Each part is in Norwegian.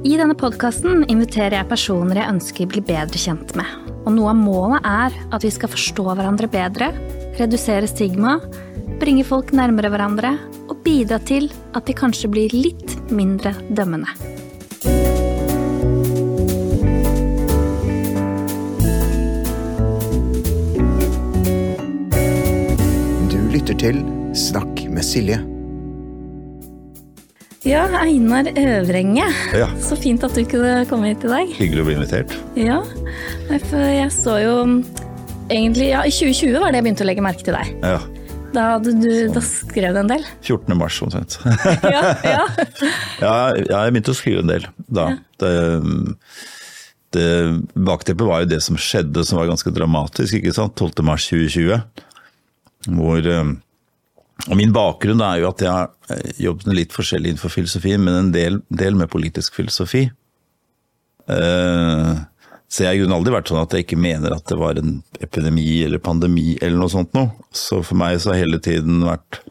I denne podkasten inviterer jeg personer jeg ønsker blir bedre kjent med. Og noe av målet er at vi skal forstå hverandre bedre, redusere stigma, bringe folk nærmere hverandre og bidra til at de kanskje blir litt mindre dømmende. Du lytter til Snakk med Silje. Ja, Einar Øvrenge. Ja. Så fint at du kunne komme hit i dag. Hyggelig å bli invitert. Ja, for jeg så jo egentlig Ja, i 2020 var det jeg begynte å legge merke til deg. Ja. Da, hadde du, da skrev du en del. 14. mars omtrent. Ja, ja. ja, jeg begynte å skrive en del da. Det, det, bakteppet var jo det som skjedde som var ganske dramatisk, ikke sant. 12. mars 2020. Hvor eh, Og min bakgrunn er jo at jeg har jobbet litt forskjellig innenfor filosofien, men en del, del med politisk filosofi. Uh, så jeg har aldri vært sånn at jeg ikke mener at det var en epidemi eller pandemi eller noe sånt noe. Så for meg så har hele tiden vært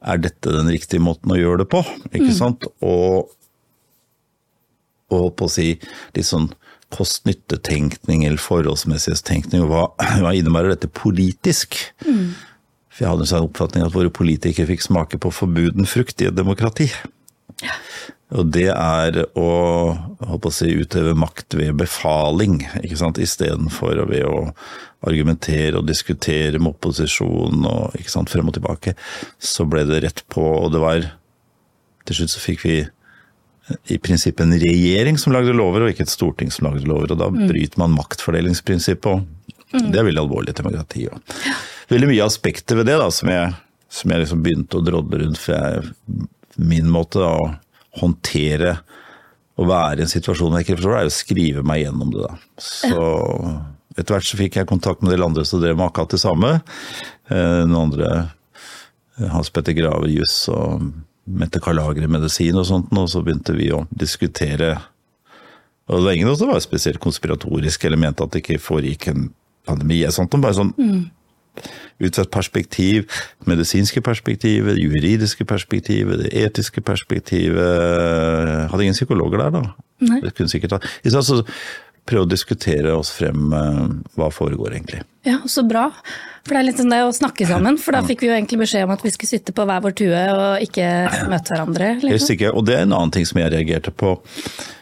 Er dette den riktige måten å gjøre det på? Ikke sant? Og, og på å si litt sånn kost-nytte-tenkning eller forholdsmessighetstenkning. Hva, hva innebærer dette politisk? For jeg hadde en sånn oppfatning at våre politikere fikk smake på forbuden frukt i et demokrati. Ja. Og det er å, å si, utøve makt ved befaling, ikke sant, istedenfor ved å argumentere og diskutere med opposisjonen og ikke sant, frem og tilbake. Så ble det rett på, og det var Til slutt så fikk vi i prinsippet en regjering som lagde lover, og ikke et storting som lagde lover. Og da bryter man maktfordelingsprinsippet, og det er veldig alvorlig i et demokrati. Og veldig mye aspekter ved det da, som jeg, som jeg liksom begynte å drodle rundt. For jeg, min måte da, å håndtere å være i en situasjon jeg ikke forstår, er å skrive meg gjennom det. da. Så etter hvert så fikk jeg kontakt med del andre som drev med akkurat det samme. Eh, Noen andre, eh, Hans Petter Grave juss og Mette Karlagre medisin og sånt, og så begynte vi å diskutere. Og det var ingen som var spesielt konspiratorisk eller mente at det ikke foregikk en pandemi. sånt, bare sånn ut fra et perspektiv, medisinske perspektivet, juridiske perspektivet, det etiske perspektivet. Hadde ingen psykologer der, da. Nei. Det kunne sikkert ha. I stedet så prøve å diskutere oss frem eh, hva foregår egentlig. Ja, så bra. For det er litt sånn det å snakke sammen. For da fikk vi jo egentlig beskjed om at vi skulle sitte på hver vår tue og ikke møte hverandre. Liksom. Helt sikkert. Og det er en annen ting som jeg reagerte på.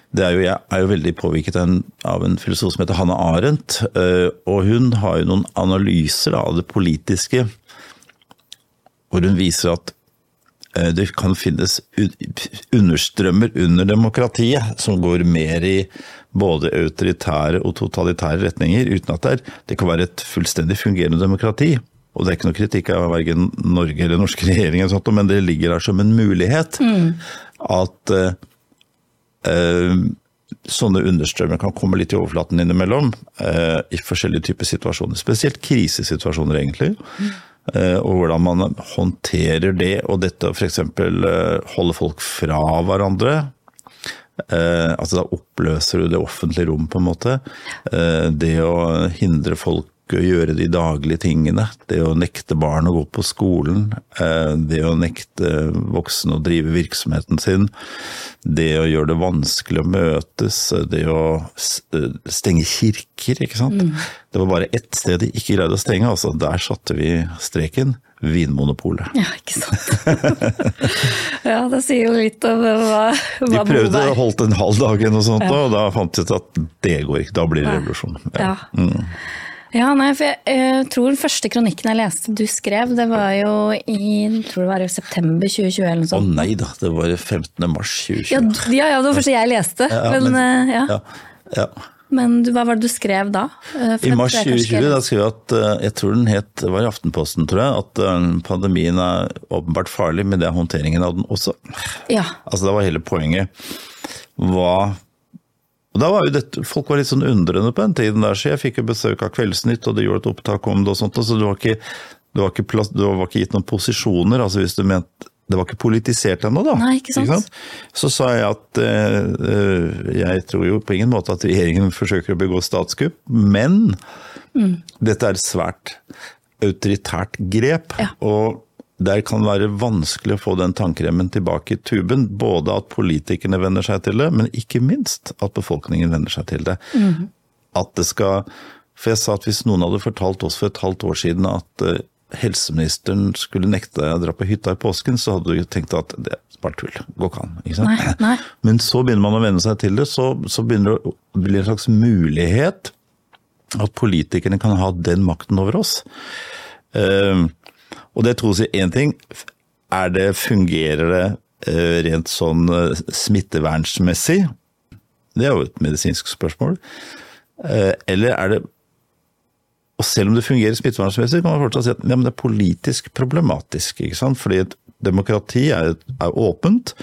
Det er jo, jeg er jo veldig påvirket av en, filosof som heter Hanne Arendt. eh, Og hun har jo noen analyser av det politiske hvor hun viser at eh, det kan finnes understrømmer under demokratiet som går mer i både autoritære og totalitære retninger, uten at det, er, det kan være et fullstendig fungerende demokrati. Og det er ikke noe kritikk av verken Norge eller norske regjeringer, men det ligger der som en mulighet at eh, eh, sånne understrømmer kan komme litt i overflaten innimellom eh, i forskjellige typer situasjoner. Spesielt krisesituasjoner, egentlig. Eh, og hvordan man håndterer det, og dette å f.eks. Eh, holde folk fra hverandre. Eh, altså da oppløser du det offentlige rom, på en måte. Eh, det å hindre folk å gjøre de daglige tingene. Det å nekte barn å gå på skolen. eh, Det å nekte voksne å drive virksomheten sin. Det å gjøre det vanskelig å møtes. Det å eh, stenge kirker, ikke sant. Det var bare ett sted de ikke greide å stenge, altså. Der satte vi streken. Vinmonopolet. Ja, ikke sant. ja, det sier jo litt om hva, De prøvde å holde en halv dag eller noe sånt, og da fant de ut at det går ikke. Da blir det revolusjon. Ja. Ja, nei, for jeg, jeg tror den første kronikken jeg leste du skrev, det var jo i tror det var i september 2020 eller noe sånt. Å nei da, det var 15. mars 2020. Ja, ja, ja, det var første jeg leste. Ja, men, men- eh, ja. Ja, ja. men hva var det du skrev da? Eh, I mars tror jeg kanskje 2020 da skrev jeg at eh, jeg tror den het, det var i Aftenposten tror jeg, at pandemien er åpenbart farlig, men det er håndteringen av den også. Ja. Altså det var hele poenget. Hva og da var jo dette, Folk var litt sånn undrende på den tiden der, så jeg fikk jo besøk av Kveldsnytt, og de gjorde et opptak om det og sånt, og så det var ikke, det var ikke, plass, det var ikke gitt noen posisjoner, altså hvis du mente det var ikke politisert ennå, da. Nei, ikke sant. Så sa jeg at eh, eh, jeg tror jo på ingen måte at regjeringen forsøker å begå statskupp, men Mm. dette er et svært autoritært grep. Ja. Og der kan være vanskelig å få den tannkremmen tilbake i tuben. Både at politikerne venner seg til det, men ikke minst at befolkningen venner seg til det. Mm. At det skal For jeg sa at hvis noen hadde fortalt oss for et halvt år siden at uh, helseministeren skulle nekte deg å dra på hytta i påsken, så hadde du tenkt at det er bare tull. Går ikke an. Ikke? Nei, nei. Men så begynner man å venne seg til det, så, så begynner det å bli en slags mulighet at politikerne kan ha den makten over oss. Uh, og det tror jeg én ting. Er det, fungerer det uh, rent sånn uh, smittevernsmessig? Det er jo et medisinsk spørsmål. eller er det og selv om det fungerer smittevernsmessig, kan man fortsatt si at ja, det er politisk problematisk. ikke sant? Fordi et demokrati er, er, åpent,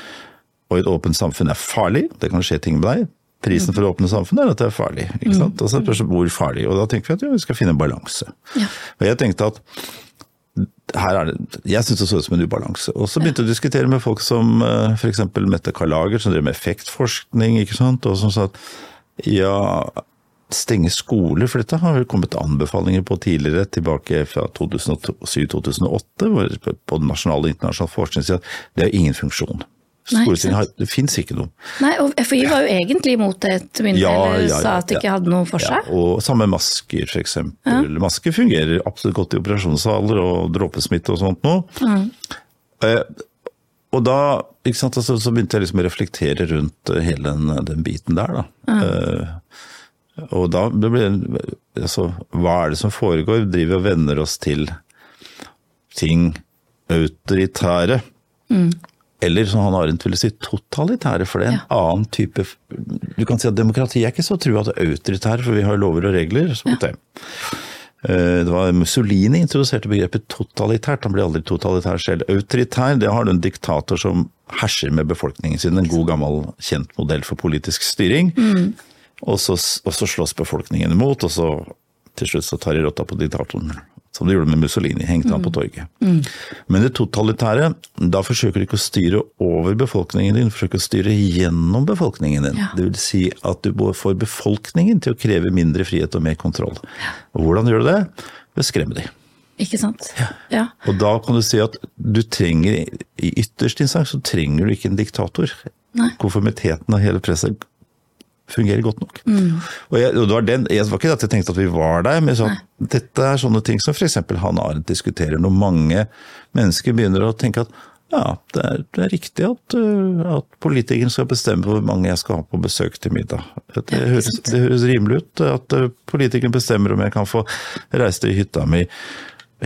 og et åpent samfunn er farlig. Det kan skje ting med deg. Prisen for å åpne samfunn er at det er farlig. ikke sant? Og så er det hvor farlig. Og da tenker vi at ja, vi skal finne en balanse. Ja. Og jeg tenkte at det, Jeg syntes det så ut som en ubalanse. Og så begynte jeg å diskutere med folk som f.eks. Mette Karlager, som drev med effektforskning, og som sa at ja, stenge skoler, for dette har vel kommet anbefalinger på tidligere, tilbake fra 2007-2008, hvor på nasjonal og internasjonal forskning at det har ingen funksjon. Har, det fins ikke noe. Nei, og FHI var jo egentlig imot det et mindre, ja, eller ja, sa at det ikke hadde noe for seg. Ja, og samme masker, f.eks. Ja. Masker fungerer absolutt godt i operasjonssaler og dråpesmitte og sånt noe. Mm. Eh, og da sant, altså, så begynte jeg liksom å reflektere rundt eh, hele den, den biten der, da. Eh, og da det blir altså, Hva er det som foregår? Driver og venner oss til ting autoritære. Mm. Eller som han Arendt ville si, totalitære, for det er en ja. annen type Du kan si at demokrati er ikke så trua til autoritære, for vi har lover og regler. Ja. Det. Eh, det var Mussolini introduserte begrepet totalitært. Han ble aldri totalitær selv. Autoritær, det har du en diktator som herser med befolkningen sin. En god, gammel, kjent modell for politisk styring. Mm. Og så, og så slåss befolkningen imot, og så til slutt så tar de rotta på diktatoren. Som de gjorde med Mussolini, hengte han på mm. torget. Mm. Men det totalitære, da forsøker du ikke å styre over befolkningen din, du forsøker å styre gjennom befolkningen din. Ja. Det vil si at du får befolkningen til å kreve mindre frihet og mer kontroll. Og hvordan gjør du det? Ved å skremme dem. Ikke sant. Ja. ja. Og da kan du si at du trenger, i ytterste instans så trenger du ikke en diktator. Nei. Konformiteten av hele presset fungerer godt nok. Mm. Og, jeg, og det, var den, jeg var ikke at jeg tenkte at vi var der, men så, dette er sånne ting som f.eks. Hanne Arendt diskuterer, når mange mennesker begynner å tenke at ja, det er, det er riktig at, uh, at politikeren skal bestemme hvor mange jeg skal ha på besøk til middag. Det, det, høres, det høres, rimelig ut at uh, politikeren bestemmer om jeg kan få reise til hytta mi.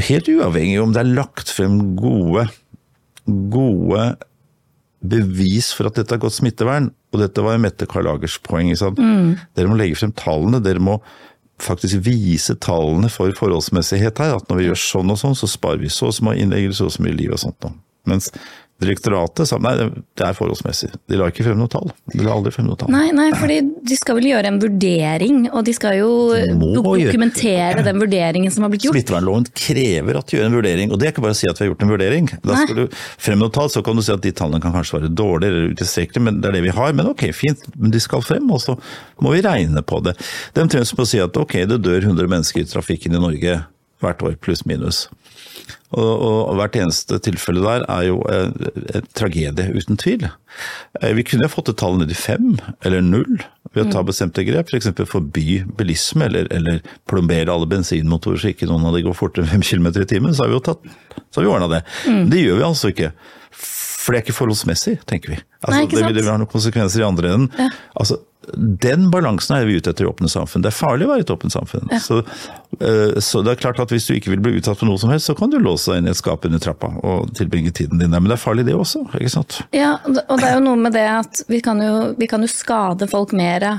Helt uavhengig om det er lagt frem gode, gode bevis for at dette har gått smittevern. Og dette var jo Mette Karlagers poeng. Mm. Dere må legge frem tallene. Dere må faktisk vise tallene for forholdsmessighet her. At når vi gjør sånn og sånn, så sparer vi så og så mye innleggelse og så mye liv og sånt. Mens Direktoratet sa nei, det er forholdsmessig. De la ikke frem noe tall. De la aldri frem noe tall. Nei, nei, fordi de skal vel gjøre en vurdering, og de skal jo dokumentere den vurderingen som har blitt gjort. Smittevernloven krever at de gjør en vurdering, og det er ikke bare å si at vi har gjort en vurdering. Da nei. skal du frem noe tall, så kan du si at de tallene kan kanskje være dårlige eller utilstrekkelige, men det er det vi har. Men ok, fint, men de skal frem, og så må vi regne på det. Det er omtrent som å si at ok, det dør 100 mennesker i trafikken i Norge hvert år, pluss minus. Og, og, hvert eneste tilfelle der er jo en, en tragedie, uten tvil. Eh, vi kunne fått et tall ned i fem eller null ved å ta mm. bestemte grep, f.eks. For forby bilisme eller, eller, plombere alle bensinmotorer så ikke noen av de går fortere enn fem km i timen, så har vi jo tatt, så har vi ordna det. Mm. Det gjør vi altså ikke. For det er ikke forholdsmessig, tenker vi. Altså, Nei, det, vil, det vil ha noen konsekvenser i andre enden. Ja. Altså, den balansen er vi ute etter i åpne samfunn. Det er farlig å være i et åpent samfunn. Ja. Så, uh, så, det er klart at hvis du ikke vil bli utsatt for noe som helst, så kan du låse deg inn i et skap under trappa og tilbringe tiden din der. Men det er farlig det også, ikke sant. Ja, og det er jo noe med det at vi kan jo, vi kan jo skade folk mer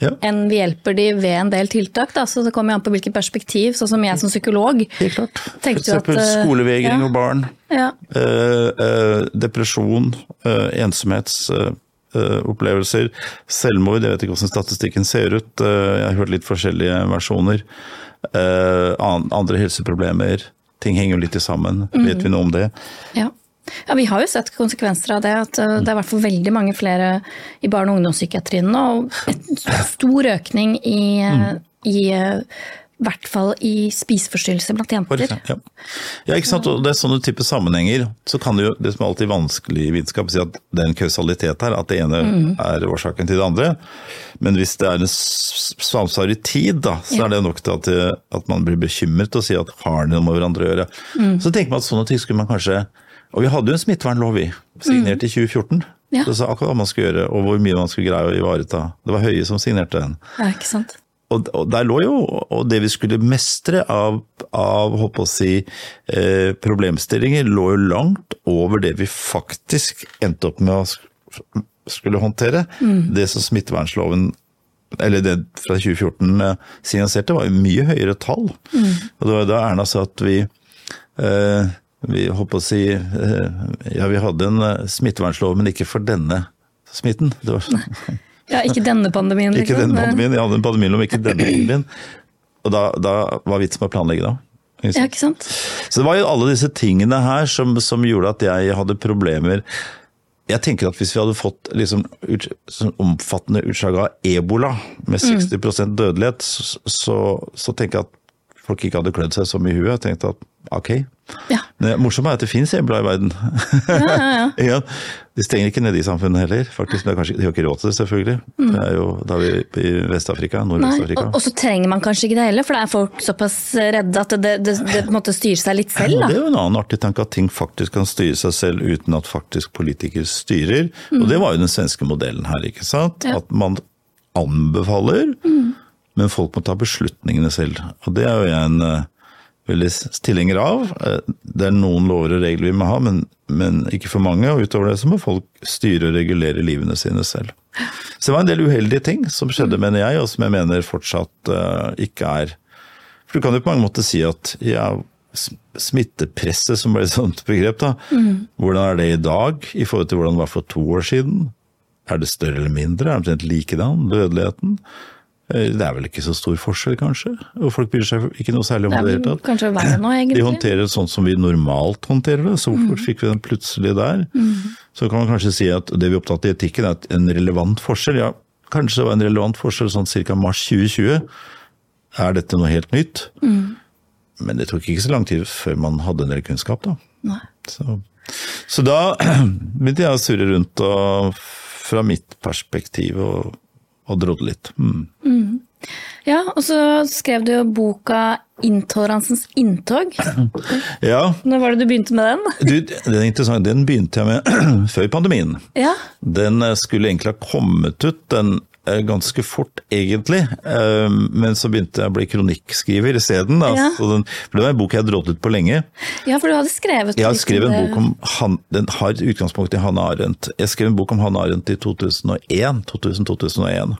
ja. enn vi hjelper de ved en del tiltak. Da. Så det kommer an på hvilket perspektiv. Sånn som jeg som psykolog. Helt klart. F.eks. Eh, skolevegring ja. og barn. Ja. Eh, eh, depresjon, ensomhets Eh, opplevelser. Selvmord, jeg vet ikke hvordan statistikken ser ut. Eh, jeg har hørt litt forskjellige versjoner. Eh, andre helseproblemer. Ting henger jo litt sammen. Mm. Vet vi noe om det? Ja. Ja. vi har jo sett konsekvenser av det. At det er i hvert fall veldig mange flere i barne- og ungdomspsykiatrien nå. Og en stor økning i, mm. i I hvert fall i spiseforstyrrelser blant jenter. ja. ja, ikke sant. Og det er sånne type sammenhenger. Så kan det jo, det som er alltid vanskelig i vitenskap, si at det er en kausalitet her. At det ene er årsaken til det andre. Men hvis det er en samsvar i tid, da, så Ja. er det nok til at, at man blir bekymret og sier at har det noe med hverandre å gjøre. Så tenker man at sånne ting skulle man kanskje Og vi hadde jo en smittevernlov, vi. Signert i 2014. Ja. Det sa akkurat hva man skulle gjøre, og hvor mye man skulle greie å ivareta. Det var Høie som signerte den. Ja, ikke sant. Og, og der lå jo og det vi skulle mestre av, av håper å si, eh, problemstillinger, lå jo langt over det vi faktisk endte opp med å skulle håndtere. Det som smittevernloven eller det fra 2014 eh, signaliserte, var jo mye høyere tall. Og det var da Erna sa at vi eh, vi holdt på å si eh, ja, vi hadde en eh, smittevernlov, men ikke for denne smitten. Det var, Ja, ikke denne pandemien. ikke liksom. denne pandemien, jeg hadde en pandemilov, ikke denne pandemien. Og da, da var vitsen med å planlegge da. Ikke Ja, ikke sant. Så det var jo alle disse tingene her som, som gjorde at jeg hadde problemer. Jeg tenker at hvis vi hadde fått liksom ut, sånn omfattende utslag av ebola med 60 dødelighet, så, så, så tenker jeg at folk ikke hadde klødd seg så mye i huet. Jeg tenkte at ok. Ja. Det morsomme er at det finnes hjemler i verden. Ja, De stenger ikke nede i samfunnet heller, faktisk. Men kanskje, de har ikke råd til det, selvfølgelig. Det er jo, da vi i Vest-Afrika, Nord-Vest-Afrika. og, og så trenger man kanskje ikke det heller, for det er folk såpass redde at det, det, det en måte seg litt selv. Det er jo en annen artig tanke at ting faktisk kan styre seg selv uten at faktisk politikere styrer. Og det var jo den svenske modellen her, ikke sant. Ja. At man anbefaler, men folk må ta beslutningene selv. Og det er jo en eh, veldig tilhenger av. Eh, Det er noen lover og regler vi må ha, men, men ikke for mange. Og utover det så må folk styre og regulere livene sine selv. Så det var en del uheldige ting som skjedde, mener jeg, og som jeg mener fortsatt uh, ikke er For du kan jo på mange måter si at ja, smittepresset, som ble et sånt begrep, da. Hvordan er det i dag i forhold til hvordan det var for to år siden? Er det større eller mindre? Er det omtrent likedan, dødeligheten? Eh, Det er vel ikke så stor forskjell, kanskje? Og folk bryr seg ikke noe særlig om Det i det hele tatt. kanskje verre nå, egentlig. De håndterer det sånn som vi normalt håndterer det, så hvorfor fikk vi den plutselig der? Så kan man kanskje si at det vi er opptatt i etikken er en relevant forskjell, ja, kanskje det var en relevant forskjell sånn ca. mars 2020. Er dette noe helt nytt? Men det tok ikke så lang tid før man hadde en del kunnskap, da. Nei. Så, så da begynte jeg å surre rundt og fra mitt perspektiv og, og drodde litt. Mm. Ja, og så skrev du jo boka 'Intoleransens inntog'. Ja, Når var det du begynte med den? du, den er interessant. Den begynte jeg med før pandemien. Ja, Den eh, skulle egentlig ha kommet ut den ganske fort, egentlig. Eh, Men så begynte jeg å bli kronikkskriver isteden. Ja. Så For det var en bok jeg hadde rådet på lenge. ja for du hadde skrevet Jeg har skrevet en bok om han, Den har utgangspunkt i Hanne Arendt. Jeg skrev en bok om Hanne Arendt i 2001. 2000-2001.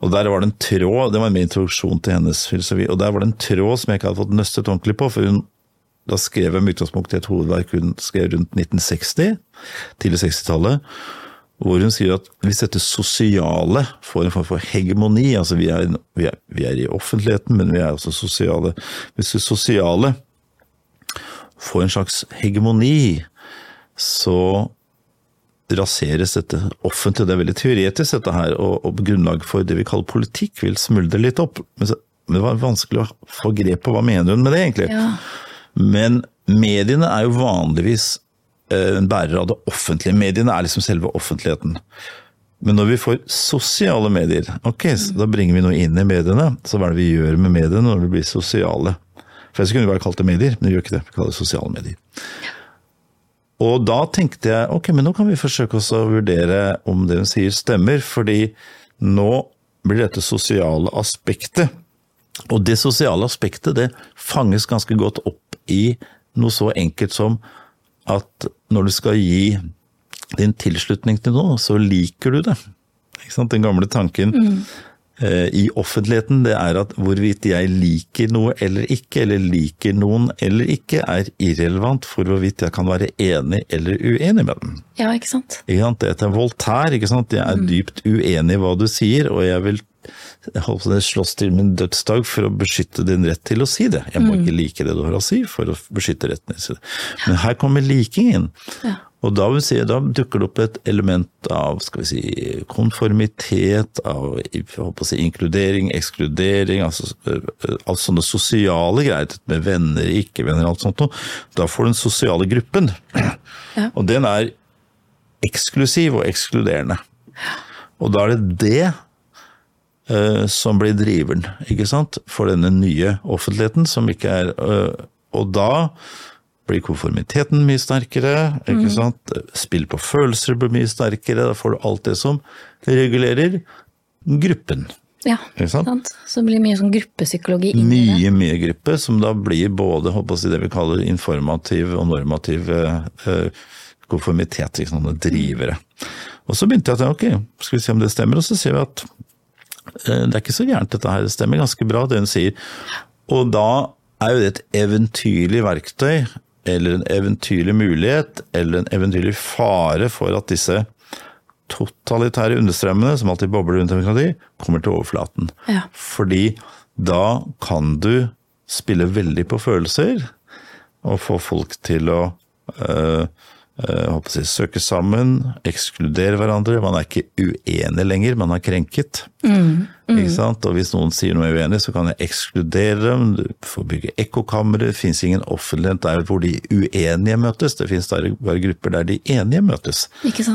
Og der var det en tråd, det var min introduksjon til hennes filosofi, og der var det en tråd som jeg ikke hadde fått nøstet ordentlig på, for hun da skrev jeg med utgangspunkt i et hovedverk hun skrev rundt 1960, tidlig 60-tallet, hvor hun sier at hvis dette sosiale får en form for hegemoni, altså vi er, vi er, vi er i offentligheten, men vi er også sosiale, hvis det sosiale får en slags hegemoni, så raseres dette offentlige. Det er veldig teoretisk dette her, og, og grunnlag for det vi kaller politikk vil smuldre litt opp. Men, det var vanskelig å få grep på hva mener hun med det, egentlig. Ja. Men mediene er jo vanligvis en bærer av det offentlige. Mediene er liksom selve offentligheten. Men når vi får sosiale medier, ok, så da bringer vi noe inn i mediene. Så hva er det vi gjør med mediene når de blir sosiale? For ellers kunne vi bare kalt det medier, men vi gjør ikke det. Vi kaller det sosiale medier. Og da tenkte jeg ok, men nå kan vi forsøke oss å vurdere om det hun sier stemmer, fordi nå blir dette sosiale aspektet. Og det sosiale aspektet det fanges ganske godt opp i noe så enkelt som at når du skal gi din tilslutning til noe, så liker du det. Ikke sant? Den gamle tanken eh, i offentligheten det er at hvorvidt jeg liker noe eller ikke, eller liker noen eller ikke, er irrelevant for hvorvidt jeg kan være enig eller uenig med dem. ja, ikke sant? Ikke sant? Det er Voltaire, ikke sant? Jeg er dypt uenig i hva du sier, og jeg vil jeg håper det slåss til min dødsdag for å beskytte din rett til å si det. Jeg må ikke like det du har å si for å beskytte retten til å si det. Men her kommer liking inn. Og da, vil si, da dukker det opp et element av skal vi si, konformitet, av si, inkludering, ekskludering, altså, altså sånne sosiale greier med venner, ikke-venner, alt sånt noe. Da får du den sosiale gruppen. Og den er eksklusiv og ekskluderende. Og da er det det eh, som blir driveren, ikke sant, for denne nye offentligheten, som ikke er eh, Og da blir konformiteten mye sterkere, ikke sant. Spill på følelser blir mye sterkere, da får du alt det som regulerer gruppen. Ja, Ikke sant? sant? Så det blir mye sånn gruppepsykologi inn i det. Mye, mye gruppe, som da blir både håper jeg det vi kaller informativ og normativ eh, eh, konformitet, ikke sant, drivere. Og så begynte jeg å tenke, ok, skal vi se om det stemmer, og så ser vi at eh, det er ikke så gærent dette her, det stemmer ganske bra det hun sier. Og da er jo det et eventyrlig verktøy, eller en eventyrlig mulighet, eller en eventyrlig fare for at disse totalitære understrømmene, som alltid bobler rundt demokrati, kommer til overflaten. Ja. Fordi da kan du spille veldig på følelser, og få folk til å øh, jeg, si, søke sammen, ekskludere hverandre. Man er ikke uenig lenger, man er krenket. Ikke sant? Og hvis noen sier noe uenig, så kan jeg ekskludere dem. Du får bygge ekkokamre. Det fins ingen offentlighet der hvor de uenige møtes. Det fins bare grupper der de enige møtes.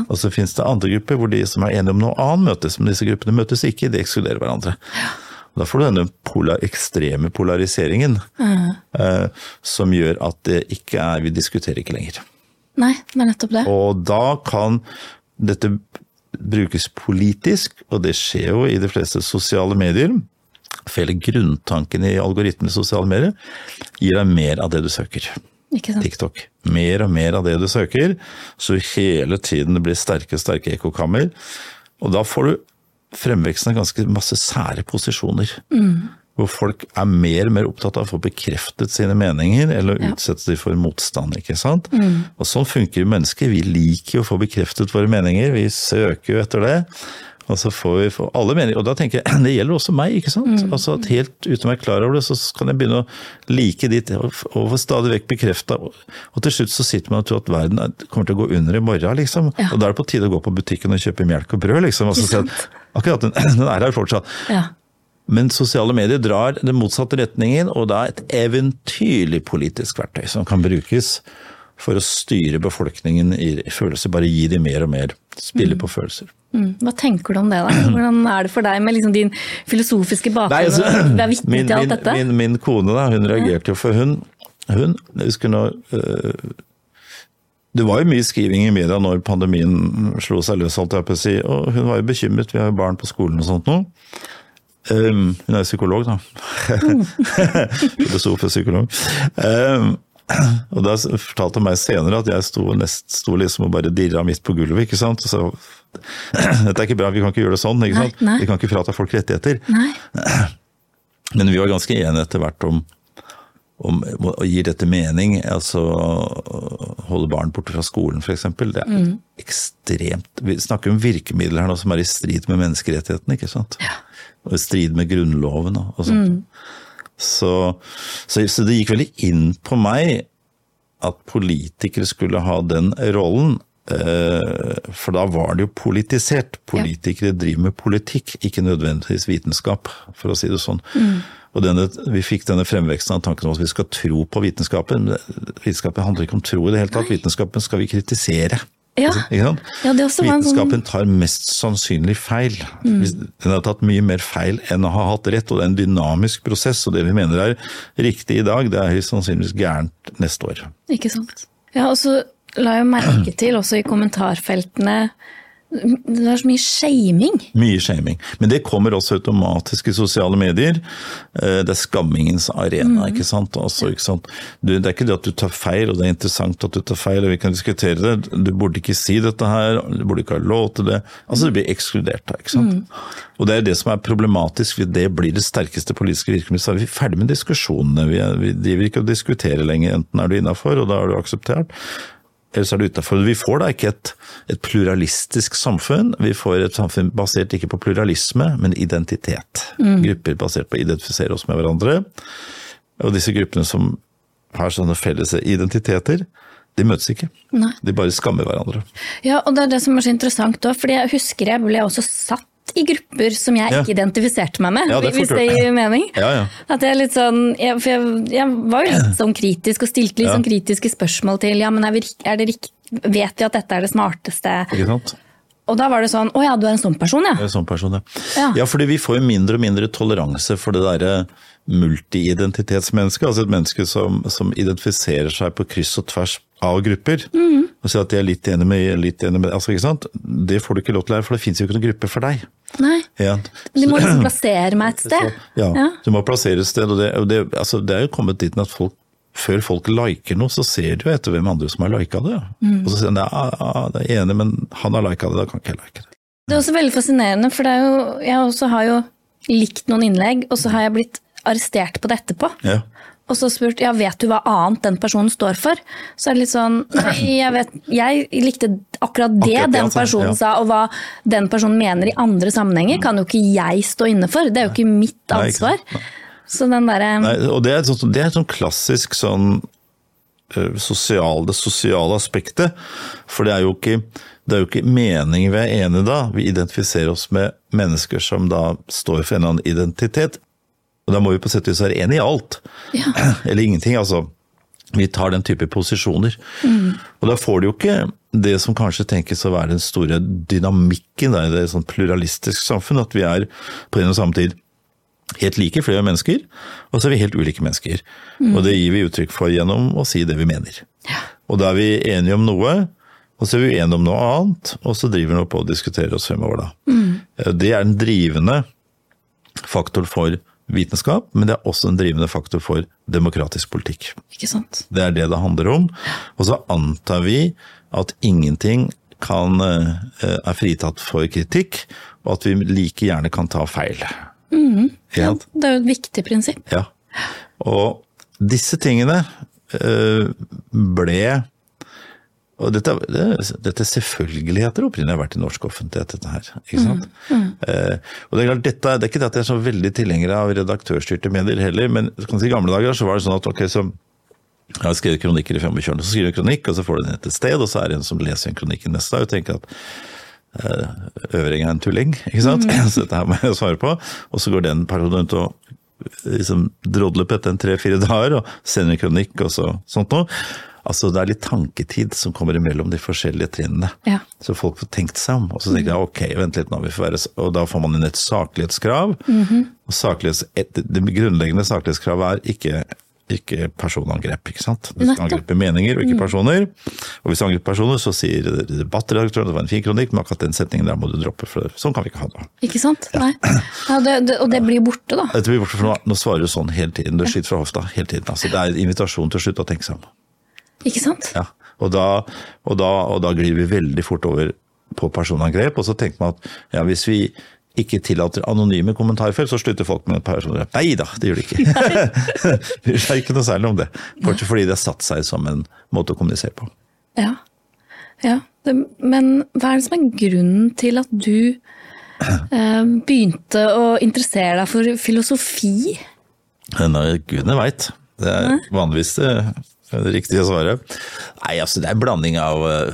Og så finnes det andre grupper hvor de som er enige om noe annet møtes, men disse gruppene møtes ikke, de ekskluderer hverandre. Da får du denne polar, ekstreme polariseringen eh, som gjør at det ikke er Vi diskuterer ikke lenger. Nei, det er nettopp det. Og da kan dette brukes politisk, og det skjer jo i de fleste sosiale medier. Hele grunntanken i algoritmen i sosiale medier gir deg mer av det du søker. Ikke sant? TikTok. Mer og mer av det du søker, så hele tiden det blir sterke sterke ekkokammer. Og da får du fremveksten av ganske masse sære posisjoner. Hvor folk er mer og mer opptatt av å få bekreftet sine meninger, eller Ja. utsette dem for motstand. ikke sant? Og sånn funker jo mennesker. Vi liker å få bekreftet våre meninger, vi søker jo etter det. Og så får vi få alle meninger, og da tenker jeg det gjelder også meg. ikke sant? Altså at Helt uten å være klar over det, så kan jeg begynne å like ditt og få stadig vekk bekrefta. Og til slutt så sitter man og tror at verden er- kommer til å gå under i morgen, liksom. Ja. Og da er det på tide å gå på butikken og kjøpe melk og brød, liksom. Og så ser at akkurat den, den er her fortsatt. Ja. Men sosiale medier drar den motsatte retningen, og det er et eventyrlig politisk verktøy som kan brukes for å styre befolkningen i følelser. Bare gi dem mer og mer. Spille på følelser. Mm. Hva tenker du om det, da? Hvordan er det for deg med liksom din filosofiske bakgrunn? Nei, altså, og er vitne min, til alt dette? min, min kone da, hun reagerte jo for hun, hun jeg husker nå, øh, Det var jo mye skriving i media når pandemien slo seg løs, alt jeg på å si, og hun var jo bekymret. Vi har jo barn på skolen og sånt nå. Um, hun er psykolog, da. Filosof og psykolog. Um, og da fortalte hun meg senere at jeg sto, nest, sto liksom og bare dirra midt på gulvet. ikke sant? Så, Dette er ikke bra, vi kan ikke gjøre det sånn. ikke Nei, sant? nei. Vi kan ikke frata folk rettigheter. Nei. Men vi var ganske enige etter hvert om, om å gi dette mening. Altså holde barn borte fra skolen, f.eks. Det er Mm. ekstremt Vi snakker om virkemidler her nå som er i strid med menneskerettighetene, ikke sant? Og i strid med Grunnloven og, sånt. Mm. Så, så, så det gikk veldig inn på meg at politikere skulle ha den rollen. eh, For da var det jo politisert. Politikere driver med politikk, ikke nødvendigvis vitenskap, for å si det sånn. Og denne, Vi fikk denne fremveksten av tanken om at vi skal tro på vitenskapen. Vitenskapen handler ikke om tro i det hele tatt. Vitenskapen skal vi kritisere. Ja. Ikke sant? Ja, det også var en sånn- Vitenskapen tar mest sannsynlig feil. Hvis- Den har tatt mye mer feil enn å ha hatt rett, og det er en dynamisk prosess. Og det vi mener er riktig i dag, det er sannsynligvis gærent neste år. Ikke sant. Ja, og så la jeg merke til også i kommentarfeltene Det er så mye shaming. Mye shaming. Men det kommer også automatisk i sosiale medier. Eh, Det er skammingens arena, ikke sant. Altså, ikke sant? Det er ikke det at du tar feil, og det er interessant at du tar feil, og vi kan diskutere det. Du burde ikke si dette her, du burde ikke ha lov til det. Altså, du blir ekskludert da, ikke sant. Og det er det som er problematisk, for det blir det sterkeste politiske virkemidlet. Så er vi ferdig med diskusjonene. Vi, er, vi driver ikke og diskuterer lenger. Enten er du innafor, og da er du akseptert. Eller så er det utafor. Vi får da ikke et, et, pluralistisk samfunn. Vi får et samfunn basert ikke på pluralisme, men identitet. Mm. Grupper basert på å identifisere oss med hverandre. Og disse gruppene som har sånne felles identiteter, de møtes ikke. Nei. De bare skammer hverandre. Ja, og det er det som er så interessant òg, for jeg husker jeg ble også satt i grupper som jeg ikke identifiserte meg med, ja, det hvis det gir mening. Ja, ja. At jeg litt sånn, jeg, for jeg, jeg, var jo litt sånn kritisk og stilte litt sånn kritiske spørsmål til ja, men er, vi, er det rikt, vet vi at dette er det smarteste? Ikke sant? Og da var det sånn Å ja, du er en sånn person, ja. En sånn person, ja. ja. ja fordi vi får jo mindre og mindre toleranse for det derre multiidentitetsmennesket. Altså et menneske som, som, identifiserer seg på kryss og tvers av grupper. Mm. Og sier at de er litt enig med, litt enig med altså, ikke sant? Det får du ikke lov til lære, for det fins jo ikke noen gruppe for deg. Nei. Ja. De må liksom plassere meg et sted. Så, ja, ja, du må plassere et sted. Og det, og det, altså, det er jo kommet dit at folk før folk liker noe, så ser du etter hvem andre som har lika det. Mm. Og så sier de ja, det er enig, men han har lika det, da kan ikke jeg like det. Det er også veldig fascinerende, for jo, jeg også har jo likt noen innlegg, og så har jeg blitt arrestert på det etterpå. Ja. Og så spurt ja, vet du hva annet den personen står for. Så er det litt sånn Jeg, vet, jeg likte akkurat det akkurat den personen ja. sa, og hva den personen mener i andre sammenhenger, kan jo ikke jeg stå inne for. Det er jo ikke mitt ansvar. Nei, ikke så den derre Og det er, det er sånn klassisk sånn uh, sosial, det sosiale aspektet. For det er jo ikke det er jo ikke meningen vi er enige da. Vi identifiserer oss med mennesker som da står for en eller annen identitet. Og da må vi på sett og vis være enige i alt. Ja. Eller ingenting, altså. Vi tar den type posisjoner. Mm. Og da får du jo ikke det som kanskje tenkes å være den store dynamikken da, i det sånn pluralistisk samfunn, at vi er på en og samme tid helt like flere mennesker, og så er vi helt ulike mennesker. Mm. Og det gir vi uttrykk for gjennom å si det vi mener. Ja. Og da er vi enige om noe, og så er vi uenige om noe annet, og så driver vi på å diskutere oss fremover, da. Mm. Det er en drivende faktor for vitenskap, men det er også en drivende faktor for demokratisk politikk. Ikke sant? Det er det det handler om. Og så antar vi at ingenting kan, eh, er fritatt for kritikk, og at vi like gjerne kan ta feil. Mm, ja, det er jo et viktig prinsipp. Ja. Og disse tingene øh, ble og dette, det, dette er selvfølgeligheter opprinnelig har vært i norsk offentlighet, dette her. ikke sant? Mm, mm. Eh, og Det er klart, dette, det er ikke det at jeg er så veldig tilhenger av redaktørstyrte medier heller, men i gamle dager så var det sånn at ok, så jeg har skrevet kronikker i 25 år, så skriver du kronikk, og så får du den et sted, og så er det en som leser en kronikk i neste dag og tenker at Eh, Øvring er en tulling, ikke sant? Mm. Så dette her må jeg svare på. Og så går den perioden rundt og liksom drodler på dette en tre-fire dager og sender en kronikk og så, sånt noe. Altså Det er litt tanketid som kommer imellom de forskjellige trinnene. Ja. Så folk får tenkt seg om. Og så tenker jeg ok, vent litt nå, vi får være Og da får man inn et saklighetskrav. Mm -hmm. og saklighets, et, Det grunnleggende saklighetskravet er ikke ikke personangrep. ikke sant? Du skal angripe meninger og ikke mm. personer. Og hvis du angriper personer, så sier debattredaktøren det var en fin kronikk, men akkurat den setningen der må du droppe, for sånn kan vi ikke ha det. Ikke sant? Ja. Nei. Ja, det, det, og det blir borte, da? Det blir borte, for nå, nå svarer du sånn hele tiden. Du skyter fra hofta hele tiden. Altså, det er en invitasjon til å slutte å tenke seg om. Ikke sant? Ja, og da, og da, og da glir vi veldig fort over på personangrep, og så tenker man at ja, hvis vi ikke tillater anonyme kommentarfelt, så slutter folk med personangrep. Nei da, det gjør de ikke. det er ikke noe særlig om det. Bortsett fordi det har satt seg som en måte å kommunisere på. Ja. ja. Det, men hva er det som er grunnen til at du eh, begynte å interessere deg for filosofi? Nei, gudene veit. Det er vanligvis det, det riktige svaret. Nei, altså det er en blanding av uh,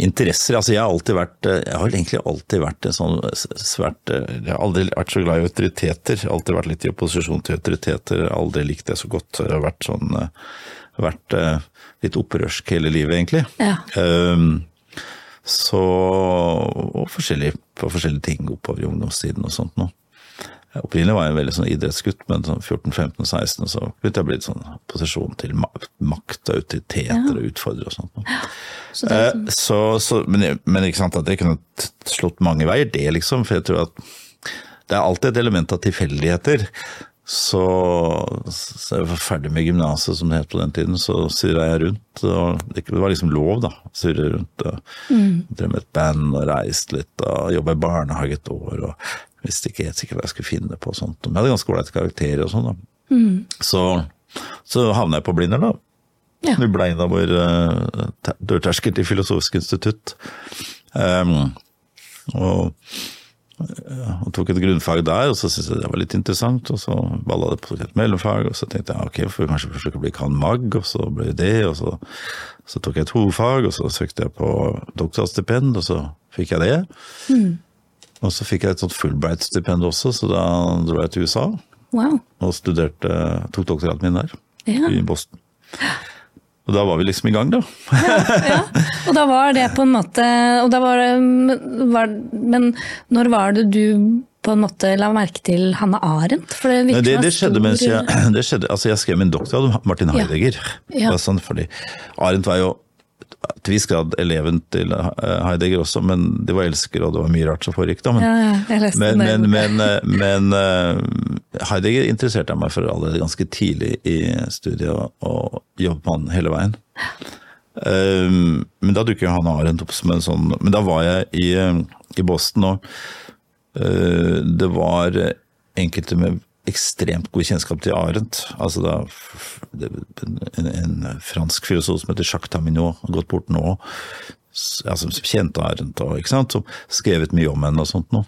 interesser. Altså jeg har alltid vært Jeg har egentlig alltid vært en sånn svært Jeg har aldri vært så glad i autoriteter. Alltid vært litt i opposisjon til autoriteter. Aldri likt det så godt. Jeg har vært sånn Vært litt opprørsk hele livet, egentlig. Ja. Um, så Og forskjellig, på forskjellige ting oppover i ungdomstiden og sånt noe. Opprinnelig var jeg en veldig sånn idrettsgutt, men sånn 14-15-16 så begynte jeg å bli sånn posisjon til makt autoriteter ja. og utfordre og sånt. Så eh, sånn. så, så, men, men, ikke sant, at det kunne slått mange veier, det liksom. For jeg tror at det er alltid et element av tilfeldigheter. Så, så jeg var ferdig med gymnaset, som det het på den tiden, så surra jeg rundt. og Det var liksom lov, da. Surre rundt. og mm. Drev med et band og reist litt og jobba i barnehage et år. og Visste ikke helt sikkert hva jeg skulle finne på. og sånt. Men jeg hadde ganske ålreite karakterer og sånn. da. Mm. Så, så havna jeg på Blindern, da. Ja. Vi ble inn av vår uh, dørterskel til Filosofisk institutt. Um, og, uh, og tok et grunnfag der, og så syntes jeg det var litt interessant. Og så balla det på et mellomfag, og så tenkte jeg ok, får vi kanskje forsøke å bli can.mag., og så ble det det. Og så, så tok jeg et hovedfag, og så søkte jeg på doktorstipend, og så fikk jeg det. Og så fikk jeg et sånt Fulbright-stipend også, så da dro jeg til USA Wow. og studerte, tok doktorgraden min der, Ja. i Boston. Og da var vi liksom i gang, da. ja. Og da var det på en måte og da var det, var, Men når var det du på en måte la merke til Hanne Arendt? For det, det, det skjedde mens jeg det skjedde, altså Jeg skrev min doktorgrad om Martin Heidegger. Ja. Ja. Sånn, Arendt var jo til viss grad eleven til eh, Heidegger også, men de var elskere, og det var mye rart som foregikk da. Men, Ja, jeg leste men, det. men, men, eh, men eh, Heidegger interesserte jeg meg for allerede ganske tidlig i studiet, og, jobbet på han hele veien. Um, men da dukker Hanne Arendt opp som en sånn Men da var jeg i, i Boston, og uh, det var enkelte med ekstremt god kjennskap til Arendt. Altså da, en, en fransk filosof som heter Jacques Taminot, har gått bort nå, altså, som kjente Arendt, og, ikke sant? som skrevet mye om henne og sånt noe.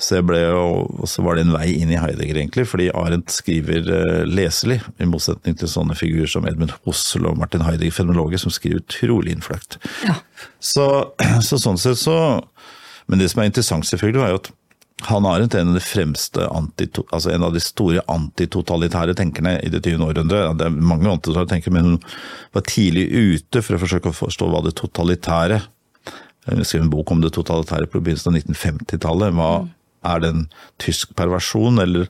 Så, og så var det en vei inn i Heidegger, egentlig, fordi Arendt skriver eh, leselig, i motsetning til sånne figurer som Edmund Hossel og Martin Heidegger, fenomenologer, som skriver utrolig innfløkt. Ja. Så, så sånn sett så Men det som er interessant, selvfølgelig, var jo at han er en av de fremste altså en av de store antitotalitære tenkerne i det 20. århundre. Det er mange antitotalitære tenkere, men hun var tidlig ute for å forsøke å forstå hva det totalitære Hun skrev en bok om det totalitære på begynnelsen av 1950-tallet. Hva Er det en tysk perversjon, eller,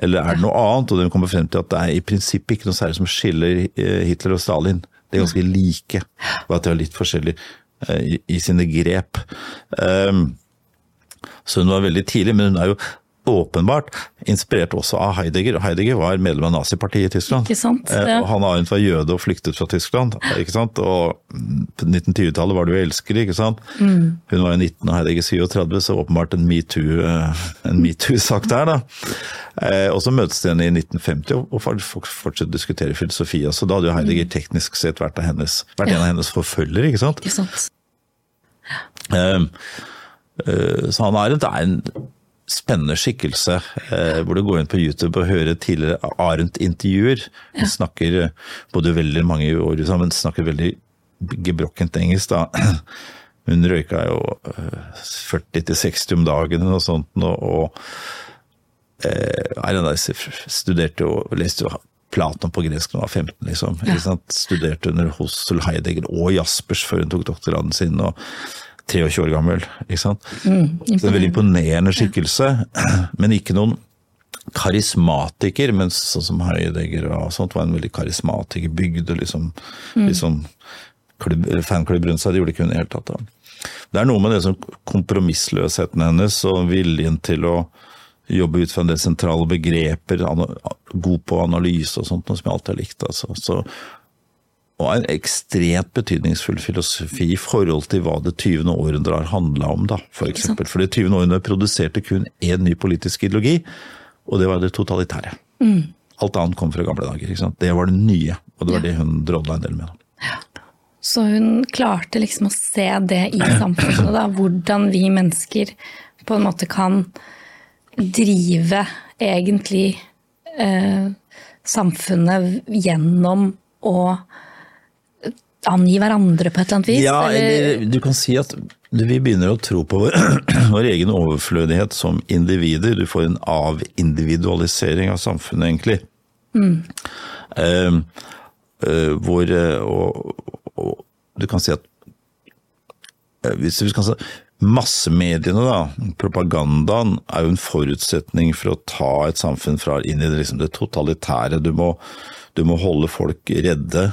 eller er det noe annet? Og de kommer frem til at det er i prinsippet ikke noe særlig som skiller eh, Hitler og Stalin. De er ganske like, bare at de har litt forskjellig eh, i, i sine grep. Um, så hun var veldig tidlig, men hun er jo åpenbart inspirert også av Heidegger. Heidegger var medlem av nazipartiet i Tyskland. Ikke sant, Eh, ja. Han Arendt var jøde og flyktet fra Tyskland. ikke sant? Og mm, på 1920-tallet var det jo elskere, ikke sant. Mm. Hun var jo 19 og Heidegger 37, så åpenbart en metoo-sak en metoo-sak der, da. Eh, Og så møtes de igjen i 1950 og- og for- fortsetter å diskutere filosofi. Så da hadde jo Heidegger teknisk sett vært, hennes, vært en av hennes forfølgere, ikke sant. Ikke sant? ja, eh, Så han Arendt er en spennende skikkelse, eh, hvor du går inn på YouTube og hører tidligere Arendt-intervjuer. Hun snakker eh, både veldig mange år sammen, snakker veldig gebrokkent engelsk, da. Hun røyka jo eh, 40-60 om dagen og sånt, og, og eh, studerte og leste jo Platon på gresk da hun var 15, liksom. Sant? Studerte under Hossel, Heidegger og Jaspers før hun tok doktorgraden sin. og 23 år gammel. ikke sant? Så er en veldig imponerende skikkelse, men ikke noen karismatiker, men sånn som Heidegger og sånt var en veldig karismatiker, bygde liksom, liksom klubb, fanklubb rundt seg, det gjorde ikke hun i det hele tatt. Da. Det er noe med det som kompromissløsheten hennes og viljen til å jobbe ut fra en del sentrale begreper, god på analyse og sånt, noe som jeg alltid har likt. Altså. Så, og en ekstremt betydningsfull filosofi i forhold til hva det 20. århundre har handla om, da, for eksempel. For det 20. århundre produserte kun én ny politisk ideologi, og det var det totalitære. Alt annet kom fra gamle dager. ikke sant? Det var det nye, og det var det hun drodla en del med. da. Så hun klarte liksom å se det i samfunnet, da, hvordan vi mennesker på en måte kan drive egentlig eh, samfunnet gjennom å angi hverandre på et eller annet vis. Ja, eller, eller du kan si at vi begynner å tro på vår, vår egen overflødighet som individer. Du får en avindividualisering av samfunnet, egentlig. Mm. Uh, uh, hvor eh, og, og, du kan si at eh, hvis vi kan si Massemediene, da, propagandaen, er jo en forutsetning for å ta et samfunn fra inn i det, liksom, det totalitære. Du må, du må holde folk redde.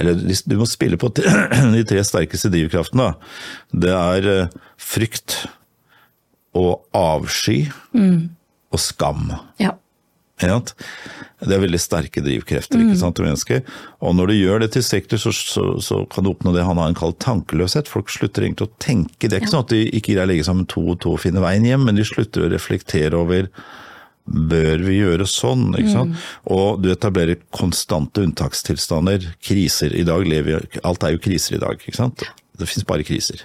Eller du må spille på de tre sterkeste drivkraftene. Det er eh, frykt og avsky og skam. ja. Det er veldig sterke drivkrefter ikke sant, til mennesket. Og når du gjør det tilstrekkelig, så, så, så kan du oppnå det han har en kalt tankeløshet. Folk slutter egentlig å tenke. Det er ikke sånn at de ikke greier å legge sammen to og to og finne veien hjem, men de slutter å reflektere over bør vi gjøre sånn? ikke sant? Og du etablerer konstante unntakstilstander, kriser. I dag lever vi Alt er jo kriser i dag, ikke sant? Det finnes bare kriser.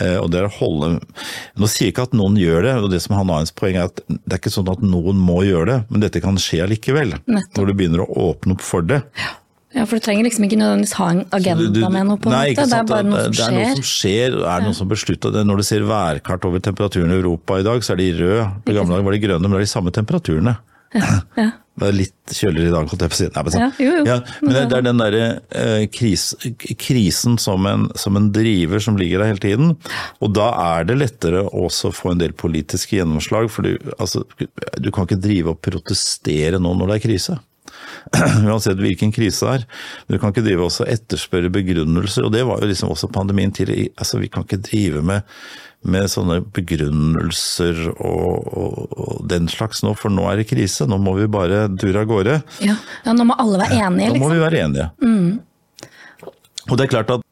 Eh, og det er å holde Nå sier jeg ikke at noen gjør det, og det som han har hans poeng er at det er ikke sånn at noen må gjøre det, men dette kan skje allikevel. Nettopp. Når du begynner å åpne opp for det. Ja, for du trenger liksom ikke nødvendigvis ha en agenda Du- du- med noe, på en måte. Det er bare noe som skjer. det er noe som skjer, er det noe som beslutta. Når du ser værkart over temperaturen i Europa i dag, så er de røde. På gamle dager var de grønne, men det er de samme temperaturene. Ja. Det er litt kjøligere i dag, holdt jeg på å si. Nei, men, sånn. Ja, jo, jo. Ja, men det, det er den derre eh, kris, krisen som en, som en driver som ligger der hele tiden. Og da er det lettere også å få en del politiske gjennomslag, for du, altså, du kan ikke drive og protestere nå når det er krise. Uansett hvilken krise det er. Du kan ikke drive også og etterspørre begrunnelser, og det var jo liksom også pandemien tidligere. Altså, vi kan ikke drive med, med sånne begrunnelser og, og, og den slags nå, for nå er det krise. Nå må vi bare dure av gårde. Ja. ja, nå må alle være enige, Nå må liksom. vi være enige. Og det er klart at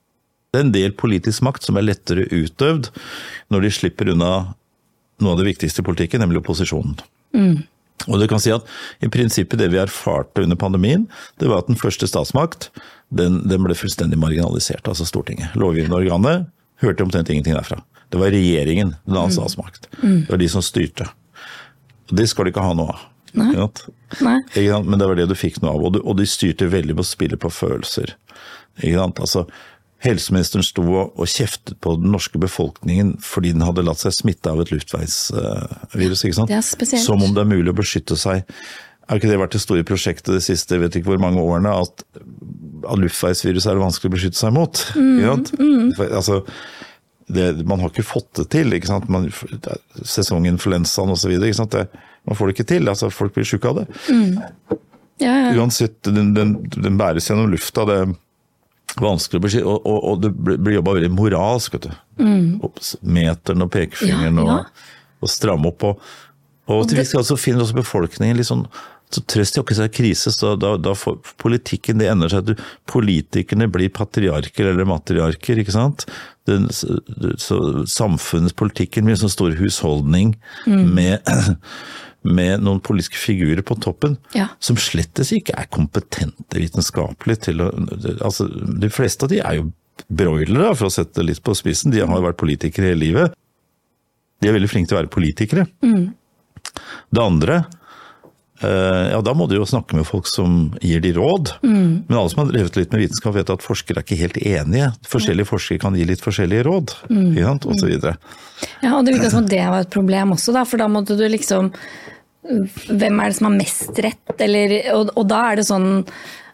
det er en del politisk makt som er lettere utøvd når de slipper unna noe av det viktigste i politikken, nemlig opposisjonen. Og du kan si at i prinsippet det vi erfarte under pandemien, det var at den første statsmakt den, den ble fullstendig marginalisert, altså Stortinget. Lovgivende organet hørte omtrent ingenting derfra. Det var regjeringen, den annen statsmakt. Det var de som styrte. Og det skal de ikke ha noe av. Ikke sant? Nei. Men det var det du fikk noe av, og, du, og de styrte veldig på å spille på følelser. Altså, helseministeren sto og, kjeftet på den norske befolkningen fordi den hadde latt seg smitte av et luftveisvirus. ikke sant? Det er spesielt. Som om det er mulig å beskytte seg. Har ikke det vært det store prosjektet de siste jeg vet ikke hvor mange årene, at, at luftveisvirus er det vanskelig å beskytte seg mot? Sant? For, altså, det, man har ikke fått det til. ikke sant? Man, sesonginfluensaen osv. Man får det ikke til. altså Folk blir syke av det. Ja, ja. Uansett, den, den, den bæres gjennom lufta. det vanskelig å beskytte, og, og, og det blir jobba veldig moralsk. vet du. Mm. Meteren og pekefingeren Ja, ja. og, og stramme opp. Og, og til viss grad så finner også befolkningen litt sånn så trøst i seg krise, så da, da får politikken det ender seg at du, politikerne blir patriarker eller matriarker, ikke sant. Den, så, samfunnets politikken blir en sånn stor husholdning med, med noen politiske figurer på toppen Ja. som slettes ikke er kompetente vitenskapelig til å altså, De fleste av de er jo broilere, for å sette det litt på spissen. De har vært politikere hele livet. De er veldig flinke til å være politikere. Det andre eh, ja, Da må du jo snakke med folk som gir de råd. Men alle som har drevet litt med vitenskap, vet at forskere er ikke helt enige. Forskjellige forskere kan gi litt forskjellige råd, mm. og så videre. Ja, og det virka som det var et problem også, da, for da måtte du liksom Hvem er det som har mest rett, eller Og, og da er det sånn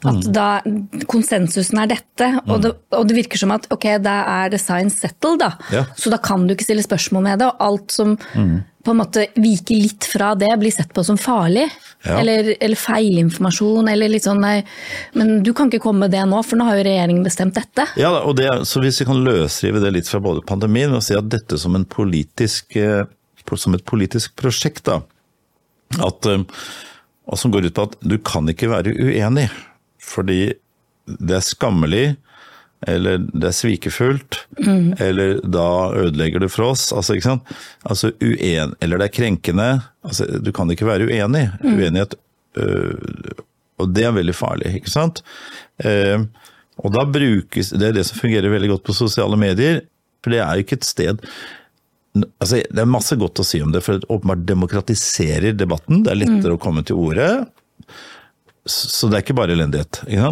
at Mm. da Konsensusen er dette, og det, og det virker som at ok, da er det science settled, da. Ja. Så da kan du ikke stille spørsmål med det, og alt som Mm. på en måte viker litt fra det, blir sett på som farlig. Ja. Eller, eller feilinformasjon, eller litt sånn nei, men du kan ikke komme med det nå, for nå har jo regjeringen bestemt dette. Ja, og det, så Hvis vi kan løsrive det litt fra både pandemien og si at dette som, en politisk, eh, som et politisk prosjekt, da, at, eh, og som går ut på at du kan ikke være uenig, fordi det er skammelig, eller det er svikefullt, eller da ødelegger det for oss. Altså, ikke sant? Altså, uen, eller det er krenkende. Altså, du kan ikke være uenig. Uenighet øh, og det er veldig farlig, ikke sant. Uh, og da brukes Det er det som fungerer veldig godt på sosiale medier. For det er jo ikke et sted altså Det er masse godt å si om det, for det åpenbart demokratiserer debatten. Det er lettere å komme til orde. Så det er ikke bare elendighet. Ikke?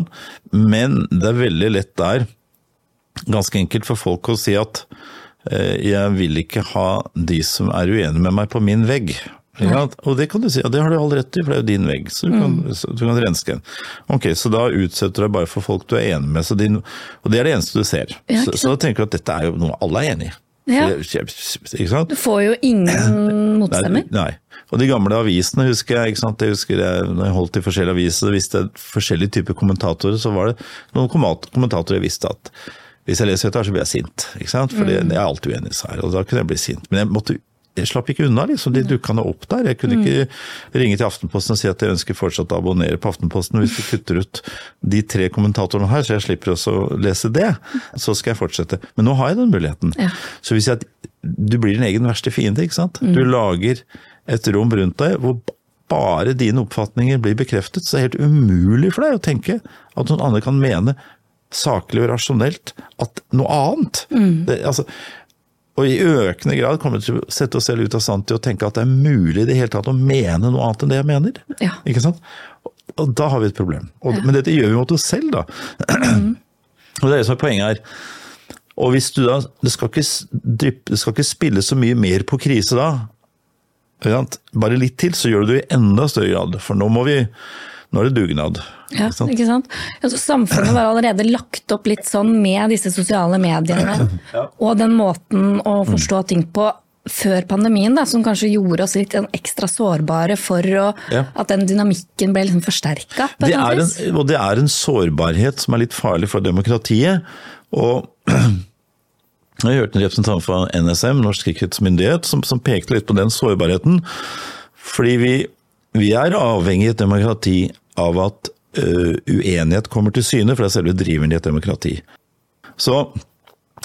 Men det er veldig lett der, ganske enkelt for folk å si at eh, jeg vil ikke ha de som er uenige med meg på min vegg. Ja. Og det kan du si, og det har du all rett i, for det er jo din vegg, så du kan, så du kan renske den. Ok, Så da utsetter du deg bare for folk du er enig med, så din, og det er det eneste du ser. Ja, så, så da tenker du at dette er jo noe alle er enig i. Ja. Du får jo ingen motstemmer. Nei, nei. Og de gamle avisene husker jeg. ikke sant? Jeg husker jeg, når jeg holdt i forskjellige aviser, hvis det er forskjellige typer kommentatorer, så var det noen kommentatorer jeg visste at hvis jeg leser dette, så blir jeg sint. ikke sant? For mm. jeg er alltid uenig i seg, og da kunne jeg bli sint. Men jeg måtte jeg slapp ikke unna, liksom. De dukka nå opp der. Jeg kunne ikke ringe til Aftenposten og si at jeg ønsker fortsatt å abonnere på Aftenposten hvis du kutter ut de tre kommentatorene her, så jeg slipper også å lese det. Så skal jeg fortsette. Men nå har jeg den muligheten. Ja. Så hvis jeg, du blir din egen verste fiende, ikke sant. Du lager et rom rundt deg hvor bare dine oppfatninger blir bekreftet, så er det helt umulig for deg å tenke at noen andre kan mene saklig og rasjonelt at noe annet. Det, altså, og i økende grad kommer vi til å sette oss selv ut av stand til å tenke at det er mulig i det hele tatt å mene noe annet enn det jeg mener. Ja. Ikke sant? Og, da har vi et problem. Og, Men dette gjør vi mot oss selv, da. og det er det som er poenget her. Og hvis du da Det skal ikke, det skal ikke spille så mye mer på krise da. Bare litt til, så gjør du det i enda større grad. For nå må vi Nå er det dugnad. Ja, ikke sant? ikke sant? Altså, samfunnet var allerede lagt opp litt sånn med disse sosiale mediene og den måten å forstå ting på før pandemien, da, som kanskje gjorde oss litt ekstra sårbare for å, Ja. at den dynamikken ble liksom forsterka. Det er en, og det er en sårbarhet som er litt farlig for demokratiet. Og jeg hørte en representant fra NSM, Norsk sikkerhetsmyndighet, som, som pekte litt på den sårbarheten. Fordi vi, vi er avhengig i et demokrati av at uh, uenighet kommer til syne, for det er selve driveren i et demokrati. Så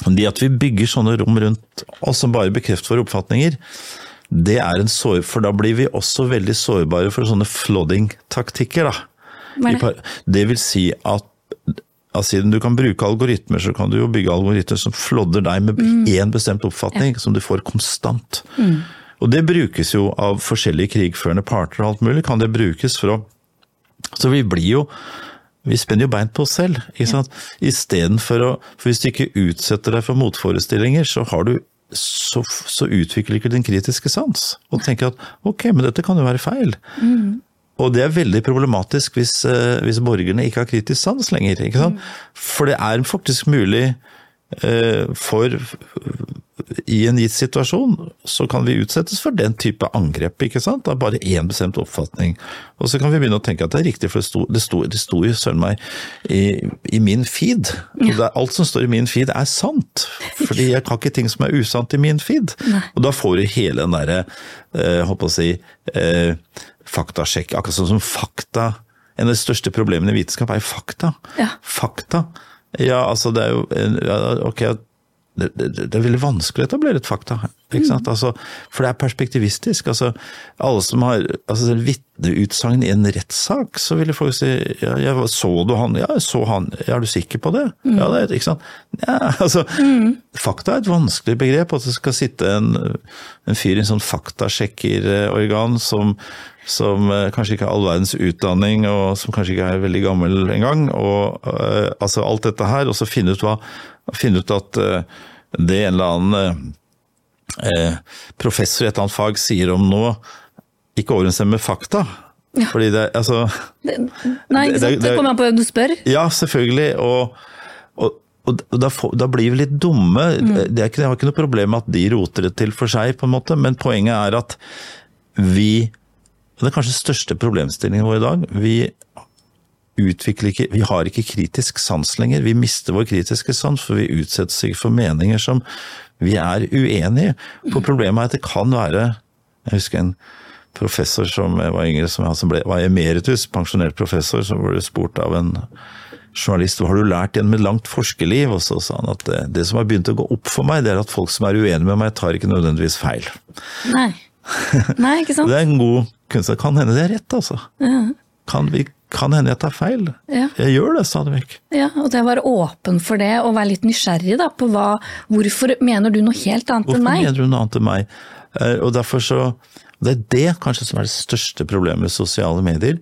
det at vi bygger sånne rom rundt oss som bare bekrefter våre oppfatninger, det er en sår, for da blir vi også veldig sårbare for sånne flooding-taktikker. er I det? Det vil si at siden du kan bruke algoritmer, så kan du jo bygge algoritmer som flodder deg med én bestemt oppfatning, som du får konstant. Og det brukes jo av forskjellige krigførende parter og alt mulig. Kan det brukes for å Så vi blir jo vi spenner jo bein på oss selv. ikke sant? Istedenfor å For hvis du ikke utsetter deg for motforestillinger, så har du så, så utvikler ikke din kritiske sans. Og tenker at ok, men dette kan jo være feil. Og det er veldig problematisk hvis, eh, hvis borgerne ikke har kritisk sans lenger. ikke sant? For det er faktisk mulig eh, for I en gitt situasjon så kan vi utsettes for den type angrep. ikke sant? Det er bare én bestemt oppfatning. Og så kan vi begynne å tenke at det er riktig, for det sto, det sto, det sto jo søren meg i, i min feed. Og er, alt som står i min feed er sant. Fordi jeg kan ikke ting som er usant i min feed. Og da får du hele den derre, eh, på å si, eh, faktasjekk. Akkurat sånn som fakta En av de største problemene i vitenskap er fakta. Ja. Fakta. Ja, altså det er jo Ok, det, det, det er veldig vanskelig å etablere et fakta. Ikke sant? Altså, for det er perspektivistisk. Altså, alle som har altså, vitneutsagn i en rettssak, så ville folk si ja, jeg, Så du han? Ja, jeg så han. Ja, er du sikker på det? Ja, det ikke sant? Ja, altså, Fakta er et vanskelig begrep. At det skal sitte en, en fyr i en sånn faktasjekkerorgan som, som eh, kanskje ikke har all verdens utdanning, og som kanskje ikke er veldig gammel engang. og eh, altså Alt dette her, og så finne ut, hva, finne ut at eh, det en eller annen eh, professor i et eller annet fag sier om noe, ikke overensstemmer med fakta. Fordi det, altså Nei, ikke det- sant? Det det- kommer an på hvem du spør. Ja, selvfølgelig. Og, og, og da, da blir vi litt dumme. Det er ikke, jeg har ikke noe problem med at de roter det til for seg, på en måte, men poenget er at vi og Det er kanskje den største problemstillingen vår i dag. Vi utvikler ikke Vi har ikke kritisk sans lenger. Vi mister vår kritiske sans, for vi utsettes ikke for meninger som vi er uenige i. For problemet er at det kan være Jeg husker en professor som var yngre, som, som ble, var emeritus, pensjonert professor, som ble spurt av en journalist hva har du lært gjennom et langt forskerliv, og så sa han at det, det som har begynt å gå opp for meg, det er at folk som er uenige med meg, tar ikke nødvendigvis feil. Nei. Nei, ikke sant? Det er en god kunnskap. Kan hende det er rett, altså. Kan, vi, kan hende jeg tar feil. Ja. Jeg gjør det stadig vekk. Ja, og det å være åpen for det, og være litt nysgjerrig da, på hva, hvorfor mener du noe helt annet Hvorfor enn meg? Hvorfor mener du noe annet enn meg? Eh, Og derfor så Det er det kanskje som er det største problemet med sosiale medier.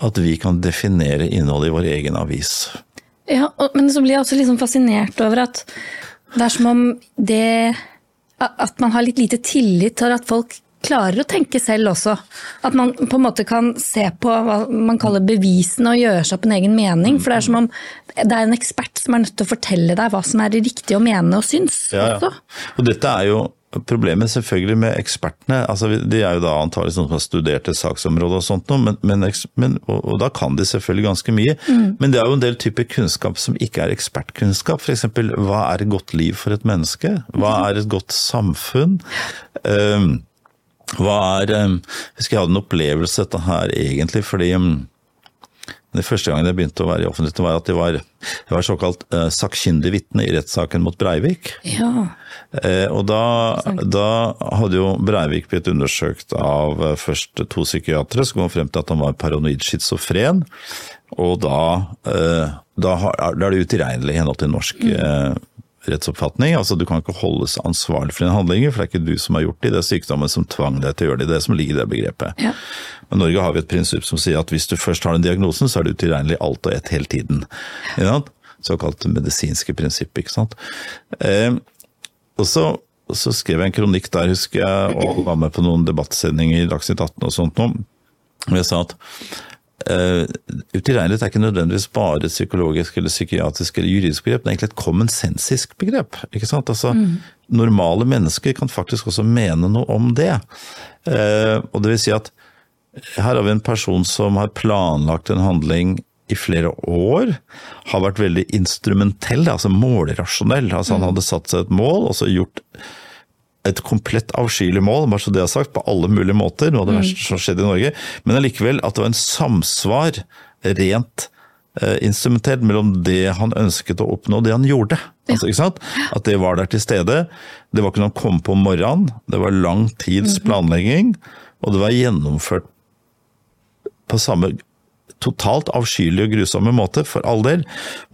At vi kan definere innholdet i vår egen avis. Ja, og, men så blir jeg også liksom fascinert over at det er som om det At man har litt lite tillit til at folk klarer å tenke selv også. At man på en måte kan se på hva man kaller bevisene og gjøre seg opp en egen mening. For det er som om det er en ekspert som er nødt til å fortelle deg hva som er det riktige å mene og synes. Ja, ja. Og dette er jo problemet selvfølgelig med ekspertene. altså De er jo da antakelig sånn som har studert et saksområde og sånt noe, men, men, og, og da kan de selvfølgelig ganske mye. Men det er jo en del typer kunnskap som ikke er ekspertkunnskap. F.eks. hva er et godt liv for et menneske? Hva er et godt samfunn? Um, hva er um, Jeg husker jeg hadde en opplevelse dette her egentlig, fordi um, Den første gangen jeg begynte å være i offentligheten, var at jeg var, jeg var såkalt uh, sakkyndig vitne i rettssaken mot Breivik. Ja. Uh, og da, da, hadde jo Breivik blitt undersøkt av uh, først to psykiatere som kom frem til at han var paranoid schizofren. Og da, uh, da, da er det utilregnelig i henhold til norsk eh, rettsoppfatning. Altså Du kan ikke holdes ansvarlig for dine handlinger, for det er ikke du som har gjort det, det er sykdommen som tvang deg til å gjøre det. Det er det som ligger i det begrepet. Ja. Men i Norge har vi et prinsipp som sier at hvis du først har den diagnosen, så er du utilregnelig alt og ett hele tiden. Såkalt medisinske prinsipp, ikke sant. Eh, og så, så, skrev jeg en kronikk der, husker jeg, og var med på noen debattsendinger i Dagsnytt 18 og sånt noe. Og jeg sa at Uh, utilregnelighet er ikke nødvendigvis bare et psykologisk eller psykiatrisk eller juridisk begrep, det er egentlig et kommensensisk begrep. ikke sant? Altså, mm. Normale mennesker kan faktisk også mene noe om det. Uh, og det vil si at her har vi en person som har planlagt en handling i flere år, har vært veldig instrumentell, altså målrasjonell. Altså Han mm. hadde satt seg et mål og så gjort et komplett avskyelig mål, bare så det er sagt, på alle mulige måter. Noe av det mm. verste som skjedde i Norge. Men allikevel at det var en samsvar rent eh, instrumentert mellom det han ønsket å oppnå og det han gjorde. Altså, ikke sant? At det var der til stede. Det var ikke noe han kom på om morgenen, det var lang tids mhm. planlegging. Og det var gjennomført på samme totalt avskyelige og grusomme måte, for all del,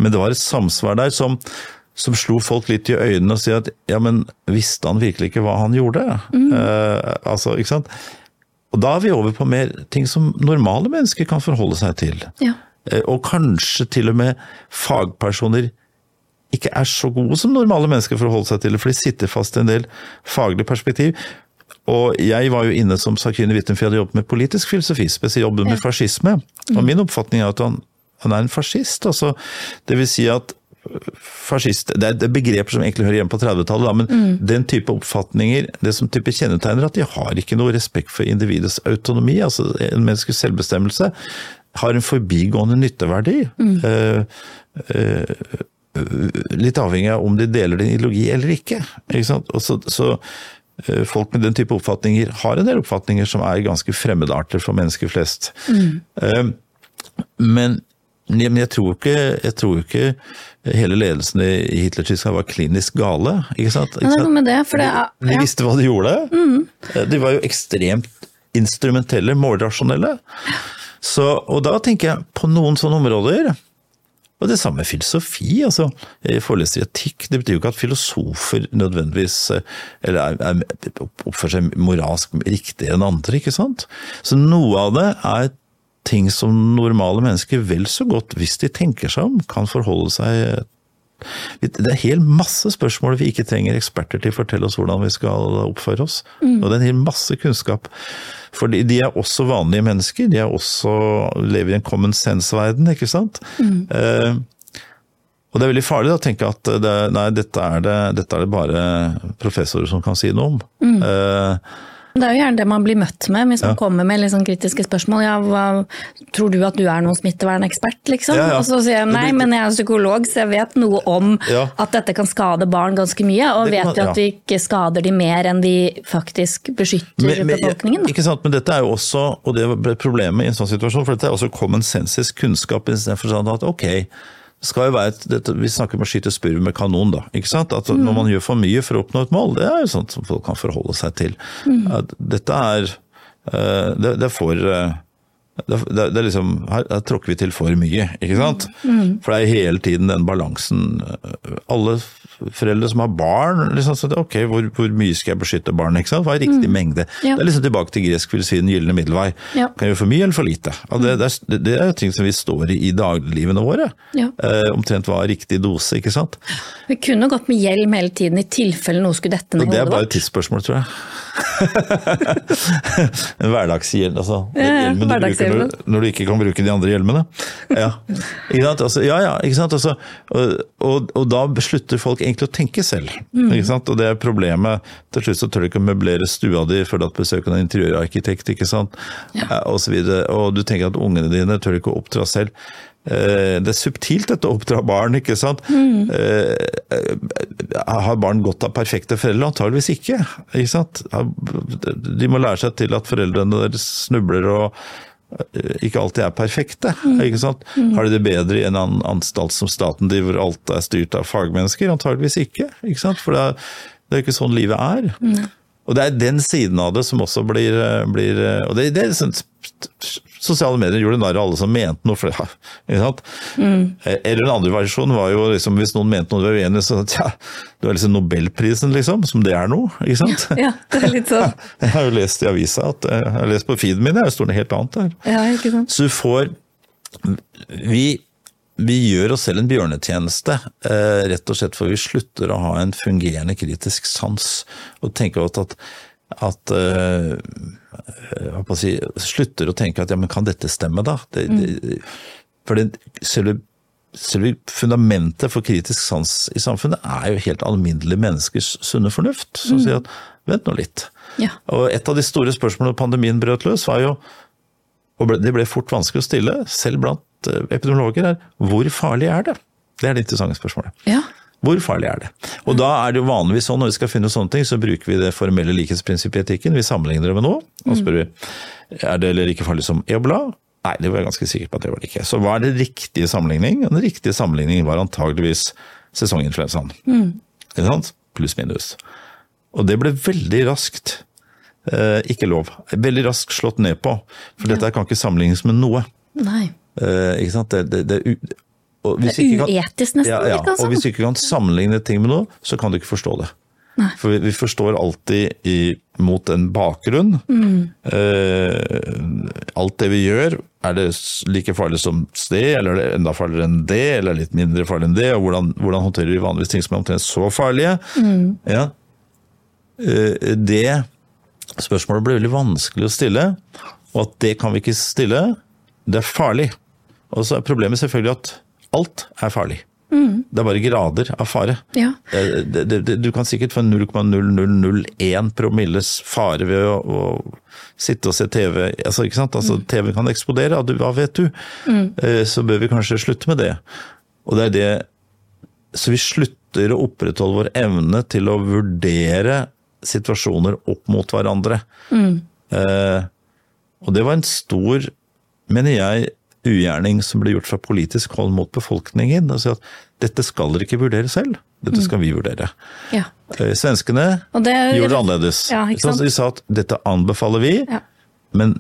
men det var et samsvar der som som slo folk litt i øynene og si at ja, men visste han virkelig ikke hva han gjorde? Mm. Eh, altså, ikke sant? Og da er vi over på mer ting som normale mennesker kan forholde seg til. Ja. Eh, og kanskje til og med fagpersoner ikke er så gode som normale mennesker for å holde seg til for de sitter fast i en del faglig perspektiv. Og jeg var jo inne som sakkyndig vitne, for jeg hadde jobbet med politisk filosofi, spesielt jobbet med fascisme. Og mm. min oppfatning er at han, han er en fascist. Altså, det vil si at fascist Det er begreper som egentlig hører hjemme på 30-tallet, men mm. den type oppfatninger, det som type kjennetegner at de har ikke noe respekt for individets autonomi, altså en menneskes selvbestemmelse, har en forbigående nytteverdi. Mm. Uh, uh, litt avhengig av om de deler din ideologi eller ikke. ikke så, så uh, folk med den type oppfatninger har en del oppfatninger som er ganske fremmedarter for mennesker flest. Mm. Men men jeg tror ikke, jeg tror ikke hele ledelsen i Hitler-Tyskland var klinisk gale. ikke sant? Ikke sant? Med det, for det er, ja. De visste hva de gjorde. Mm. De var jo ekstremt instrumentelle, målrasjonelle. Så, og da tenker jeg på noen sånne områder og det samme med filosofi. altså foreleser i etikk. Det betyr jo ikke at filosofer nødvendigvis eller er, er, oppfører seg moralsk riktigere enn andre, ikke sant. Så noe av det er ting som normale mennesker vel så godt, hvis de tenker seg om, kan forholde seg det er helt masse spørsmål vi ikke trenger eksperter til å fortelle oss hvordan vi skal oppføre oss. Mm. Og det er en hel masse kunnskap. For de er også vanlige mennesker. De er også, lever i en common sense-verden, ikke sant. Mm. Eh, og det er veldig farlig å tenke at det, nei, dette er det, dette er det, bare professorer som kan si noe om. Mm. Eh, det er jo gjerne det man blir møtt med hvis man ja. kommer med liksom kritiske spørsmål. Ja, hva, tror du at du er noen smittevernekspert, liksom? Ja. Og så sier jeg nei, men jeg er psykolog, så jeg vet noe om at dette kan skade barn ganske mye. Og det vet jo at vi ikke skader de mer enn vi faktisk beskytter men, men, befolkningen. Ikke sant, men dette er jo også, og det er problemet i en sånn situasjon, for dette er også common senses kunnskap. istedenfor for sånn at ok, skal jo være et, dette, Vi snakker om å skyte spurv med kanon, da. ikke sant? At Når man gjør for mye for å oppnå et mål, det er jo sånt som folk kan forholde seg til. Mm. Dette er eh, det, det får eh, det, det, det liksom, her, her, tråkker vi til for mye, ikke sant. Mm. For det er hele tiden den balansen. Alle foreldre som har barn, liksom, så det, ok, hvor, hvor, mye skal jeg beskytte barnet? ikke sant? Hva er riktig mm. mengde? Ja. Det er liksom tilbake til gresk filosofi, den gylne middelvei. Ja. Kan gjøre for mye eller for lite? Og det, det, det er ting som vi står i i dagliglivene våre. Ja. Eh, omtrent hva er riktig dose, ikke sant. Vi kunne gått med hjelm hele tiden i tilfelle noe skulle dette ned hodet vårt. Det er bare et tidsspørsmål, tror jeg. en hverdagshjelm, altså. Ja, hjelmen du når, når, du ikke kan bruke de andre hjelmene. Ja, ikke sant? Altså, ja, ja, ikke sant? Altså, og, og, da slutter folk egentlig å tenke selv. Mm. Ikke sant? Og det er problemet. Til slutt så tør du ikke å møblere stua di før du har besøk av en interiørarkitekt, ikke sant. Ja. Og, så videre. og du tenker at ungene dine tør ikke å oppdra selv. Eh, det er subtilt dette å oppdra barn, ikke sant. Mm. Har barn godt av perfekte foreldre? Antageligvis ikke. ikke sant? De må lære seg til at foreldrene deres snubler og eh, ikke alltid er perfekte. ikke sant? Har de det bedre i en anstalt som staten driver, alt er styrt av fagmennesker? Antageligvis ikke. ikke sant? For det er, det er ikke sånn livet er. Og det er den siden av det som også blir, eh, blir eh, Og det, det er sånn Sosiale medier gjorde narr av alle som mente noe. For, ja? Eh, Eller den andre versjonen var jo liksom, hvis noen mente noe du var uenig i, så tja, det var liksom Nobelprisen, liksom. Som det er nå. ikke sant? Ja, det er litt sånn. Jeg har jo lest i avisa at jeg har lest på feeden min, det står det helt annet der. Ja, ikke sant. Så du får Vi, vi gjør oss selv en bjørnetjeneste, eh, rett og slett for vi slutter å ha en fungerende kritisk sans. Og tenker at, at eh, å si, Slutter å tenke at ja, men kan dette stemme, da? Det, det, for det, selve, selve fundamentet for kritisk sans i samfunnet er jo helt alminnelige menneskers sunne fornuft, som sier at vent nå litt. Ja. Og et av de store spørsmålene pandemien brøt løs, var jo og det ble fort vanskelig å stille, selv blant eh, epidemiologer, er hvor farlig er det? Det er det interessante spørsmålet. Ja. Hvor farlig er det? Og da er det jo vanligvis sånn når vi skal finne sånne ting, så bruker vi det formelle likhetsprinsippet i etikken. Vi sammenligner det med noe, og spør vi er det like farlig som ebola. Nei, det var jeg ganske sikker på at det var det ikke. Så hva er det riktige sammenligning? Den riktige sammenligningen var antageligvis sesonginfluensaen. Ikke sant? Pluss minus. Og det ble veldig raskt eh, ikke lov. Veldig raskt slått ned på. For dette kan ikke sammenlignes med noe. Nei. Eh, ikke sant? Det, det, det Det er uetisk nesten, Ja, ja. Og hvis du ikke kan sammenligne ting med noe, så kan du ikke forstå det. Nei. For vi, vi forstår alltid i, mot en bakgrunn. Eh, alt det vi gjør, er det like farlig som det, eller er det enda farligere enn det, eller litt mindre farlig enn det? Og hvordan, hvordan håndterer vi vanligvis ting som er omtrent så farlige? Ja. Eh, det spørsmålet blir veldig vanskelig å stille, og at det kan vi ikke stille, det er farlig. Og så er problemet selvfølgelig at alt er farlig. Det er bare grader av fare. Ja. Eh, du kan sikkert få 0,0001 promilles fare ved å, å sitte og se TV. Altså? Altså, TV kan eksplodere, og du, hva vet du? Mm. Så bør vi kanskje slutte med det. Og det er det Så vi slutter å opprettholde vår evne til å vurdere situasjoner opp mot hverandre. Eh, og det var en stor, mener jeg, ugjerning som ble gjort fra politisk hold mot befolkningen. Altså at dette skal dere ikke vurdere selv, dette skal vi vurdere. ja. Eh, Svenskene det gjorde det annerledes. Ja? De sa at dette anbefaler vi, Ja. men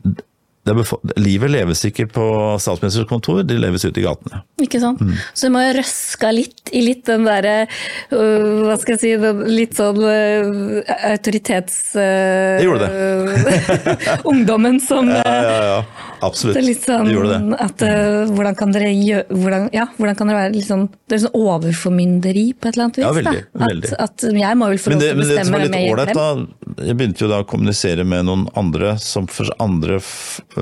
livet leves ikke på statsministerens kontor, det leves ute i gatene. Ikke sant? Mm. Så du må jo røska litt i litt den derre uh, Hva skal jeg si den Litt sånn uh, autoritets... Uh, Det gjorde ungdommen som Ja, øh, ja, ja. Absolutt. Det er sånn det gjorde det. at øh, hvordan kan dere gjøre hvordan, Ja, hvordan kan dere være litt sånn Det er sånn overformynderi på et eller annet vis? Ja, veldig, da. veldig. At, at jeg må vel få lov til å men det som bestemme var litt ålreit, da. Jeg begynte jo da å kommunisere med noen andre som for andre øh,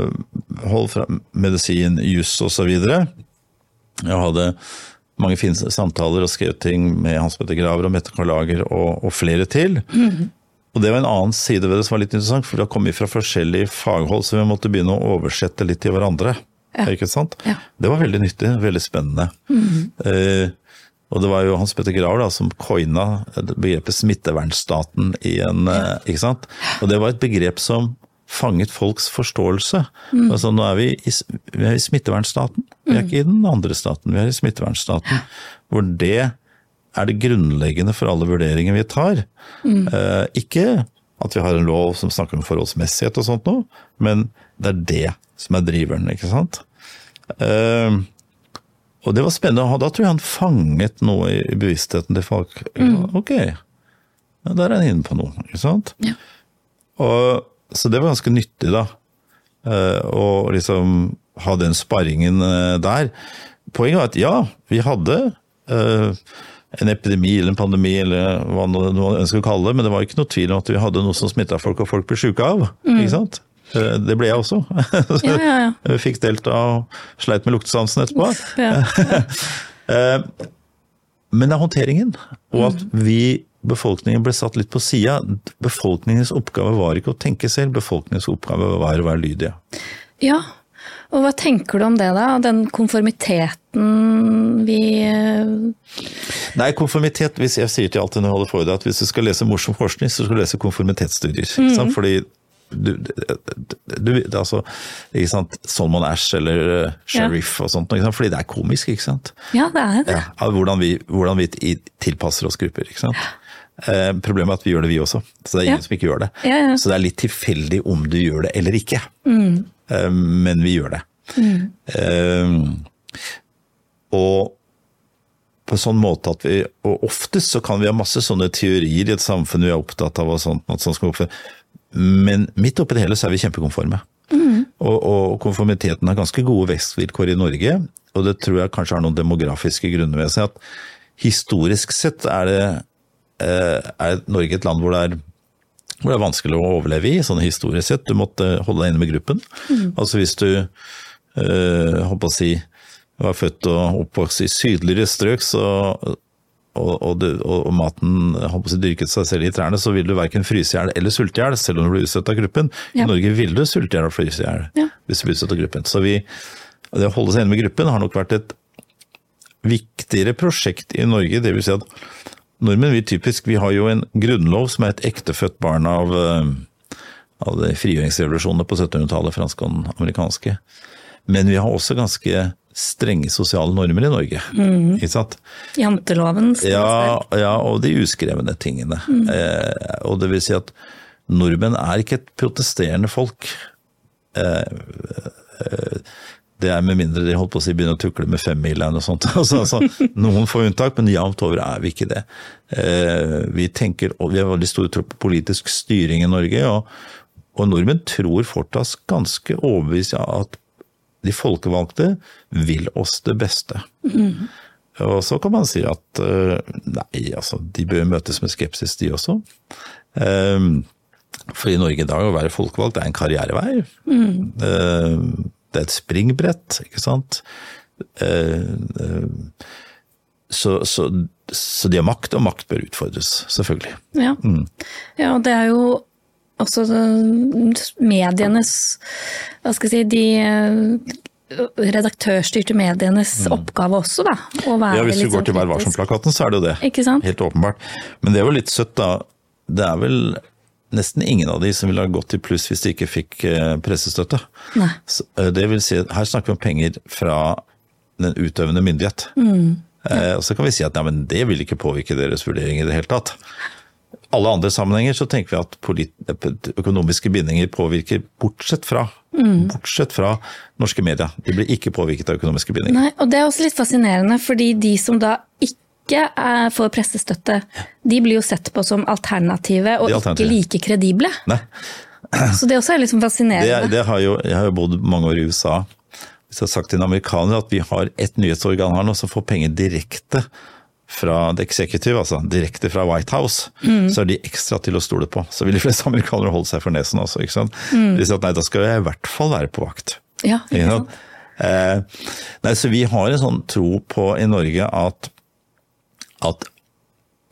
hold fra medisin, juss osv. Jeg hadde mange fine samtaler og skrevet ting med Hans Petter Graver og Mette Karlager og, og flere til. Og det var en annen side ved det som var litt interessant, for da kom vi fra forskjellige faghold, så vi måtte begynne å oversette litt til hverandre. Ja. Ikke sant? Ja. Det var veldig nyttig, veldig spennende. Eh, og det var jo Hans Petter Graver da, som coina begrepet smittevernstaten i en eh, Ikke sant? Og det var et begrep som fanget folks forståelse. Altså nå er vi i, vi er i smittevernstaten, vi er ikke i den andre staten, vi er i smittevernstaten. Hvor det er det grunnleggende for alle vurderinger vi tar. Eh, ikke at vi har en lov som snakker om forholdsmessighet og sånt noe, men det er det som er driveren, ikke sant. Eh, og det var spennende, og da tror jeg han fanget noe i bevisstheten til folk. Ok, ja, der er han inne på noe, ikke sant? Ja. Og, så det var ganske nyttig, da. eh, Å liksom ha den sparringen eh, der. Poenget var at ja, vi hadde eh, en epidemi eller en pandemi eller hva man ønsker å kalle det, men det var ikke noe tvil om at vi hadde noe som smitta folk og folk ble sjuke av. ikke sant? Det ble jeg også. Ja, ja, ja. Fikk delta og sleit med luktesansen etterpå. Men det er håndteringen, og at vi, befolkningen, ble satt litt på sida. Befolkningens oppgave var ikke å tenke selv, befolkningens oppgave var å være lydige. ja. Og hva tenker du om det, da? Den konformiteten vi øh, Nei, konformitet, hvis jeg sier til alltid når jeg holder foredrag at hvis du skal lese morsom forskning, så skal du lese konformitetsstudier. ikke sant? Fordi du, du, du, altså, ikke sant? Solomon Ash eller Sheriff ja. og sånt, ikke sant? fordi det er komisk, ikke sant? Ja, det er det. Ja, hvordan, vi, hvordan vi tilpasser oss grupper, ikke sant? Eh, problemet er at vi gjør det vi også, så det er ingen Ja. som ikke gjør det. Ja, ja. Så det er litt tilfeldig om du gjør det eller ikke. Eh, men vi gjør det. Eh, og på en sånn måte at vi, og oftest så kan vi ha masse sånne teorier i et samfunn vi er opptatt av, og sånt, at sånt men midt oppi det hele så er vi kjempekonforme. Og, og konformiteten har ganske gode vekstvilkår i Norge, og det tror jeg kanskje har noen demografiske grunner ved seg. at Historisk sett er, det, er Norge et land hvor det er hvor det er vanskelig å overleve i, sånn historisk sett. Du måtte holde deg inne med gruppen. Altså hvis du øh, håper å si, var født og oppvokst i sydligere strøk, så, og, og, du, og, og maten håper å si, dyrket seg selv i trærne, så vil du verken fryse i hjel eller sulte i hjel, selv om du blir utstøtt av gruppen. Ja. I Norge vil du sulte i hjel og fryse i hjel Ja. hvis du blir utstøtt av gruppen. Så vi, det å holde seg inne med gruppen har nok vært et viktigere prosjekt i Norge. Det vil si at nordmenn vi typisk, vi har jo en grunnlov som er et ektefødt barn av, eh, av frigjøringsrevolusjonene på 1700-tallet, franske og amerikanske. Men vi har også ganske strenge sosiale normer i Norge. Ikke sant? Janteloven. Ja, ja, og de uskrevne tingene. Eh, og det vil si at nordmenn er ikke et protesterende folk. Eh, eh, det er med mindre de holdt på å si begynner å tukle med femmileren og sånt. Altså, altså, noen får unntak, men jevnt over er vi ikke det. Eh, vi tenker, og vi har veldig stor tro på politisk styring i Norge, og, og nordmenn tror fortsatt ganske overbevist at de folkevalgte vil oss det beste. Og så kan man si at eh, nei, altså, de bør møtes med skepsis, de også. Um, for i Norge i dag å være folkevalgt er en karrierevei. Eh, det er et springbrett, ikke sant. Eh, eh, så, så, så de har makt, og makt bør utfordres, selvfølgelig. Ja. Mm. ja, det er jo også eh, medienes Hva skal jeg si De redaktørstyrte medienes oppgave også, da. Å være Mm. Ja, Hvis du går sånn til Vær kritisk. varsom-plakaten, så er det jo det. Ikke sant? Helt åpenbart. Men det er jo litt søtt, da. Det er vel nesten ingen av de som ville ha gått i pluss hvis de ikke fikk eh, pressestøtte. Så, eh, Det vil si, her snakker vi om penger fra den utøvende myndighet. Mm. Eh, og så kan vi si at nei, men det vil ikke påvirke deres vurdering i det hele tatt. Alle andre sammenhenger så tenker vi at økonomiske bindinger påvirker, bortsett fra, Mm. bortsett fra norske medier. De blir ikke påvirket av økonomiske bindinger. Nei, og det er også litt fascinerende, fordi de som da ikke er, får pressestøtte, de blir jo sett på som alternative og ikke like kredible. Nei. Så det også er liksom Det, fascinerende. er- det har jo, jeg har jo bodd mange år i USA. Hvis jeg har sagt til en amerikaner at vi har et nyhetsorgan her nå som får penger direkte fra det executive, altså direkte fra White House, så er de ekstra til å stole på. Så vil de fleste amerikanere holde seg for nesen også, ikke sant. De sier at nei, da skal jeg i hvert fall være på vakt. Ja, Ikke ikke sant? Eh, nei, så vi har en sånn tro på i Norge at, at,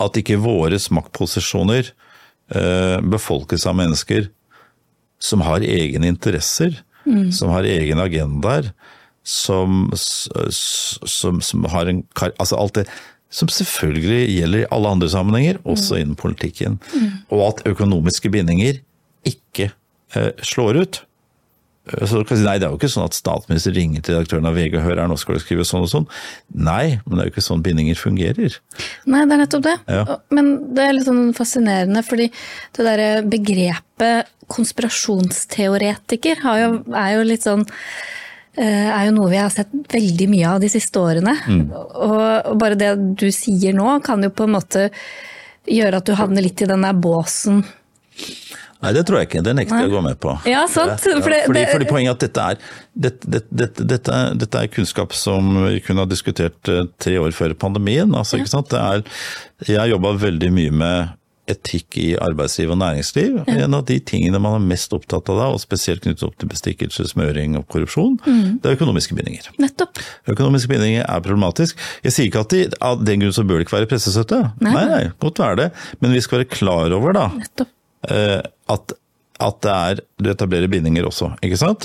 at ikke våre maktposisjoner eh, befolkes av mennesker som har egne interesser, som har egne agendaer, som, som, som har en. Altså alt det som selvfølgelig gjelder i alle andre sammenhenger, også innen politikken. Og at økonomiske bindinger ikke eh, slår ut. Eh, du kan si, nei, Det er jo ikke sånn at statsminister ringer til redaktøren av VG og hører nå skal du skrive sånn og sånn. Nei, men det er jo ikke sånn bindinger fungerer. Nei, det er nettopp det. Ja. Men det er litt sånn fascinerende, fordi det derre begrepet konspirasjonsteoretiker har jo, er jo litt sånn eh, er jo noe vi har sett veldig mye av de siste årene. Mm. Og bare det du sier nå, kan jo på en måte gjøre at du havner litt i den der båsen. Nei, det tror jeg ikke. Det nekter jeg å gå med på. Ja, sant. Ja, fordi, det- fordi poenget er at dette er, dette, dette, dette, dette, er, kunnskap som vi kunne ha diskutert eh, tre år før pandemien. Altså, ikke sant? Det er, jeg har jobba veldig mye med etikk i arbeidsliv og næringsliv. En av de tingene man er mest opptatt av da, og spesielt knyttet opp til bestikkelse, smøring og korrupsjon, Mm. det er økonomiske bindinger. Nettopp. Økonomiske bindinger er problematisk. Jeg sier ikke at de, av den grunn så bør det ikke være pressestøtte. Nei. Nei, nei, godt være det. Men vi skal være klar over da, Nettopp. Eh, at, at det er, du etablerer bindinger også, ikke sant?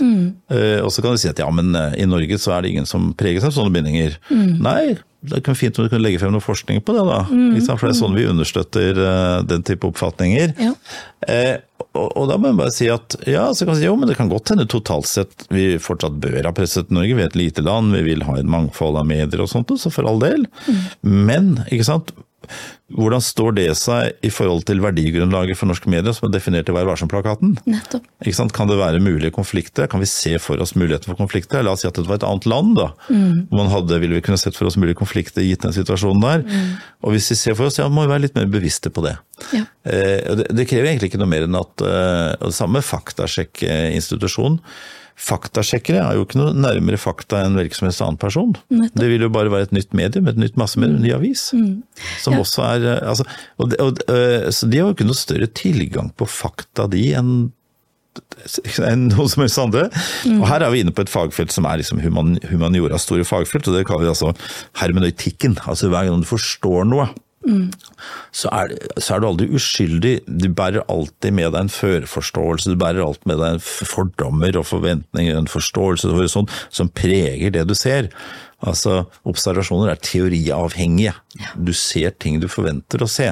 Eh, og så kan du si at ja, men eh, i Norge så er det ingen som preges av sånne bindinger. Nei, det er fint om du kan legge frem noe forskning på det, da. Ikke sant? For det er sånn vi understøtter eh, den type oppfatninger. Ja. Eh, og, og da må jeg bare si at ja, så kan si, jo, men det kan godt hende totalt sett vi fortsatt bør ha presset Norge. Vi er et lite land, vi vil ha et mangfold av medier og sånt, så for all del. Men, ikke sant. Hvordan står det seg i forhold til verdigrunnlaget for norske medier, som er definert i Vær varsom-plakaten? Kan det være mulige konflikter? Kan vi se for oss muligheter for konflikter? La oss si at det var et annet land, da. Hvor man hadde, ville vi kunne sett for oss mulige konflikter gitt den situasjonen der. Og hvis vi ser for oss, ja, må vi være litt mer bevisste på det. Ja. Eh, det, det krever egentlig ikke noe mer enn at eh, samme faktasjekkinstitusjon. Faktasjekkere er jo ikke noe nærmere fakta enn hvilken som helst annen person. Nettopp. Det vil jo bare være et nytt medium, et nytt massemedium, en ny avis. Som Ja. også er eh, altså, og, de, og, eh, Så de har jo ikke noe større tilgang på fakta, de, enn enn noen som helst andre. Og her er vi inne på et fagfelt som er liksom human, humanioras store fagfelt, og det kaller vi altså hermenøytikken. Altså hver gang du forstår noe, så, er, så er du aldri uskyldig. Du bærer alltid med deg en førforståelse, du bærer alltid med deg en fordommer og forventninger, en forståelse og sånn, som preger det du ser. Altså, Observasjoner er teoriavhengige. Du ser ting du forventer å se.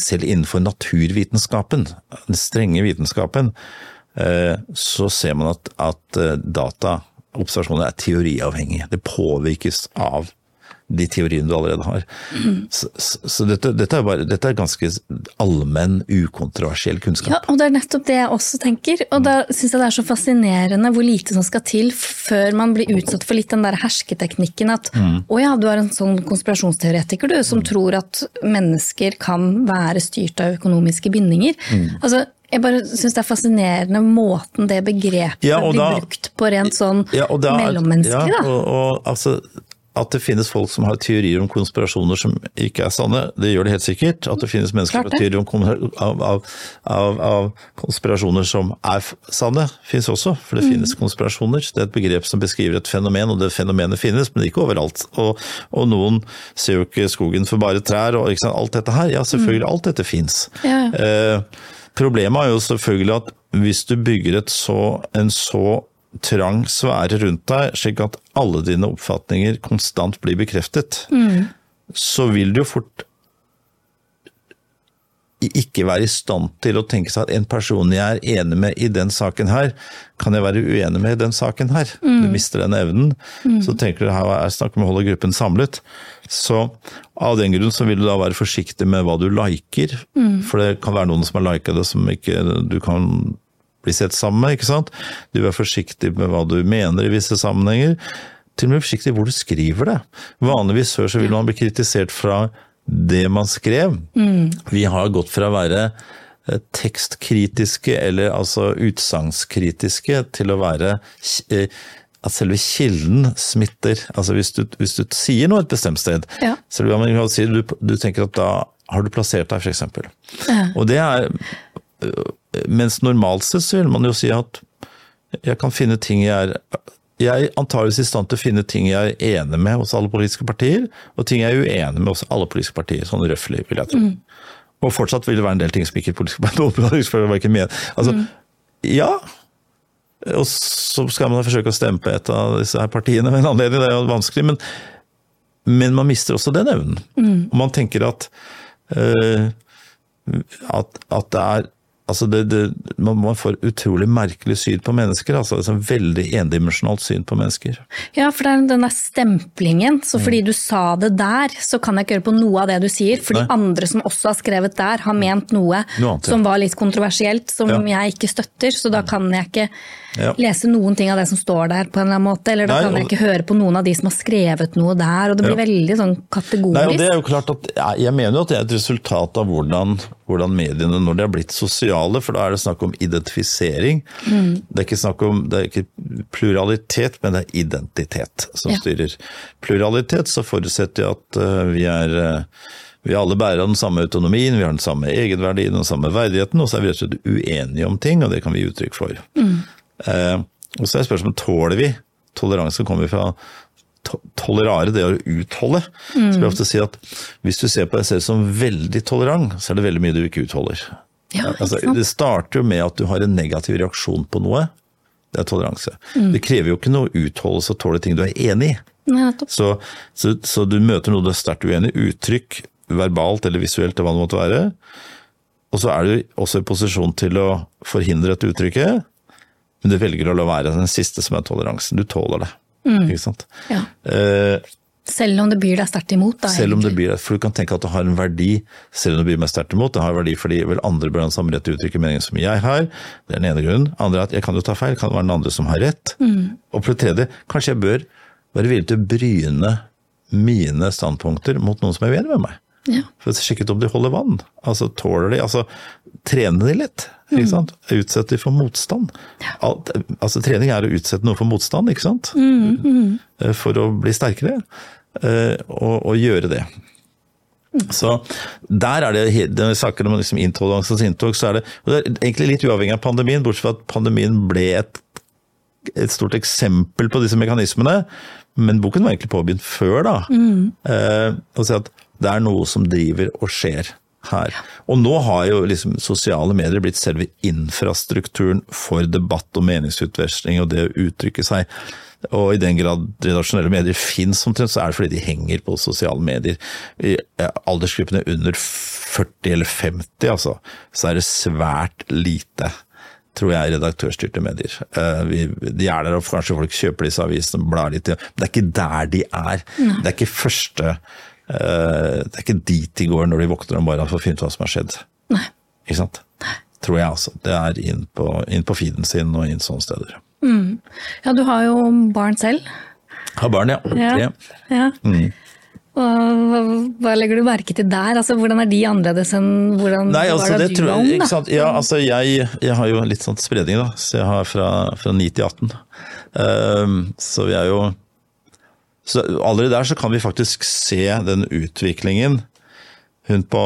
Selv innenfor naturvitenskapen, den strenge vitenskapen, eh, så ser man at, at eh, data, observasjoner, er teoriavhengige. Det påvirkes av de teoriene du allerede har. Så, så, så dette, dette, er bare, dette er ganske allmenn, ukontroversiell kunnskap. Ja, og det er nettopp det jeg også tenker. Og da syns jeg det er så fascinerende hvor lite som skal til før man blir utsatt for litt den der hersketeknikken at å ja, du er en sånn konspirasjonsteoretiker du, som tror at mennesker kan være styrt av økonomiske bindinger. Altså, jeg bare syns det er fascinerende måten det begrepet Ja, og blir da- brukt på rent sånn Ja, da, mellommenneskelig, ja. Og, og, altså, at det finnes folk som har teorier om konspirasjoner som ikke er sanne, det gjør det helt sikkert. At det finnes mennesker som med teorier om, av, av, av, konspirasjoner som er sanne, finnes også. For Mm. det finnes konspirasjoner. Det er et begrep som beskriver et fenomen, og det fenomenet finnes, men ikke overalt. Og, og noen ser jo ikke skogen for bare trær, og sant? alt dette her. Ja, selvfølgelig, alt dette fins. Mm. Ja. Eh, problemet er jo selvfølgelig at hvis du bygger et så, en så trang sfære rundt deg, slik at alle dine oppfatninger konstant blir bekreftet, så vil du jo fort ikke være i stand til å tenke seg at en person jeg er enig med i den saken her, kan jeg være uenig med i den saken her. Du mister den evnen. Så tenker du her er snakk om å holde gruppen samlet. Så av den grunn så vil du da være forsiktig med hva du liker. For det kan være noen som har lika det som ikke du kan bli sett sammen med, ikke sant. Du er forsiktig med hva du mener i visse sammenhenger. Til og med forsiktig hvor du skriver det. Vanligvis før så vil man bli kritisert fra det man skrev. Vi har gått fra å være eh, tekstkritiske, eller altså utsagnskritiske, til å være eh, at selve kilden smitter. Altså hvis du, hvis du sier noe et bestemt sted, Ja. selv om man si, du, du tenker at da har du plassert deg, f.eks. Ja. Og det er Mens normalt sett så vil man jo si at jeg kan finne ting jeg er jeg er antageligvis i stand til å finne ting jeg er enig med hos alle politiske partier, og ting jeg er uenig med hos alle politiske partier, sånn røffelig, vil jeg tro. Og fortsatt vil det være en del ting som ikke politiske partier, var ikke med. Altså, ja. Og så skal man forsøke å stemme på et av disse her partiene ved en anledning, det er jo vanskelig, men, men man mister også den evnen. Og man tenker at, uh, at, at det er Altså det, det, man, man får utrolig merkelig syn på mennesker. altså et sånn Veldig endimensjonalt syn på mennesker. Ja, for det er den der stemplingen. Så fordi du sa det der, så kan jeg ikke høre på noe av det du sier. For de andre som også har skrevet der, har ment noe, Noe annet, ja. som var litt kontroversielt, som Ja. jeg ikke støtter. Så da kan jeg ikke Ja. lese noen ting av det som står der på en eller annen måte. Eller da Nei, kan jeg ikke høre på noen av de som har skrevet noe der. Og det blir Ja. veldig sånn kategorisk. Nei, og det er jo klart at Jeg mener jo at det er et resultat av hvordan, hvordan mediene, når de har blitt sosiale, for da er det snakk om identifisering. Det er ikke snakk om det er ikke pluralitet, men det er identitet som Ja. styrer. Pluralitet så forutsetter jeg at uh, vi er uh, vi alle bærer den samme autonomien, vi har den samme egenverdien, den samme verdigheten, og så er vi rett og slett uenige om ting, og det kan vi gi uttrykk for. Eh, og så er spørsmålet tåler vi toleranse kommer fra to tolerare, det å utholde. Så jeg ofte si at hvis du ser på deg selv som veldig tolerant, så er det veldig mye du ikke utholder. Ja, ikke altså, det starter jo med at du har en negativ reaksjon på noe. Det er toleranse. Mm. Det krever jo ikke noe utholdelse å tåle ting du er enig i. Nei. Så, så, så du møter noe du er sterkt uenig i, uttrykk, verbalt eller visuelt, eller hva det måtte være. Og så er du også i posisjon til å forhindre dette uttrykket, men du velger å la være den siste som er toleransen. Du tåler det. Ikke sant? Ja. Uh, Selv om det byr deg sterkt imot, da. selv om det byr deg, for du kan tenke at det har en verdi, selv om det blir meg sterkt imot. Det har en verdi fordi vel andre bør ha den samme rett til å uttrykke meningen som jeg har. Det er den ene grunnen. Andre er at jeg kan jo ta feil, kan det være den andre som har rett. Og for det tredje, kanskje jeg bør være villig til å bryne mine standpunkter mot noen som er uenig med meg. Ja. For å sjekke ut om de holder vann. Altså tåler de Altså trene de litt. Ikke sant? Utsette for motstand. Alt, altså trening er å utsette noe for motstand, ikke sant? Eh, For å bli sterkere. eh, Og, og gjøre det. Så der er det, når vi snakker om liksom intoleransens inntog, så er det, og det er egentlig litt uavhengig av pandemien, bortsett fra at pandemien ble et, et stort eksempel på disse mekanismene. Men boken var egentlig påbegynt før, da. Eh, å si at det er noe som driver og skjer her. Og nå har jo liksom sosiale medier blitt selve infrastrukturen for debatt og meningsutveksling og det å uttrykke seg. Og i den grad redaksjonelle medier fins omtrent, så er det fordi de henger på sosiale medier. I aldersgruppene under 40 eller 50, altså, så er det svært lite tror jeg, redaktørstyrte medier. Eh, de er der, og kanskje folk kjøper disse avisene, blar litt Men Det er ikke der de er. Det er ikke første Det er ikke dit de går når de våkner om morgenen for å finne ut hva som har skjedd. Nei. Ikke sant? Tror jeg, altså. Det er inn på, inn på feeden sin og inn sånne steder. Ja, du har jo barn selv. Har barn, ja. Ja. Ja. Mm. Hva, legger du merke til der? Altså, hvordan er de annerledes enn hvordan Nei, altså, var da det du jeg, da? Ja, altså, jeg, jeg har jo litt sånn spredning, da. Så jeg har fra, fra 9 til 18. Ehm, så vi er jo så Allerede der så kan vi faktisk se den utviklingen. Hun på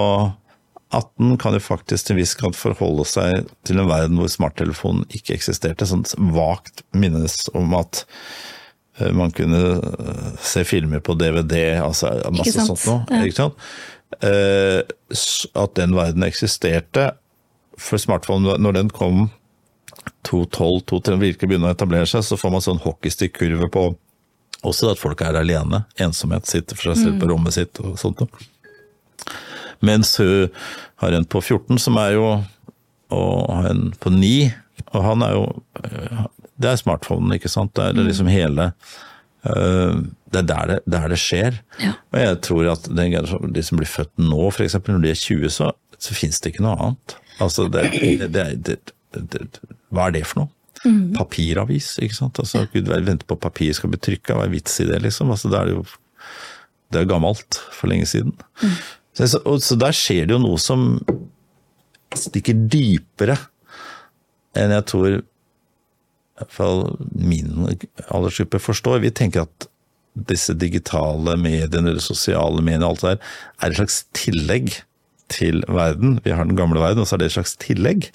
18 kan jo faktisk til en viss grad forholde seg til en verden hvor smarttelefonen ikke eksisterte. Sånn vagt minnes om at eh, man kunne eh, se filmer på DVD, altså masse sånt noe. Ikke sant? Eh, At den verden eksisterte. For smartphone, når den kom 2.12, 2.13, virkelig begynne å etablere seg, så får man sånn hockeystick-kurve på også at folk er alene. Ensomhet, sitter for seg selv på rommet sitt og sånt noe. Mens hun har en på 14 som er jo og har en på 9, og han er jo eh, Det er smartphonen, ikke sant. Det er liksom hele eh, Det er der det, der det skjer. Ja. Og jeg tror at de som blir født nå, f.eks. når de er 20, så, så fins det ikke noe annet. Altså, det, det, det, det, det, hva er det for noe? Papiravis, ikke sant. Altså, Gud venter på papir skal bli trykka, hva er vits i det, liksom? Altså, det er jo det er gammelt for lenge siden. Så, så, og, så der skjer det jo noe som stikker dypere enn jeg tror i hvert fall min aldersgruppe forstår. Vi tenker at disse digitale mediene eller sosiale mediene og alt det der er et slags tillegg til verden. Vi har den gamle verden, og så er det et slags tillegg.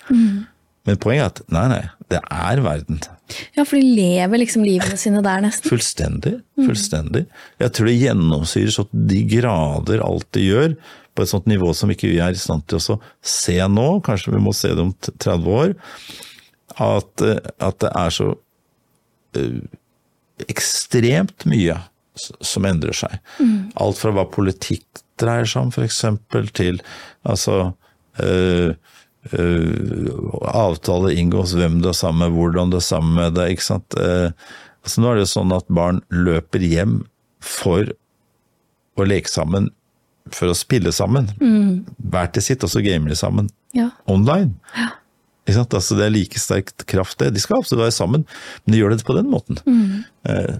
Men poenget er at nei, nei, det er verden. Ja, for de lever liksom livene sine der nesten. Fullstendig. Fullstendig. Jeg tror det gjennomsyrer så de grader alt de gjør, på et sånt nivå som ikke vi er i stand til å se nå, kanskje vi må se det om 30 år, at, eh, at det er så eh, ekstremt mye som endrer seg. Alt fra hva politikk dreier seg om, f.eks., til altså øh, øh, avtale inngås, hvem det er sammen med, hvordan det er sammen med deg. ikke sant? Eh, altså nå er det jo sånn at barn løper hjem for å leke sammen, for å spille sammen. Hver til sitt, og så gamer de sammen Ja. online. Ikke sant? Altså, det er like sterkt kraft, det. De skal absolutt være sammen, men de gjør det på den måten. Eh,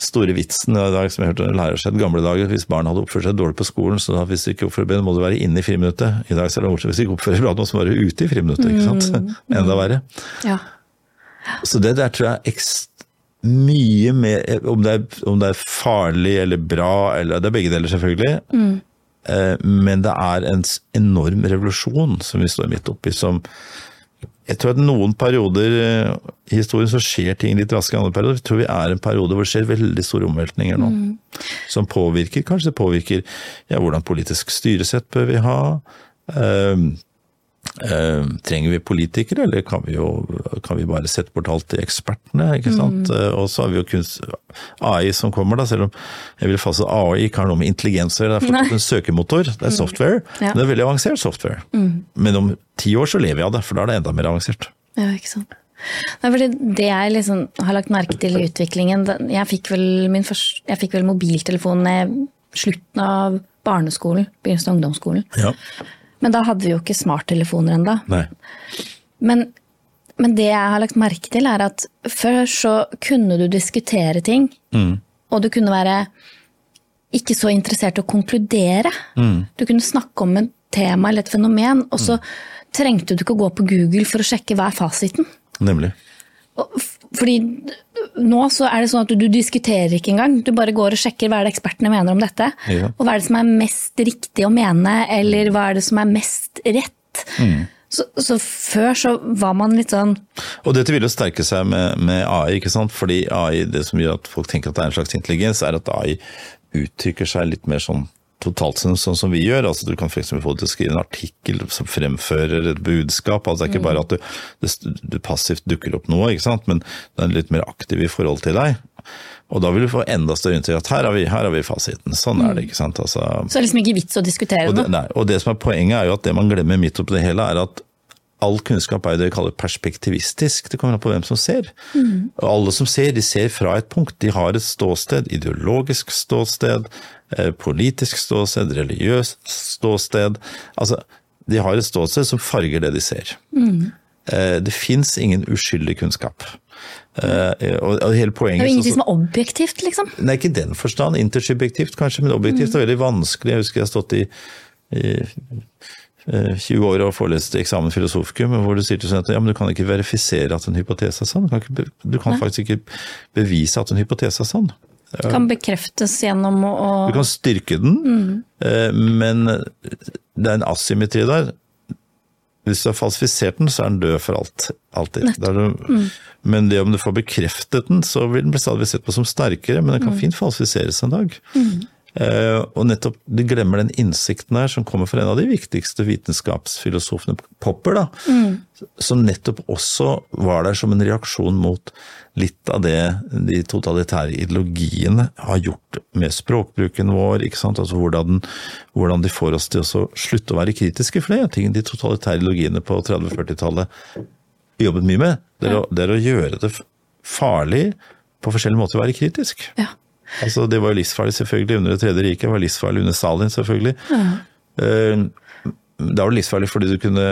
store vitsen i dag som jeg hørte lærer seg i gamle dager, hvis barn hadde oppført seg dårlig på skolen, så da, hvis du ikke oppfører deg må du være inne i friminuttet. I dag er det morsomt, hvis du ikke oppfører deg bra, så må du være ute i friminuttet. ikke sant? Enda verre. ja. Så det der tror jeg er mye mer om det, er, om det er farlig eller bra, eller det er begge deler selvfølgelig, Mm. men det er en enorm revolusjon som vi står midt oppi, som jeg tror at noen perioder eh, i historien så skjer ting litt raskere enn andre perioder. Jeg tror vi er en periode hvor det skjer veldig store omveltninger nå. Som påvirker, kanskje det påvirker ja, hvordan politisk styresett bør vi ha. Eh, Eh, trenger vi politikere, eller kan vi, jo, kan vi bare sette bort alt til ekspertene? ikke sant? Mm. og så har vi jo kunst, AI som kommer, da, selv om jeg vil fastslå AI ikke har noe med intelligens å gjøre. Det er faktisk en søkemotor, det er software. Ja. Det er veldig avansert software. Men om ti år så lever vi av det, for da er det enda mer avansert. Ja, ikke sant. Nei, fordi det jeg liksom har lagt merke til i utviklingen Jeg fikk vel, min første, jeg fikk vel mobiltelefonen i slutten av barneskolen, begynnelsen av ungdomsskolen. Ja. Men da hadde vi jo ikke smarttelefoner ennå. Men, men det jeg har lagt merke til, er at før så kunne du diskutere ting, og du kunne være ikke så interessert i å konkludere. Du kunne snakke om et tema eller et fenomen, og så trengte du ikke å gå på Google for å sjekke hva er fasiten. Nemlig. Og Fordi nå så er det sånn at du, du diskuterer ikke engang. Du bare går og sjekker hva er det ekspertene mener om dette. Ja. Og hva er det som er mest riktig å mene, eller hva er det som er mest rett. Så, så før så var man litt sånn Og dette vil jo sterke seg med, med AI, ikke sant? fordi AI, det som gjør at folk tenker at det er en slags intelligens, er at AI uttrykker seg litt mer sånn totalt sånn, sånn som vi gjør. Altså, du kan f.eks. få det til å skrive en artikkel som fremfører et budskap. Altså, det er ikke bare at du, det, du passivt dukker opp noe, ikke sant? men det er litt mer aktiv i forhold til deg. Og da vil du få enda større inntrykk at her har vi, her har vi fasiten. Sånn er det, ikke sant. Altså, Så det er liksom ikke vits å diskutere det, nei, og det som er poenget er jo at det man glemmer midt oppi det hele, er at all kunnskap er det vi kaller perspektivistisk. Det kommer an på hvem som ser. Og alle som ser, de ser fra et punkt. De har et ståsted, ideologisk ståsted, politisk ståsted, religiøst ståsted. Altså, de har et ståsted som farger det de ser. Mm. det fins ingen uskyldig kunnskap. Eh, og, hele poenget, Det er jo ingenting som er objektivt, liksom. Nei, ikke i den forstand. Intersubjektivt kanskje, men objektivt er veldig vanskelig. Jeg husker jeg har stått i, i eh, 20 år og forelest eksamen filosofikum, hvor du sier til studenter ja, men du kan ikke verifisere at en hypotese er sann. Du kan, ikke, du kan faktisk ikke bevise at en hypotese er sann. Det kan bekreftes gjennom å Du kan styrke den, mm. men det er en asymmetri der. Hvis du har falsifisert den, så er den død for alt, alltid. Det- Men det om du får bekreftet den, så vil den bli stadig sett på som sterkere, men den kan fint falsifiseres en dag. Eh, og nettopp de glemmer den innsikten her som kommer fra en av de viktigste vitenskapsfilosofene, Popper, da, som nettopp også var der som en reaksjon mot litt av det de totalitære ideologiene har gjort med språkbruken vår, ikke sant? Altså hvordan, hvordan de får oss til å slutte å være kritiske, for det er ting de totalitære ideologiene på 30-40-tallet jobbet mye med. Det er, å, det er å gjøre det farlig på forskjellige måter å være kritisk. Ja. Altså, det var livsfarlig selvfølgelig under Det tredje riket, det var livsfarlig under Stalin selvfølgelig. Eh, Da var det livsfarlig fordi du kunne,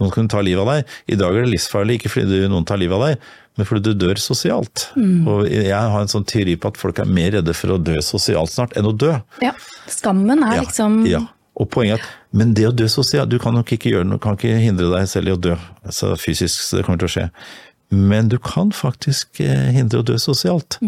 noen kunne ta livet av deg. I dag er det livsfarlig ikke fordi noen tar livet av deg, men fordi du dør sosialt. Og jeg har en sånn teori på at folk er mer redde for å dø sosialt snart enn å dø. ja. Skammen er Ja, liksom ja. Og poenget er at men det å dø sosialt, du kan nok ikke gjøre noe, kan ikke hindre deg selv i å dø. Altså fysisk, så det kommer til å skje. Men du kan faktisk eh, hindre å dø sosialt.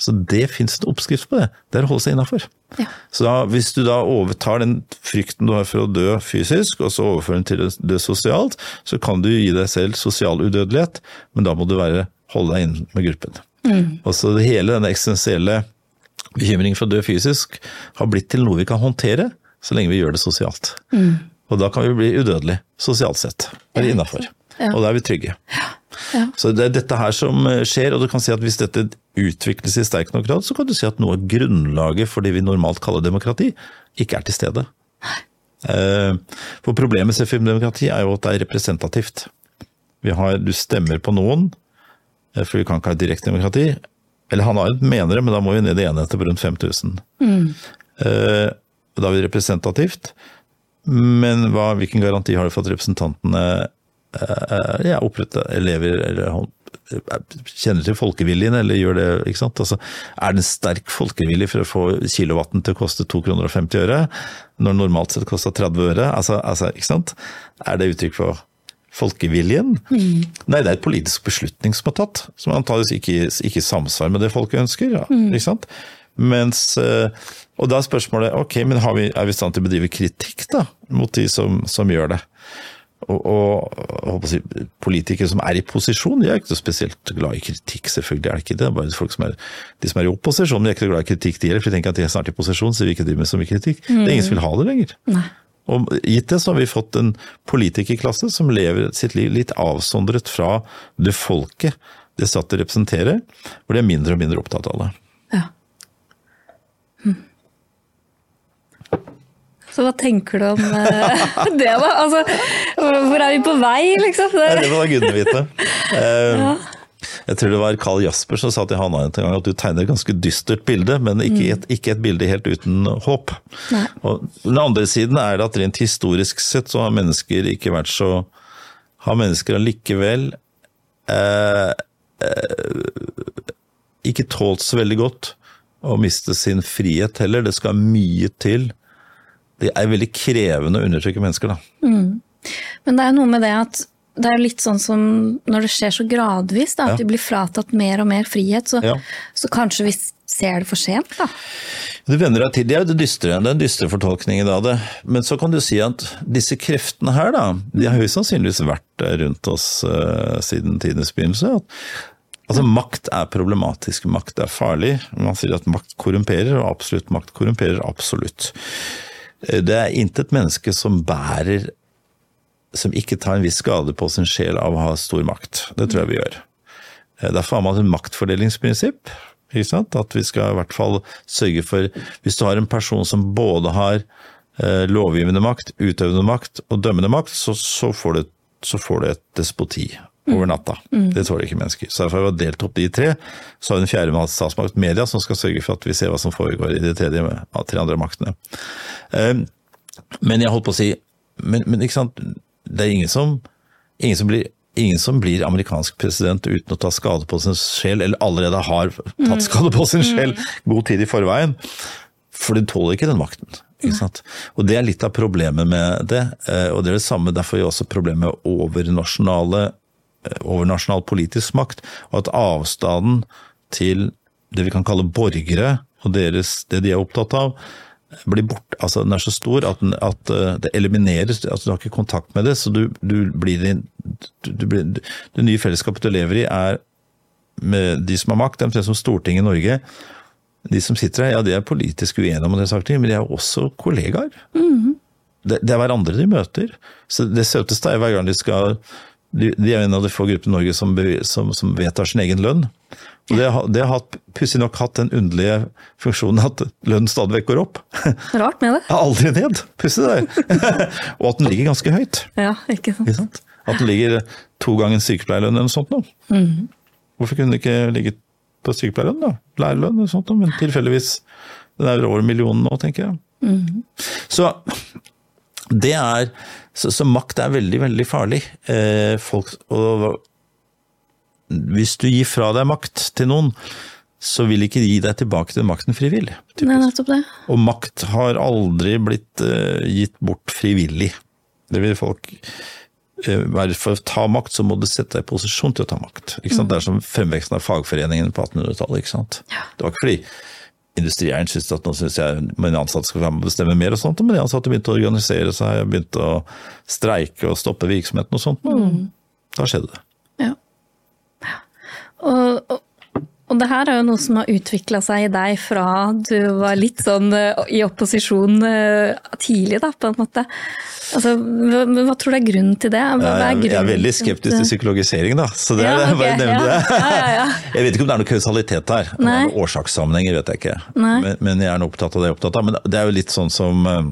Så det fins en oppskrift på det. Det er å holde seg innafor. Ja. Så da, hvis du da overtar den frykten du har for å dø fysisk, og så overfører den til å dø sosialt, så kan du gi deg selv sosial udødelighet, men da må du være, holde deg inne med gruppen. Og så det hele denne eksistensielle bekymringen for å dø fysisk har blitt til noe vi kan håndtere, så lenge vi gjør det sosialt. Og da kan vi bli udødelige, sosialt sett. Eller innafor. Ja. Og da er vi trygge. Ja. Så det er dette her som eh, skjer, og du kan si at hvis dette utvikles i sterk nok grad, så kan du si at noe av grunnlaget for det vi normalt kaller demokrati, ikke er til stede. Eh, For problemet med CFM-demokrati er jo at det er representativt. Vi har, du stemmer på noen, eh, for vi kan ikke ha direktdemokrati. Eller han har et menere, men da må vi ned i enheter på rundt 5000. Mm. Da er vi representativt. Men hva, hvilken garanti har du for at representantene ja, opprette elever eller kjenner til folkeviljen, eller gjør det, ikke sant? Altså, er det en sterk folkevilje for å få kilowatten til å koste 2,50 kroner øre, når det normalt sett koster 30 øre? Altså, altså, ikke sant? Er det uttrykk for folkeviljen? Nei, det er et politisk beslutning som er tatt, som antakeligvis ikke, ikke samsvarer med det folket ønsker. Ja, ikke sant? Mens, eh, og da er spørsmålet ok, men har vi, er vi i stand til å bedrive kritikk da, mot de som, som gjør det? Og, og si, politikere som er i posisjon, de er ikke spesielt glad i kritikk, selvfølgelig er det ikke det. det bare folk som er, De som er i opposisjon, de er ikke så glad i kritikk de heller, for de tenker at de er snart i posisjon, så vil ikke drive med så mye kritikk. Det er ingen som vil ha det lenger. Nei. Og gitt det så har vi fått en politikerklasse som lever sitt liv litt avsondret fra det folket det satt å representere, hvor de er mindre og mindre opptatt av det. Ja. Hm. Så hva tenker du om eh, det, da? Altså, hvor er vi på vei, liksom? Nei, det må da gudene vite. ja. Jeg tror det var Carl Jasper som sa til Hanna en gang at du tegner et ganske dystert bilde, men ikke et, ikke et bilde helt uten håp. Den andre siden er det at rent historisk sett så har mennesker ikke vært så Har mennesker allikevel eh, eh, ikke tålt så veldig godt å miste sin frihet heller. Det skal mye til. Det er veldig krevende å undertrykke mennesker, da. Men det er noe med det at det er litt sånn som når det skjer så gradvis, da, at Ja. de blir fratatt mer og mer frihet, så, Ja. så kanskje vi ser det for sent, da. Du venner deg til, det er jo det dystre, det er en dystre fortolkningen av det. Men så kan du si at disse kreftene her, da, de har høyst sannsynligvis vært rundt oss uh, siden tidenes begynnelse. Altså makt er problematisk, makt er farlig. Man sier at makt korrumperer, og absolutt makt korrumperer absolutt. Det er intet menneske som bærer som ikke tar en viss skade på sin sjel av å ha stor makt. Det tror jeg vi gjør. Eh, Derfor har man et maktfordelingsprinsipp. At vi skal i hvert fall sørge for Hvis du har en person som både har eh, lovgivende makt, utøvende makt og dømmende makt, så, så, får, du, så får du et despoti over natta. Det tåler ikke mennesker. Så derfor har vi delt opp de tre. Så har vi den fjerde statsmakt, media, som skal sørge for at vi ser hva som foregår i de tredje, tre andre maktene. Eh, Men jeg holdt på å si Men, men ikke sant, det er ingen som, ingen som blir Ingen som blir amerikansk president uten å ta skade på sin sjel, eller allerede har tatt skade på sin sjel god tid i forveien. For de tåler ikke den makten. Ikke sant? Og det er litt av problemet med det. eh, Og det er det samme, derfor er også problemet med overnasjonale overnasjonal politisk makt, og at avstanden til det vi kan kalle borgere, og deres, det de er opptatt av, blir bort, altså den er så stor at, den, at eh, det elimineres, altså du har ikke kontakt med det, så du, du blir du, du blir, Det nye fellesskapet du lever i er med de som har makt, omtrent som Stortinget i Norge. De som sitter her, ja de er politisk uenige om det, sagt, men de er også kollegaer. Det, det er hverandre de møter. Så det søteste er hver gang de skal De, de er en av de få gruppene i Norge som, som, som vedtar sin egen lønn. Og det det har pussig nok hatt den underlige funksjonen at lønnen stadig vekk går opp. Rart med det. Aldri ned! Pussig det. Og at den ligger ganske høyt. Ja, ikke sant. Ikke sant? At den ligger to ganger sykepleierlønn eller noe sånt nå. Hvorfor kunne den ikke ligget på sykepleierlønn, da? Lærerlønn eller sånt noe, men tilfeldigvis Den er over millionen nå, tenker jeg. Så det er så, så makt er veldig, veldig farlig. Eh, folk, og hvis du gir fra deg makt til noen, så vil ikke de gi deg tilbake den makten frivillig. Nei, nettopp det. Og makt har aldri blitt eh, gitt bort frivillig. Det vil folk eh, For å ta makt, så må du sette deg i posisjon til å ta makt. Ikke sant? Det er som fremveksten av fagforeningen på 1800-tallet. ikke sant? Det var ikke fordi industrieieren syntes at nå synes jeg mine ansatte skal være med og bestemme mer, og sånt, men de ansatte begynte å organisere seg, begynte å streike og stoppe virksomheten og sånt. Mm. Da skjedde det. Ja. Og, og, og det her er jo noe som har utvikla seg i deg fra du var litt sånn eh, i opposisjon eh, tidlig, da, på en måte. Altså, hva, hva tror du er grunnen til det? Er Jeg, er veldig skeptisk til psykologisering, da. Så det Ja, det, ok, bare nevne ja. det. Ja. Jeg vet ikke om det er noe kausalitet her. Er Årsakssammenhenger vet jeg ikke. Men, men jeg er opptatt av det jeg er opptatt av. Men det er jo litt sånn som eh,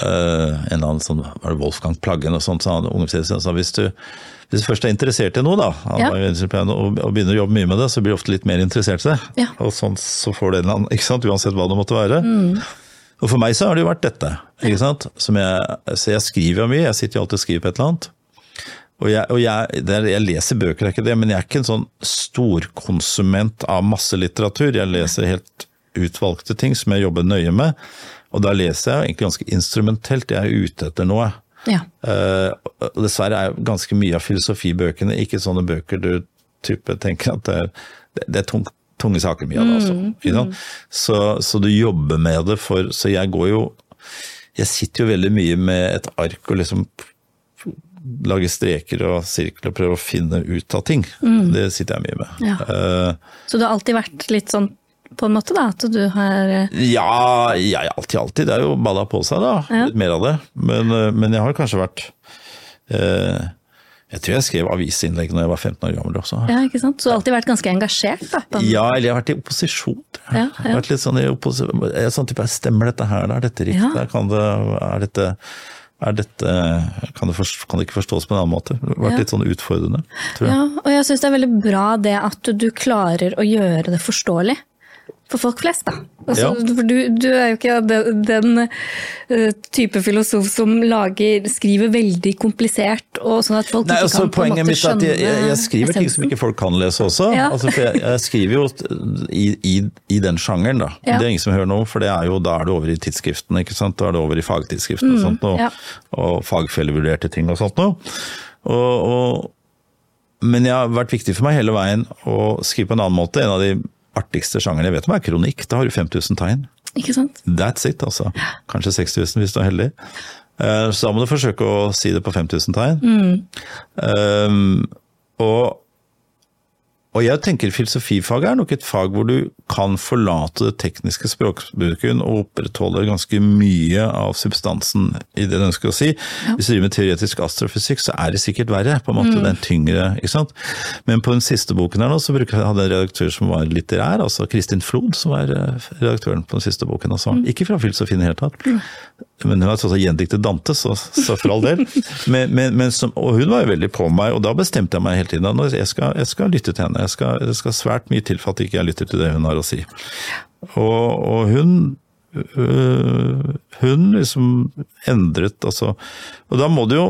en eller annen sånn, var det Wolfgang Plaggen og sånt, sa han, ungdomspresident, sa hvis du, hvis du først er interessert i noe, da, Ja. og, begynner å jobbe mye med det, så blir du ofte litt mer interessert i det. Ja. Og sånn så får du en eller annen, ikke sant, uansett hva det måtte være. Og for meg så har det jo vært dette. ikke sant? Som jeg, så jeg skriver jo mye, jeg sitter jo alltid og skriver på et eller annet. Og jeg, og jeg, det er, jeg leser bøker, er ikke det, men jeg er ikke en sånn storkonsument av masse litteratur. Jeg leser helt utvalgte ting som jeg jobber nøye med. Og da leser jeg egentlig ganske instrumentelt, jeg er ute etter noe. Ja. Uh, dessverre er ganske mye av filosofibøkene ikke sånne bøker du type tenker at det er, det, er tungt tunge saker mye av det, altså. Mm. sant? Så, så du jobber med det for Så jeg går jo Jeg sitter jo veldig mye med et ark og liksom lager streker og sirkler og prøver å finne ut av ting. Det sitter jeg mye med. Ja. Uh, Så du har alltid vært litt sånn på en måte, da? At du har eh, Ja, jeg alltid, alltid. Det er jo balla på seg, da. Ja. Litt mer av det. Men, eh, men jeg har kanskje vært eh, Jeg tror jeg skrev avisinnlegg når jeg var 15 år gammel også. Ja, ikke sant? Så du har alltid vært ganske engasjert, da? på Ja, eller jeg har vært i opposisjon. jeg. Ja, Jeg har ja. vært litt sånn i opposisjon. Jeg sånn type, Stemmer dette her, da? Er dette riktig? Ja. Kan det, er dette er dette, kan, det forst- kan det ikke forstås på en annen måte? Det har vært Ja. litt sånn utfordrende, tror jeg. Ja, og jeg syns det er veldig bra det at du klarer å gjøre det forståelig. For folk flest, da. Altså, Ja. For du, du er jo ikke den, den eh, type filosof som lager, skriver veldig komplisert, og sånn at folk Nei, ikke altså, kan på en poenget mitt er at jeg, jeg, skriver ting som ikke folk kan lese også. Ja. Altså, jeg, jeg skriver jo i, i, i den sjangeren, da. Ja. Det er ingen som hører noe, for det er jo, da er det over i tidsskriftene, ikke sant. Da er det over i fagtidsskriftene og sånt, Mm, ja. og fagfellevurderte ting og sånt noe. Og, og, men det har vært viktig for meg hele veien å skrive på en annen måte. En av de artigste sjangeren jeg vet om er kronikk. Da har du 5000 tegn. Ikke sant? That's it, altså. Kanskje 6000 hvis du er heldig. Eh, Så da må du forsøke å si det på 5000 tegn. Um, og, og jeg tenker filosofifaget er nok et fag hvor du kan forlate det tekniske språkbruken og opprettholde ganske mye av substansen i det du ønsker å si. Hvis du driver med teoretisk astrofysikk, så er det sikkert verre. på en måte, Den tyngre, ikke sant? Men på den siste boken her nå, så bruker jeg en redaktør som var litterær, altså Kristin Flod, som var eh, redaktøren på den siste boken. altså. Ikke fra filosofien i det hele tatt. Men hun har altså gjendiktet Dante, så, så for all del. Men, men, men som, og hun var jo veldig på meg, og da bestemte jeg meg hele tiden at jeg skal, jeg skal lytte til henne. Jeg skal, det skal svært mye til for at ikke jeg lytter til det hun har å si. Og, og hun øh, hun liksom endret, altså Og da må du jo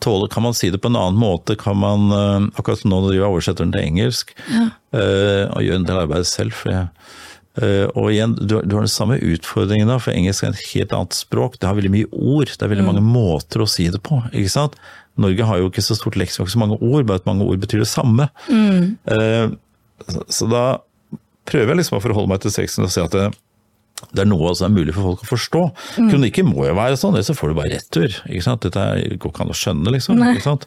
tåle, kan man si det på en annen måte? Kan man, øh, akkurat nå driver jeg og oversetter den til engelsk, øh, og gjør en del arbeid selv. for jeg og igjen, du, har- den samme utfordringen da, for engelsk er et helt annet språk. Det har veldig mye ord, det er veldig mange måter å si det på. ikke sant? Norge har jo ikke så stort leksikon, ikke så mange ord, bare at mange ord betyr det samme. Mm. så, så da prøver jeg liksom å forholde meg til sexen og si at det, det er noe som er mulig for folk å forstå. Kronikker må jo være sånn, ellers så får du bare retur. ikke sant? Dette går ikke an å skjønne, liksom. Nei. ikke sant?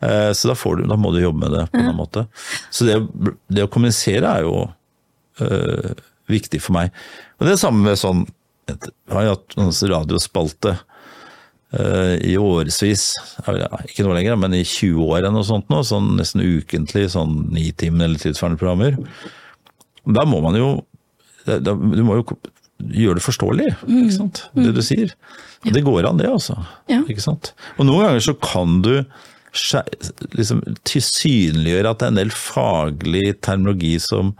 Eh, Så da, får du, da må du jobbe med det på en ja. måte. Så det, det å kommunisere er jo øh, viktig for meg. Og det er samme med sånn Jeg har hatt en radiospalte uh, i årevis, ikke noe lenger, men i 20 år eller noe sånt nå, sånn nesten ukentlig, sånn nitimen eller tilsvarende programmer. Da må man jo da, Du må jo gjøre det forståelig, ikke sant? det du sier. Og det går an, det, altså. Ikke sant? Og noen ganger så kan du liksom tilsynliggjøre at det er en del faglig terminologi som,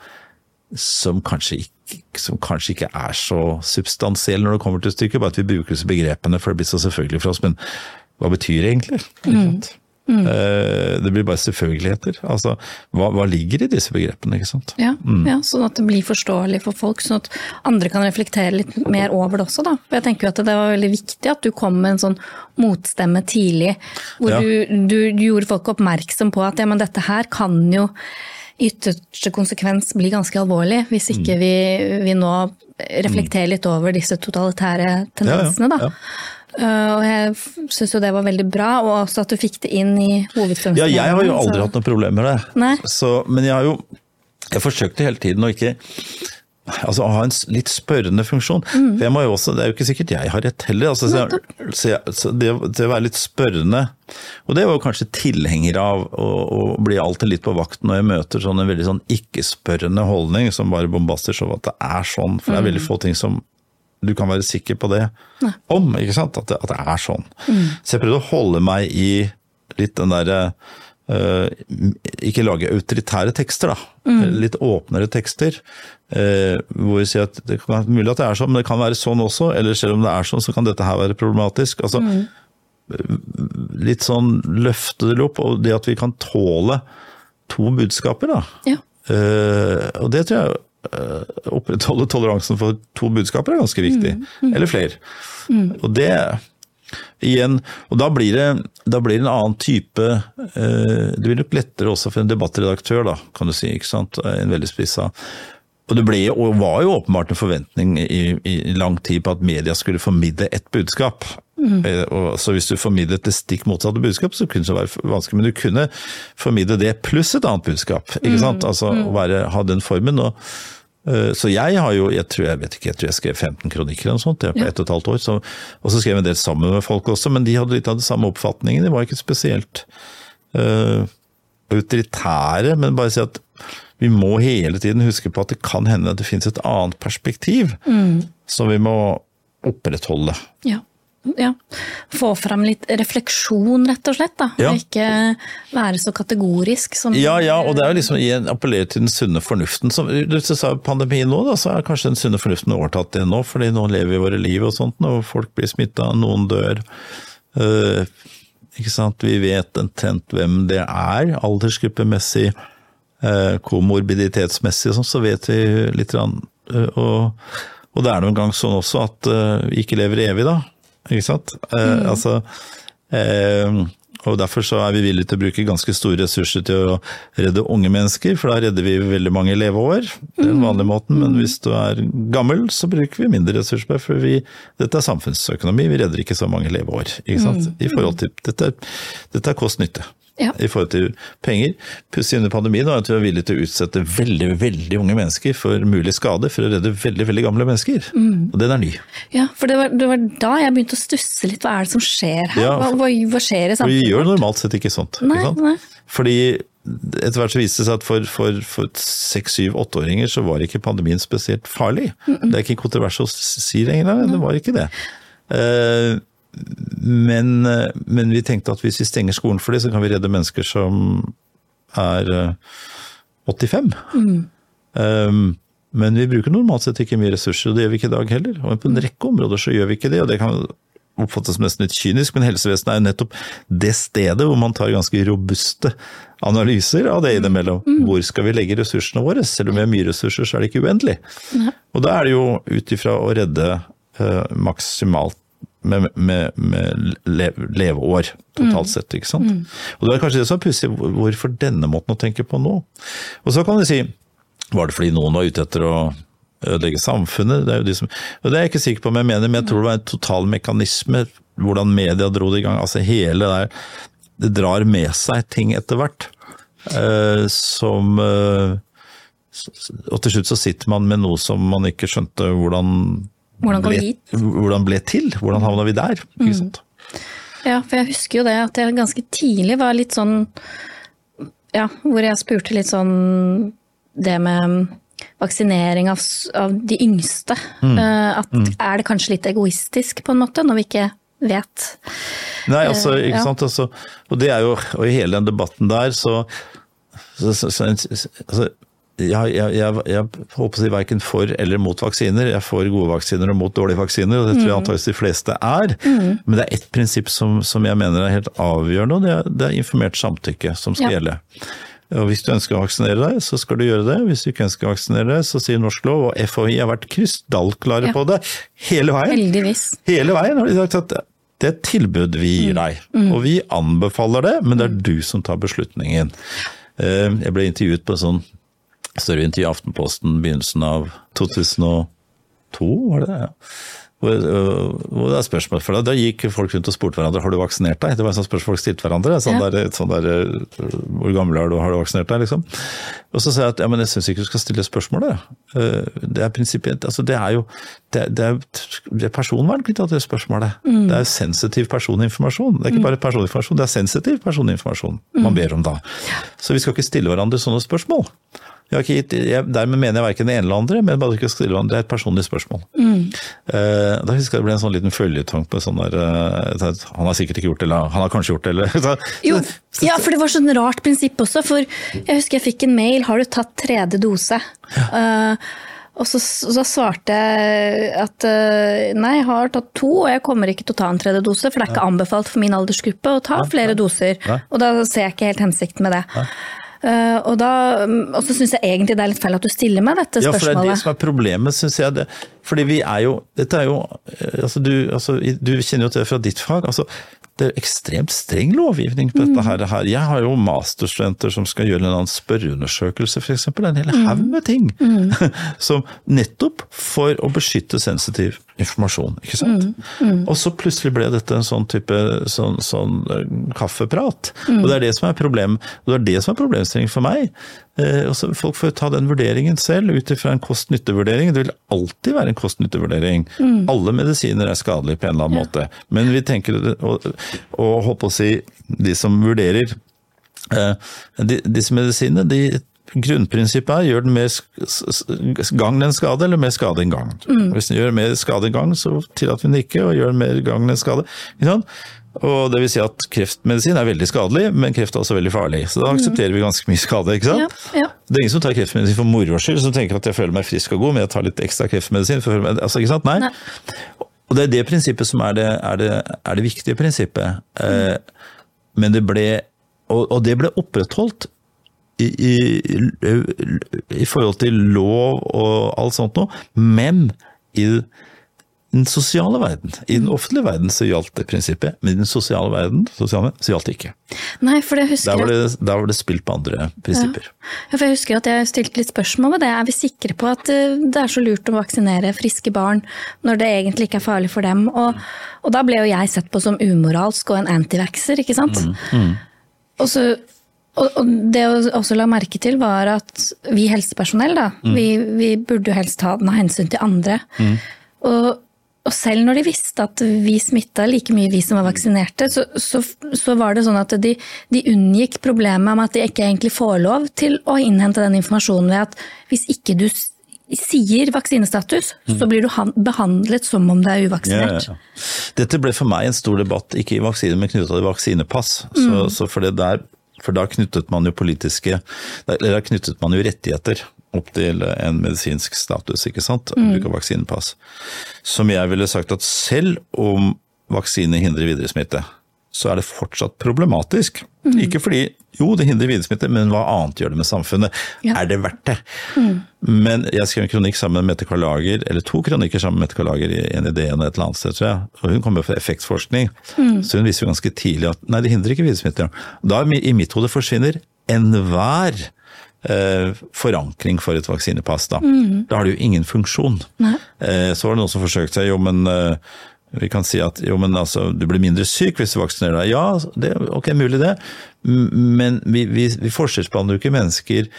som, kanskje ikke, som kanskje ikke er så substansiell når det kommer til stykket, bare at vi bruker disse begrepene for det blir så selvfølgelig for oss. Men hva betyr det egentlig? Mm. sant? Eh, Det blir bare selvfølgeligheter. Altså, hva, hva ligger i disse begrepene? ikke sant? Ja, ja, sånn at det blir forståelig for folk, sånn at andre kan reflektere litt mer over det også. Da. For jeg tenker jo at det var veldig viktig at du kom med en sånn motstemme tidlig, hvor Ja. du, du, du gjorde folk oppmerksom på at ja, men dette her kan jo ytterste konsekvens bli ganske alvorlig, hvis ikke vi, vi nå reflekterer litt over disse totalitære tendensene. Ja, ja, da. Uh, og jeg syns jo det var veldig bra, og også at du fikk det inn i hovedfunksjonen. Ja, jeg har jo så- aldri hatt noe problem med det. Så, men jeg har jo jeg forsøkte hele tiden å ikke Altså ha en litt spørrende funksjon. Mm. For jeg må jo også, Det er jo ikke sikkert jeg har rett heller. Altså, så så så det, det å være litt spørrende Og det var jo kanskje tilhenger av å, å bli alltid litt på vakt når jeg møter sånn en veldig sånn ikke-spørrende holdning som bare bombaster sånn at det er sånn. For det er Mm. veldig få ting som du kan være sikker på det om. ikke sant? At det, at det er sånn. Mm. Så jeg prøvde å holde meg i litt den derre eh, ikke lage autoritære tekster, da. Litt åpnere tekster. eh, hvor vi sier at det kan være mulig at det er sånn, men det kan være sånn også. Eller selv om det er sånn, så kan dette her være problematisk. Altså, Litt sånn løfte det opp, og det at vi kan tåle to budskaper, da. Ja. Eh, og det tror jeg eh, opprettholde toleransen for to budskaper er ganske viktig. Eller flere. Og det igjen, og da blir det, da blir det en annen type eh, Det blir nok lettere også for en debattredaktør, da, kan du si. ikke sant? En veldig spissa. Og det ble, og var jo åpenbart en forventning i, i lang tid på at media skulle formidle ett budskap. Mm. Og, så hvis du formidlet det stikk motsatte budskap, så kunne det være vanskelig. Men du kunne formidle det pluss et annet budskap. ikke sant? Altså å være, ha den formen. og Eh, Så jeg har jo, jeg tror jeg vet ikke, jeg tror jeg skrev 15 kronikker eller noe sånt jeg, på Ja. ett og et halvt år. Så, og så skrev jeg en del sammen med folk også, men de hadde litt av den samme oppfatningen. De var ikke spesielt uh, autoritære, men bare si at vi må hele tiden huske på at det kan hende at det finnes et annet perspektiv som vi må opprettholde. Ja. Ja. Få fram litt refleksjon, rett og slett. da. Ja. Og ikke være så kategorisk som Ja, ja, og det er jo liksom igjen appellere til den sunne fornuften. Som du sa pandemien nå, da, så er kanskje den sunne fornuften overtatt det nå, fordi nå lever vi våre liv og sånt, og folk blir smitta, noen dør. Uh, ikke sant? Vi vet omtrent hvem det er, aldersgruppemessig, uh, komorbiditetsmessig og sånn, så vet vi litt. eh, og, og det er noen gang sånn også at eh, vi ikke lever evig, da. Ikke sant? Eh, Altså eh, og Derfor så er vi villige til å bruke ganske store ressurser til å redde unge mennesker, for da redder vi veldig mange leveår. Det er den vanlige måten, men hvis du er gammel, så bruker vi mindre ressurser. For vi, dette er samfunnsøkonomi, vi redder ikke så mange leveår. Ikke sant? I forhold til, dette, dette er kost-nytte. Ja. I forhold til penger. Pussig under pandemien var at vi var villige til å utsette veldig veldig unge mennesker for mulig skade for å redde veldig veldig gamle mennesker. Og den er ny. Ja, for det var, det var da jeg begynte å stusse litt. Hva er det som skjer her? Ja, hva, hva, hva skjer i samfunnet? vi gjør normalt sett ikke sånt. Nei, ikke sant? nei. Fordi etter hvert så viste det seg at for, for, for seks, syv, åtteåringer så var ikke pandemien spesielt farlig. Det er ikke kontrovers å si lenger, det var ikke det. Eh, men, eh, men vi tenkte at hvis vi stenger skolen for det, så kan vi redde mennesker som er eh, 85. Um, men vi bruker normalt sett ikke mye ressurser, og det gjør vi ikke i dag heller. Og på en rekke områder så gjør vi ikke det, og det kan oppfattes som nesten litt kynisk, men helsevesenet er jo nettopp det stedet hvor man tar ganske robuste analyser av det innimellom. Hvor skal vi legge ressursene våre? Selv om vi har mye ressurser, så er det ikke uendelig. Og da er det jo ut ifra å redde eh, maksimalt med, med, med leveår totalt sett, ikke sant. Og det er kanskje det som er pussig, hvorfor denne måten å tenke på nå? Og så kan du si, var det fordi noen var ute etter å ødelegge samfunnet? Det er jo de som, og det er jeg ikke sikker på om jeg mener, men jeg tror det var en total mekanisme, hvordan media dro det i gang. Altså hele der, det drar med seg ting etter hvert, eh, som eh, Og til slutt så sitter man med noe som man ikke skjønte hvordan Hvordan kom ble, vi hit? hvordan ble til. Hvordan havna vi der? Sant? Ja, for jeg husker jo det at jeg ganske tidlig var litt sånn Ja, hvor jeg spurte litt sånn det med vaksinering av, av de yngste. Mm. At er det kanskje litt egoistisk på en måte, når vi ikke vet? Nei, altså, ikke ja. sant. Altså, og det er jo, og i hele den debatten der, så, så, så, så altså, jeg, jeg, jeg, jeg håper å si verken for eller mot vaksiner. Jeg er for gode vaksiner og mot dårlige vaksiner, og det tror jeg antakeligvis de fleste er. Men det er ett prinsipp som, som jeg mener er helt avgjørende, og det er, det er informert samtykke som skal Ja. gjelde. Og Hvis du ønsker å vaksinere deg, så skal du gjøre det. Hvis du ikke ønsker å vaksinere deg, så sier norsk lov, og FHI har vært krystallklare Ja. på det hele veien. Heldigvis. Hele veien har de sagt at det er et tilbud vi gir deg, og vi anbefaler det, men det er du som tar beslutningen. Eh, Jeg ble intervjuet på en sånn større intervju i Aftenposten begynnelsen av 2002, var det det? Ja. Hvor, øh, hvor det er spørsmål for deg. Da gikk folk rundt og spurte hverandre har du vaksinert deg. Det var en sånn spørsmål folk stilte hverandre. Sånn Ja. der, sånn der, øh, hvor gammel er du, har du vaksinert deg? liksom. Og så sa jeg at ja, men jeg syns ikke du skal stille spørsmålet. Eh, Det er prinsipielt altså Det er jo det det er, det er personvern knytta til spørsmålet. Mm. Det er sensitiv personinformasjon. Det er ikke bare personinformasjon, det er sensitiv personinformasjon man ber om da. Så vi skal ikke stille hverandre sånne spørsmål. Jeg har ikke gitt, jeg, dermed mener jeg verken det ene eller andre, men bare ikke stille hverandre. Det er et personlig spørsmål. Eh, da husker jeg det ble en sånn liten føljetong på sånn der eh, Han har sikkert ikke gjort det, eller han har kanskje gjort det, eller så, Jo, så- ja, for det var sånn rart prinsipp også. For jeg husker jeg fikk en mail 'har du tatt tredje dose'? Eh, og så, så svarte jeg at eh, nei, jeg har tatt to, og jeg kommer ikke til å ta en tredje dose. For det er ikke anbefalt for min aldersgruppe å ta flere doser. Nei. Og da ser jeg ikke helt hensikten med det. Eh, og, da, og så syns jeg egentlig det er litt feil at du stiller meg dette spørsmålet. Ja, for det er det som er problemet, syns jeg. Det. Fordi vi er jo Dette er jo eh, altså du, altså, du kjenner jo til det fra ditt fag. altså det er ekstremt streng lovgivning på dette her. her. Jeg har jo masterstudenter som skal gjøre en annen spørreundersøkelse, f.eks. En hel haug med ting. som nettopp for å beskytte sensitiv informasjon, ikke sant. Og så plutselig ble dette en sånn type sånn, sånn kaffeprat. kaffeprat. Og det er det som er problem, og det er det som er problemstillingen for meg. Eh, også, folk får ta den vurderingen selv ut ifra en kost-nytte-vurdering. Det vil alltid være en kost-nytte-vurdering. Alle medisiner er skadelige på en eller annen måte. Men vi tenker, og, og håper å si, de som vurderer eh, de, disse medisinene, de Grunnprinsippet er gjør den mer gagn enn skade, eller mer skade enn gagn. Mm. Hvis den gjør mer skade enn gagn, så tillater vi den ikke, og gjør mer gagn enn skade. Og det vil si at Kreftmedisin er veldig skadelig, men kreft er også veldig farlig. Så da aksepterer vi ganske mye skade. ikke sant? Ja, ja. Det er ingen som tar kreftmedisin for moro skyld, som tenker at jeg føler meg frisk og god, men jeg tar litt ekstra kreftmedisin. for. Altså, ikke sant? Nei. Nei. Og det er det prinsippet som er det, er det, er det viktige prinsippet. Mm. Eh, men det ble og, og det ble opprettholdt i, i, forhold til lov og alt sånt noe, men i den sosiale verden. I den offentlige verden så gjaldt det prinsippet, men i den sosiale verden sosiale, så gjaldt det ikke. Nei, for det husker der var det, der var det spilt på andre prinsipper. Ja. for Jeg husker at jeg stilte litt spørsmål ved det. Er vi sikre på at eh, det er så lurt å vaksinere friske barn når det egentlig ikke er farlig for dem? Og, og da ble jo jeg sett på som umoralsk og en antivaxer, ikke sant? Mm, mm. Og så og, det å også la merke til var at vi helsepersonell, da, mm. vi, vi, burde jo helst ta den av hensyn til andre. Mm. Og, og, selv når de visste at vi smitta like mye, vi som var vaksinerte, så, så, så var det sånn at de, de, unngikk problemet med at de ikke egentlig får lov til å innhente den informasjonen ved at hvis ikke du sier vaksinestatus, mm. så blir du behandlet som om det er uvaksinert. Ja, ja, ja. Dette ble for meg en stor debatt, ikke i vaksine, men knytta til vaksinepass. Mm. Så, så for det der for da knyttet man jo politiske Eller da knyttet man jo rettigheter opp til en medisinsk status, ikke sant. Mm. Bruk av vaksinepass. Som jeg ville sagt at selv om vaksine hindrer videre videresmitte, så er det fortsatt problematisk. Mm. Ikke fordi jo, det hindrer videresmitte, men hva annet gjør det med samfunnet? Ja. Er det verdt det? Mm. Men jeg skrev en kronikk sammen med Mette Karlager, eller to kronikker sammen med Mette Karlager i en idé et eller annet sted, tror jeg. Og hun kommer fra effektforskning, mm. så hun viser jo ganske tidlig at nei, det hindrer ikke videresmitte. Da i mitt hode forsvinner enhver eh, forankring for et vaksinepass. Da. Mm. da har det jo ingen funksjon. Eh, så var det noen som forsøkte seg, jo men eh, vi kan si at jo, men altså, du blir mindre syk hvis du vaksinerer deg. Ja, det, ok, mulig det. Men vi, vi, vi forskjellsbehandler jo ikke mennesker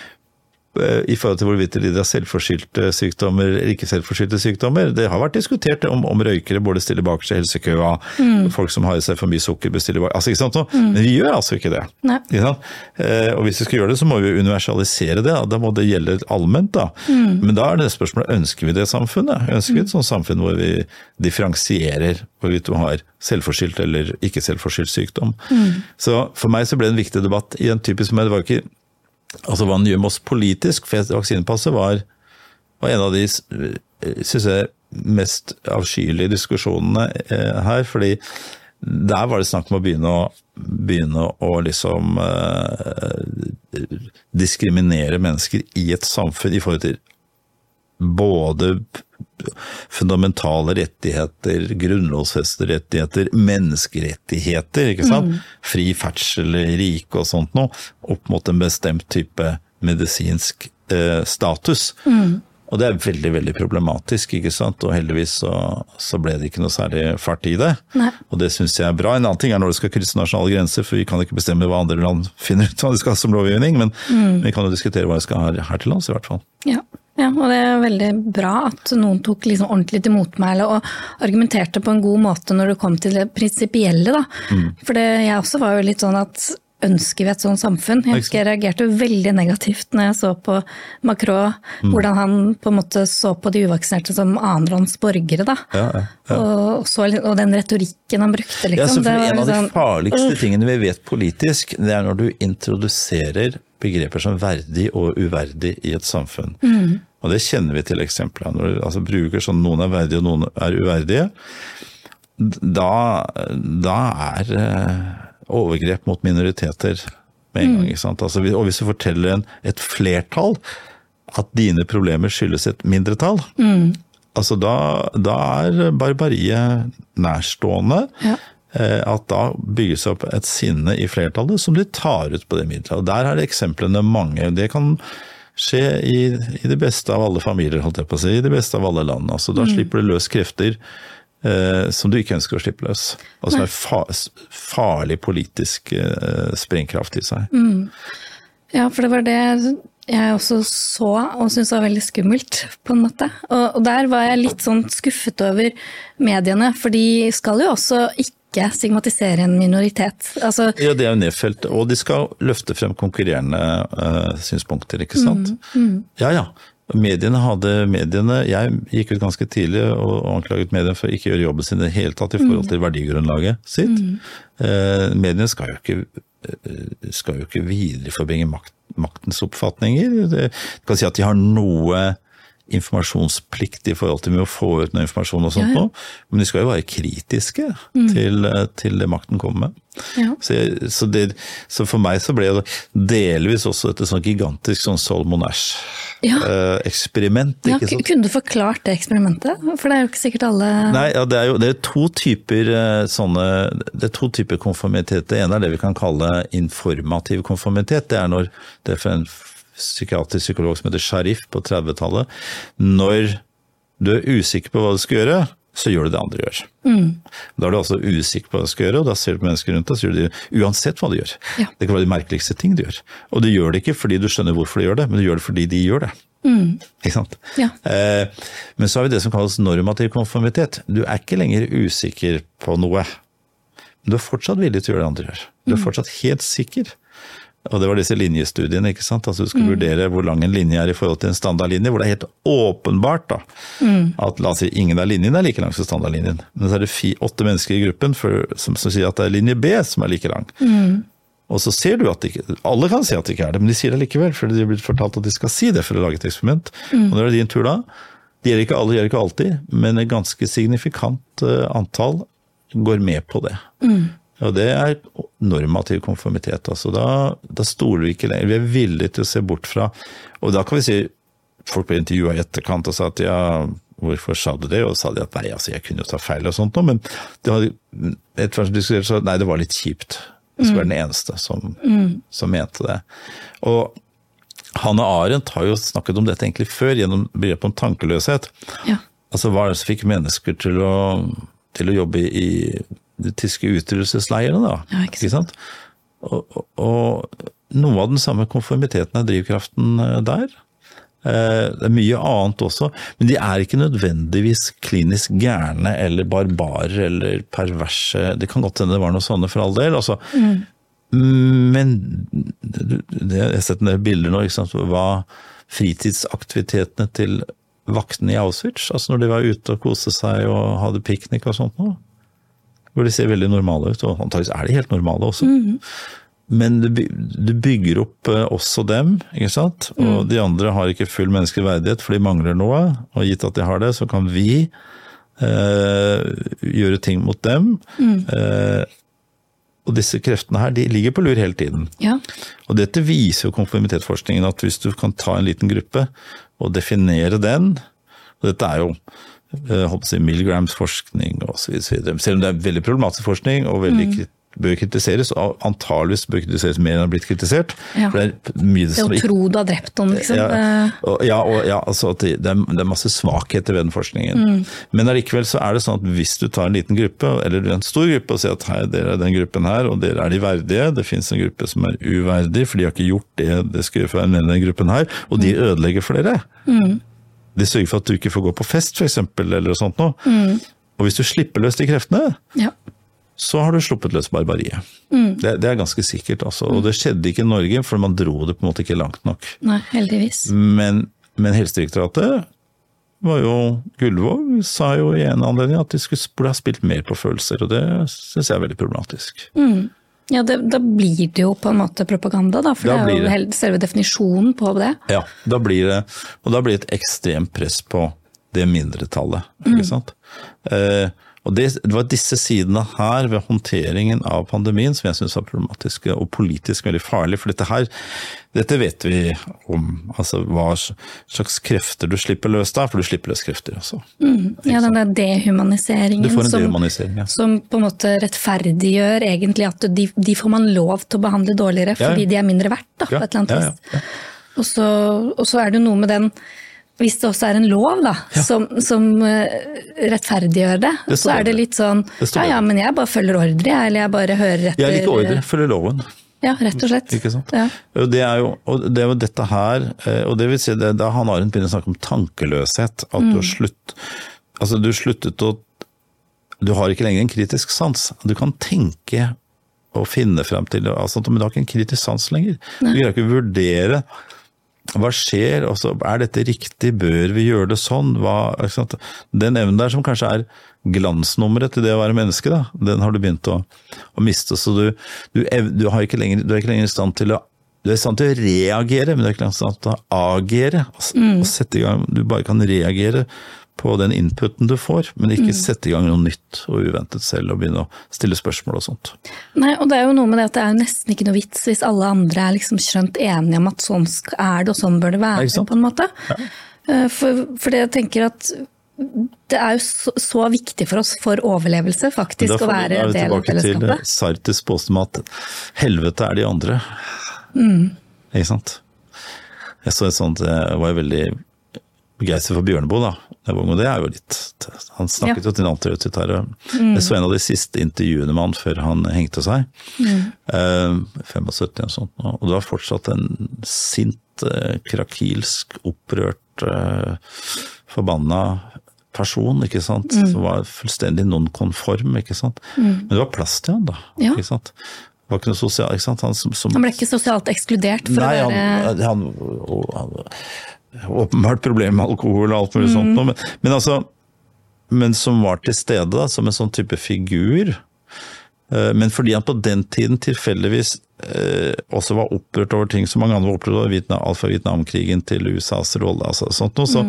i forhold til hvorvidt de lider av selvforskyldte sykdommer eller ikke selvforskyldte sykdommer. Det har vært diskutert om, om røykere burde stille bakerst i helsekøa, mm. folk som har i seg for mye sukker bestiller bak altså, ikke sant? Mm. Men vi gjør altså ikke det. Ikke eh, og hvis vi skal gjøre det, så må vi universalisere det. Da må det gjelde allment. da. Mm. Men da er det spørsmålet ønsker vi det samfunnet? Ønsker vi et sånt samfunn hvor vi differensierer hvorvidt du har selvforskyldt eller ikke selvforskyldt sykdom? Mm. Så for meg så ble det en viktig debatt i en typisk Det var ikke Altså hva den gjør med oss politisk, for vaksinepasset var, var en av de synes jeg, mest avskyelige diskusjonene eh, her. fordi der var det snakk om å begynne å, begynne å liksom eh, diskriminere mennesker i et samfunn i forhold til både fundamentale rettigheter, grunnlovfestede rettigheter, menneskerettigheter, ikke sant? Mm. Fri ferdsel i riket og sånt noe, opp mot en bestemt type medisinsk eh, status. Mm. Og det er veldig veldig problematisk, ikke sant. Og heldigvis så, så ble det ikke noe særlig fart i det. Nei. Og det syns jeg er bra. En annen ting er når det skal krysse nasjonale grenser, for vi kan ikke bestemme hva andre land finner ut hva de skal ha som lovgivning, men mm. vi kan jo diskutere hva de skal ha her til lands, i hvert fall. Ja. Ja, og det er veldig bra at noen tok liksom ordentlig til motmæle og argumenterte på en god måte når det kom til det prinsipielle, da. Mm. For det, jeg også var jo litt sånn at ønsker vi et sånt samfunn? Jeg husker jeg reagerte veldig negativt når jeg så på Macron, mm. hvordan han på en måte så på de uvaksinerte som annenhånds borgere, da. Ja, ja, ja. Og, så, og, den retorikken han brukte, liksom. en av de sånn, farligste tingene vi vet politisk, det er når du introduserer begreper som verdig og uverdig i et samfunn. Mm. Og det kjenner vi til eksempler når du altså, bruker sånn noen er verdige og noen er uverdige. Da, da er eh, overgrep mot minoriteter med en gang. Mm. Altså, og hvis du forteller en, et flertall at dine problemer skyldes et mindretall, mm. altså da, da, er barbariet nærstående. Ja. Eh, at da bygges opp et sinne i flertallet som de tar ut på det middelet. Og Der er eksemplene mange. Det kan skje i, i det beste av alle familier, holdt jeg på å si. I det beste av alle land. Altså, da slipper du løs krefter eh, som du ikke ønsker å slippe løs. Og som er fa farlig politisk eh, sprengkraft i seg. Ja, for det var det jeg også så og syntes var veldig skummelt, på en måte. Og, og der var jeg litt sånn skuffet over mediene, for de skal jo også ikke stigmatisere en minoritet. Altså, Ja, det er jo nedfelt. Og de skal løfte frem konkurrerende uh, synspunkter, ikke sant. Ja ja. Mediene hadde mediene Jeg gikk ut ganske tidlig og anklaget mediene for å ikke gjøre jobben sin i det hele tatt i forhold til verdigrunnlaget sitt. Eh, mediene skal jo ikke, eh, skal jo ikke videreforbringe makt, maktens oppfatninger. Det, du kan si at de har noe informasjonsplikt i forhold til med å få ut noe informasjon og sånt Ja, ja. noe, men de skal jo være kritiske til, eh, til det makten kommer med. Ja. Så, jeg, så, det, så for meg så ble det delvis også et sånn gigantisk sånn Solomon Ash-eksperiment. ja, sant? kunne du forklart det eksperimentet? For det er jo ikke sikkert alle Nei, ja, det er jo det er to typer eh, sånne Det er to typer konformitet. Det ene er det vi kan kalle informativ konformitet. Det er når Det er for en psykiatrisk psykolog som heter Sharif på 30-tallet. Når du er usikker på hva du skal gjøre, så gjør du det andre gjør. Da er du altså usikker på hva du skal gjøre, og da ser du på mennesker rundt deg, så gjør du uansett hva du gjør. Ja. Det kan være de merkeligste ting du gjør. Og du gjør det ikke fordi du skjønner hvorfor du gjør det, men du gjør det fordi de gjør det. Ikke sant? Ja. Eh, men så har vi det som kalles normativ konformitet. Du er ikke lenger usikker på noe. Men du er fortsatt villig til å gjøre det andre gjør. Du er fortsatt helt sikker. Og det var disse linjestudiene, ikke sant. Altså du skal vurdere hvor lang en linje er i forhold til en standardlinje, hvor det er helt åpenbart da, at la oss si ingen av linjene er like lang som standardlinjen. Men så er det åtte mennesker i gruppen for, som, som sier at det er linje B som er like lang. Og så ser du at det ikke, alle kan si at det ikke er det, men de sier det likevel, for de er blitt fortalt at de skal si det for å lage et eksperiment. Og når det er din tur da, det gjelder ikke alle, det gjelder ikke alltid, men et ganske signifikant eh, antall går med på det. Og det er normativ konformitet. altså Da, da stoler vi ikke lenger. Vi er villige til å se bort fra Og da kan vi si Folk ble intervjua i etterkant og sa at ja, hvorfor sa du det? Og sa de at nei, altså jeg kunne jo ta feil og sånt noe, men det hadde, etter hvert som diskuterte så nei, det var litt kjipt. Jeg skulle være den eneste som, som mente det. Og Hanne Arendt har jo snakket om dette egentlig før, gjennom begrepet om tankeløshet. Ja. Altså Hva er det som fikk mennesker til å, til å jobbe i de tyske utryddelsesleirene, da? Ja, ikke sant. Og, og, og noe av den samme konformiteten er drivkraften eh, der. Eh, Det er mye annet også, men de er ikke nødvendigvis klinisk gærne eller barbarer eller perverse. Det kan godt hende det var noe sånne for all del. Altså. Men det, det, jeg har sett en del bilder nå, ikke sant? hva fritidsaktivitetene til vaktene i Auschwitz, altså når de var ute og koste seg og hadde piknik og sånt noe. Hvor de ser veldig normale ut, og antakeligvis er de helt normale også. Men du, by- du bygger opp eh, også dem, ikke sant. Og de andre har ikke full menneskelig verdighet, for de mangler noe. Og gitt at de har det, så kan vi eh, gjøre ting mot dem. Eh, og disse kreftene her, de ligger på lur hele tiden. Ja. Og dette viser jo konformitetsforskningen, at hvis du kan ta en liten gruppe og definere den og Dette er jo eh, si, Milgrams forskning videre. Selv om det er veldig problematisk forskning og veldig Mm. bør kritiseres, og antageligvis bør kritiseres mer enn det har blitt kritisert. Ja. Det Det å tro du har drept noen, liksom. ja, og, ja, og, ja altså det, det, er, masse svakheter ved den forskningen. Mm. Men allikevel så er det sånn at hvis du tar en liten gruppe, eller en stor gruppe, og sier at hei, dere er den gruppen her, og dere er de verdige, det finnes en gruppe som er uverdig, for de har ikke gjort det det skal gjøre for den gruppen her, og de Mm. ødelegger for dere. De sørger for at du ikke får gå på fest, eksempel, eller sånt noe. Mm. Og hvis du slipper løs de kreftene, ja. så har du sluppet løs barbariet. Mm. Det, det er ganske sikkert, altså. Og det skjedde ikke i Norge, for man dro det på en måte ikke langt nok. Nei, heldigvis. Men, men Helsedirektoratet var jo Gullvåg sa jo i en anledning at de skulle, ha spilt mer på følelser, og det syns jeg er veldig problematisk. Ja, det, Da blir det jo på en måte propaganda, da, for Da det er jo det. selve definisjonen på det. Ja, da blir det, og da blir det et ekstremt press på det mindretallet, ikke sant. Eh, og det, det var disse sidene her ved håndteringen av pandemien som jeg syns var problematiske og politisk veldig farlig. For dette her, dette vet vi om, altså hva slags krefter du slipper løs da, for du slipper løs krefter også. Ja, Den der dehumaniseringen som, dehumanisering, ja. som på en måte rettferdiggjør egentlig at de, de får man lov til å behandle dårligere Ja, ja. fordi de er mindre verdt, da, på et eller annet vis. Og så, er det noe med den hvis det også er en lov da, som, som eh, rettferdiggjør det, Det så er det litt sånn Det ja ja, men jeg bare følger ordre, eller jeg bare hører etter. Jeg er ikke ordre, følger loven. Ja, rett og slett. Ikke sant? Ja. Det er jo, det er jo dette her, eh, og det vil si, det, da Han Arendt begynner å snakke om tankeløshet. At Mm. du har slutt, altså du sluttet å Du har ikke lenger en kritisk sans. Du kan tenke og finne frem til altså, Men du har ikke en kritisk sans lenger. Du greier ikke å vurdere hva skjer, også, er dette riktig, bør vi gjøre det sånn? Hva? Den evnen der som kanskje er glansnummeret til det å være menneske, da, den har du begynt å, å miste. Så du, du, du, har ikke lenger, du er ikke lenger i stand til å du er i stand til å reagere, men du er ikke i stand til å agere. Altså, og sette i gang, du bare kan reagere på den inputen du får, men ikke sette i gang noe nytt og uventet selv og begynne å stille spørsmål og sånt. Nei, og det er jo noe med det at det er jo nesten ikke noe vits hvis alle andre er liksom skjønt enige om at sånn er det, og sånn bør det være, Nei, på en måte. Ja. For, for det jeg tenker at det er jo så, så viktig for oss for overlevelse, faktisk, å av fellesskapet. da er vi tilbake til. Sartis påstand om at helvete er de andre. Mm. Ikke sant? Jeg så et sånt, det var jo veldig begeistret for Bjørneboe, da. Og det er jo litt Han snakket Ja. jo til en antiautoritet her. Mm. Jeg så en av de siste intervjuene med han før han hengte seg. Eh, 75 og sånt. Og det var fortsatt en sint, uh, krakilsk, opprørt, uh, forbanna person, ikke sant. Som var fullstendig non-konform, ikke sant. Men det var plass til han, da. Ja. Ikke sant. Sosial. Han som, som Han ble ikke sosialt ekskludert for Nei, å være han, han, han Åpenbart problem med alkohol og alt mulig sånt. noe, Men, men altså Men som var til stede da, som en sånn type figur. Eh, Men fordi han på den tiden tilfeldigvis eh, også var opprørt over ting som mange andre var opprørt over, Vietnam, alt fra Vietnamkrigen til USAs rolle, altså sånt noe, så,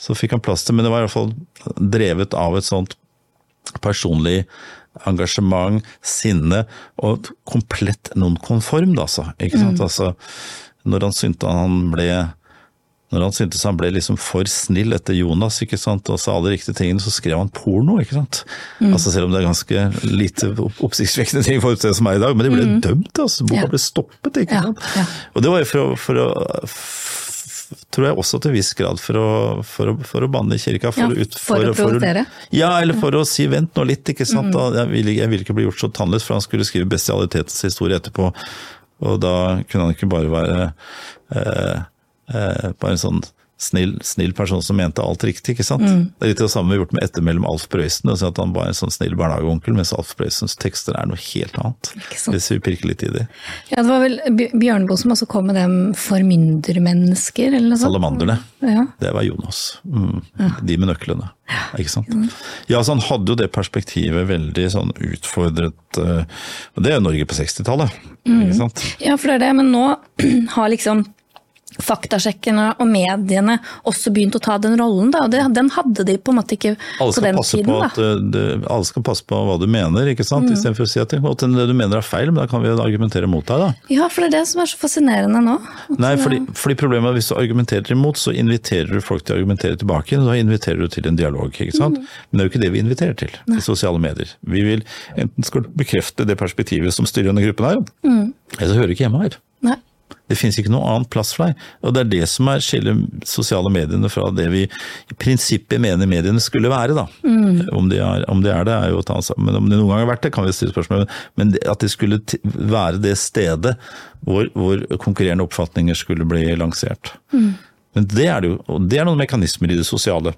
så fikk han plass til Men det var i hvert fall drevet av et sånt personlig engasjement, sinne og komplett nonkonform, da, altså. Ikke sant? Altså, når han syntes han ble når han syntes han ble liksom for snill etter Jonas ikke sant, og sa alle de riktige tingene, så skrev han porno. ikke sant? Altså Selv om det er ganske lite oppsiktsvekkende ting for det som er i dag, men de ble dømt. altså, Boka Ja. ble stoppet. ikke sant? ja. Og det var jo for å, for å tror jeg også til en viss grad for å, for å, for å banne i kirka. For, Ja, ut, for å provosere. Ja, eller for å si vent nå litt, ikke sant. Mm. jeg, ville, jeg vil ikke bli gjort så tannløs, for han skulle skrive bestialitetens historie etterpå. Og da kunne han ikke bare være eh, eh, bare en sånn snill, snill person som mente alt riktig, ikke sant. Det er litt det samme vi har gjort med ettermellom Alf Prøysen, og si at han var en sånn snill barnehageonkel, mens Alf Prøysens tekster er noe helt annet. Hvis vi pirker litt i det. Ja, det var vel Bj- Bjørneboe som også kom med dem formyndermennesker, eller noe sånt? Salamanderne. Ja. Det var Jonas. Mm. De med nøklene. Ikke sant? Ja, så Han hadde jo det perspektivet veldig sånn utfordret eh, og Det er jo Norge på 60-tallet. ikke sant? Ja, for det er det, men nå har liksom faktasjekkerne og mediene også begynt å ta den rollen, da. Og den hadde de på en måte ikke på den tiden, på at, eh, det, alle skal passe på hva du mener, ikke sant? istedenfor å si at det, du mener er feil, men da kan vi argumentere mot deg. da. Ja, for det er det som er så fascinerende nå. Nei, fordi, fordi problemet er at hvis du argumenterer imot, så inviterer du folk til å argumentere tilbake. og Da inviterer du til en dialog, ikke sant. Men det er jo ikke det vi inviterer til i sosiale medier. Vi vil enten skal bekrefte det perspektivet som styrer denne gruppen her, eller så hører du ikke hjemme her. Nei. Det finnes ikke noe annet plass for deg. Og det er det som er skiller sosiale mediene fra det vi i prinsippet mener mediene skulle være. da. Om, de er, om de er det, er jo å ta ansvar. Men om de noen gang har vært det, kan vi stille spørsmål. Men at de skulle være det stedet hvor, hvor konkurrerende oppfatninger skulle bli lansert. Men det er, det jo, og det er noen mekanismer i det sosiale.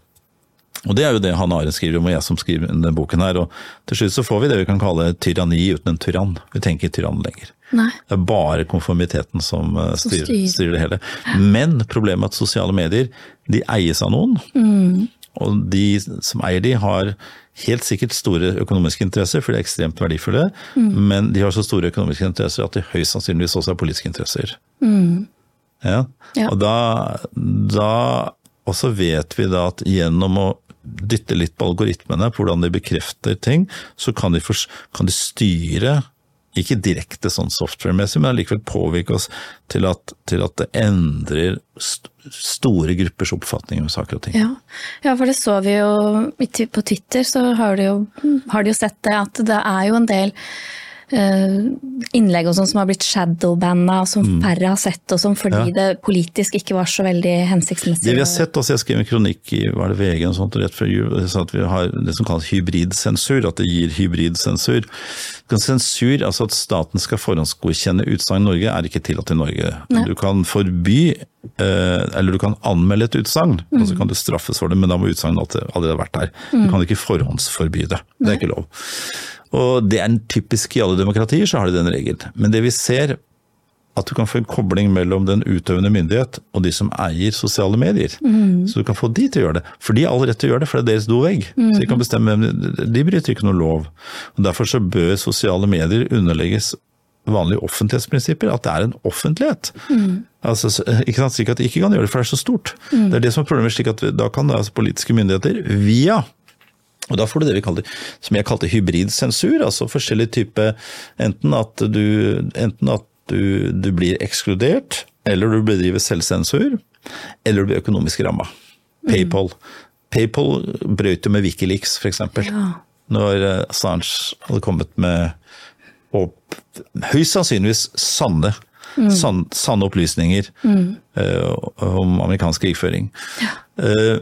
Og det er jo det Hanne Arendt skriver om, og jeg som skriver denne boken her. Og til slutt så får vi det vi kan kalle tyranni uten en tyrann. Vi tenker tyrann lenger. Nei. Det er bare konformiteten som eh, Som styrer, styrer. det hele. Men problemet er at sosiale medier de eies av noen. Og de som eier de har helt sikkert store økonomiske interesser, for de er ekstremt verdifulle. Men de har så store økonomiske interesser at de høyst sannsynligvis også har politiske interesser. Ja. Ja. Og da, da også vet vi da at gjennom å dytte litt på algoritmene på hvordan de bekrefter ting, så kan de, for, kan de styre ikke direkte sånn software-messig, men allikevel påvirke oss til at, til at det endrer st store gruppers oppfatning om saker og ting. Ja. ja, for det så vi jo på Twitter, så har de jo, har de jo sett det at det er jo en del innlegg og sånn som har blitt shadowbanna, og som færre har sett, og sånn fordi Mm. Ja. det politisk ikke var så veldig hensiktsmessig. Det vi har sett, altså jeg skrev en kronikk i var det VG og sånt, rett før jul, at vi har det som kalles hybridsensur, at det gir hybridsensur. Sensur, altså at staten skal forhåndsgodkjenne utsagn i Norge, er ikke tillatt i Norge. Nei. Du kan forby, eh, eller du kan anmelde et utsagn, og Mm. så kan du straffes for det, men da må utsagnet allerede ha vært der. Du kan ikke forhåndsforby det. Det er ikke lov. Og det er en typisk i alle demokratier, så har de den regelen. Men det vi ser, at du kan få en kobling mellom den utøvende myndighet og de som eier sosiale medier. Så du kan få de til å gjøre det. For de har all rett til å gjøre det, for det er deres dovegg. Så de kan bestemme hvem de, bryter ikke noe lov. Og Derfor så bør sosiale medier underlegges vanlige offentlighetsprinsipper, at det er en offentlighet. Altså, ikke sant? Slik at de ikke kan gjøre det, for det er så stort. Det er det som er problemet, slik at da kan altså politiske myndigheter via og da får du det vi kaller, som jeg kalte hybridsensur, altså forskjellig type Enten at du, enten at du, du blir ekskludert, eller du bedriver selvsensur, eller du blir økonomisk ramma. Paypal. Paypal brøt jo med Wikileaks, f.eks. Ja. Når eh, Assange hadde kommet med opp, høyst sannsynligvis sanne, sann- sanne opplysninger eh, om amerikansk krigføring. Eh,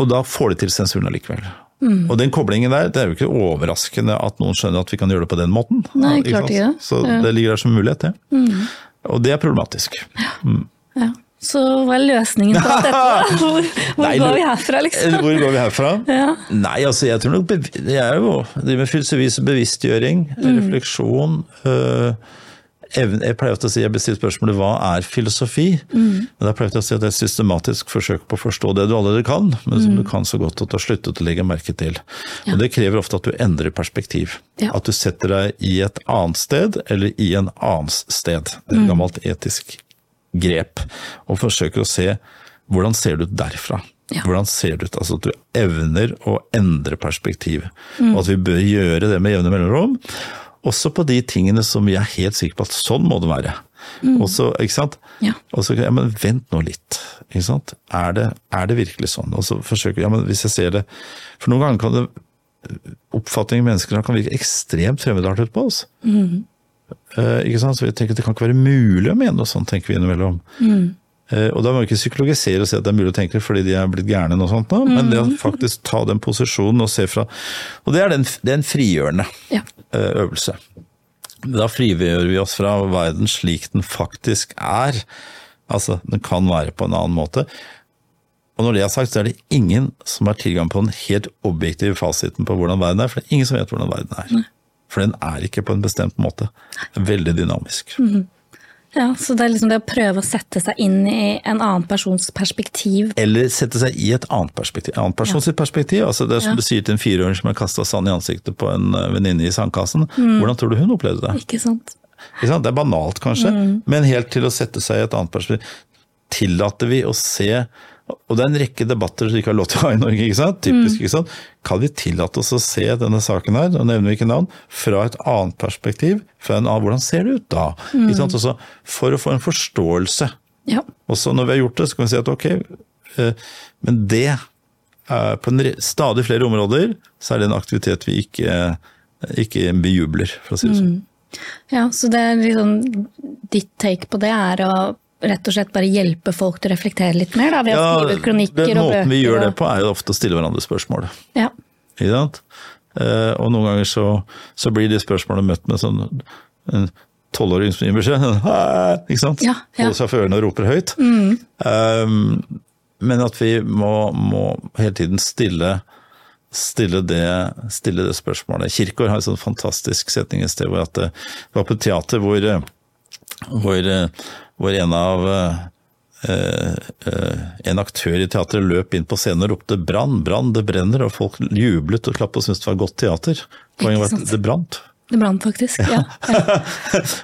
og da får de til sensuren allikevel. Og den koblingen der, det er jo ikke overraskende at noen skjønner at vi kan gjøre det på den måten. Nei, klart ikke det. Så det ligger der som mulighet, det. Og det er problematisk. Ja. Så hva er løsningen på alt dette? Hvor, hvor Nei, går vi herfra, liksom? Hvor går vi herfra? Ja. Nei, altså jeg tror nok Det er jo det med filosofisk bevisstgjøring, Mm. refleksjon øh, Jeg pleier ofte å si, jeg bestiller spørsmålet hva er filosofi? Mm. Men da pleier jeg å si at det er et systematisk forsøk på å forstå det du allerede kan, men som Mm. du kan så godt at du har sluttet å legge merke til. Og Det krever ofte at du endrer perspektiv. Ja. At du setter deg i et annet sted, eller i en annens sted. Det Mm. er et gammelt etisk grep. Og forsøker å se hvordan ser det ut derfra. Ja. Hvordan ser det ut? Altså at du evner å endre perspektiv. Og at vi bør gjøre det med jevne mellomrom. Også på de tingene som vi er helt sikre på at sånn må det være. Og så, ikke sant? Ja. Og så, ja, men vent nå litt. Ikke sant? Er det, er det virkelig sånn? Og så forsøker ja, men hvis jeg ser det For noen ganger kan det oppfatningen mennesker har kan virke ekstremt fremmedartet på oss. Eh, ikke sant? Så vi tenker at Det kan ikke være mulig å mene noe sånt, tenker vi innimellom. Eh, og Da må vi ikke psykologisere og si at det er mulig å tenke det fordi de er blitt gærne, og sånt, da. men det å faktisk ta den posisjonen og se fra Og det er, den, det er en frigjørende Ja. eh, øvelse. Da frigjør vi oss fra verden slik den faktisk er. Altså, den kan være på en annen måte. Og når det er sagt, så er det ingen som har tilgang på den helt objektive fasiten på hvordan verden er, for det er ingen som vet hvordan verden er. For den er ikke på en bestemt måte. Veldig dynamisk. veldig dynamisk. Ja, så det er liksom det å prøve å sette seg inn i en annen persons perspektiv. Eller sette seg i et annet perspektiv. Annen persons perspektiv. Altså det er som Ja. du sier til en fireåring som har kasta sand i ansiktet på en eh, venninne i sandkassen. Hvordan tror du hun opplevde det? Ikke sant? Ikke sant? Det er banalt kanskje, Mm. men helt til å sette seg i et annet perspektiv. Tillater vi å se Og det er en rekke debatter som vi ikke har lov til å ha i Norge, ikke sant? Typisk, Mm. ikke sant? Kan vi tillate oss å se denne saken her, og nevner vi ikke navn, fra et annet perspektiv? Fra en annen, hvordan ser det ut da? Mm. Ikke sant? Også for å få en forståelse. Ja. Og så når vi har gjort det, så kan vi si at ok, eh, men det er på en stadig flere områder, så er det en aktivitet vi ikke, ikke bejubler, for å si det sånn. ja, så det er liksom Ditt take på det er å rett og slett bare hjelpe folk til å reflektere litt mer, da, ved å skrive kronikker og måten vi gjør det på, er jo ofte å stille hverandre spørsmål. Ja. Ikke sant? Eh, og noen ganger så, så blir de spørsmålene møtt med sånn en tolvåring som gir beskjed. Ikke sant? Ja, ja. Holder seg for ørene og roper høyt. Um, men at vi må, må hele tiden stille Stille det, stille det spørsmålet. Kirkegaard har en sånn fantastisk setning et sted hvor at det var på et teater hvor, eh, hvor, eh, hvor en av eh, eh, en aktør i teatret løp inn på scenen og ropte 'brann, brann, det brenner', og folk jublet og klappet og syntes det var godt teater. Poenget var at det brant. Det brant faktisk. Ja. ja.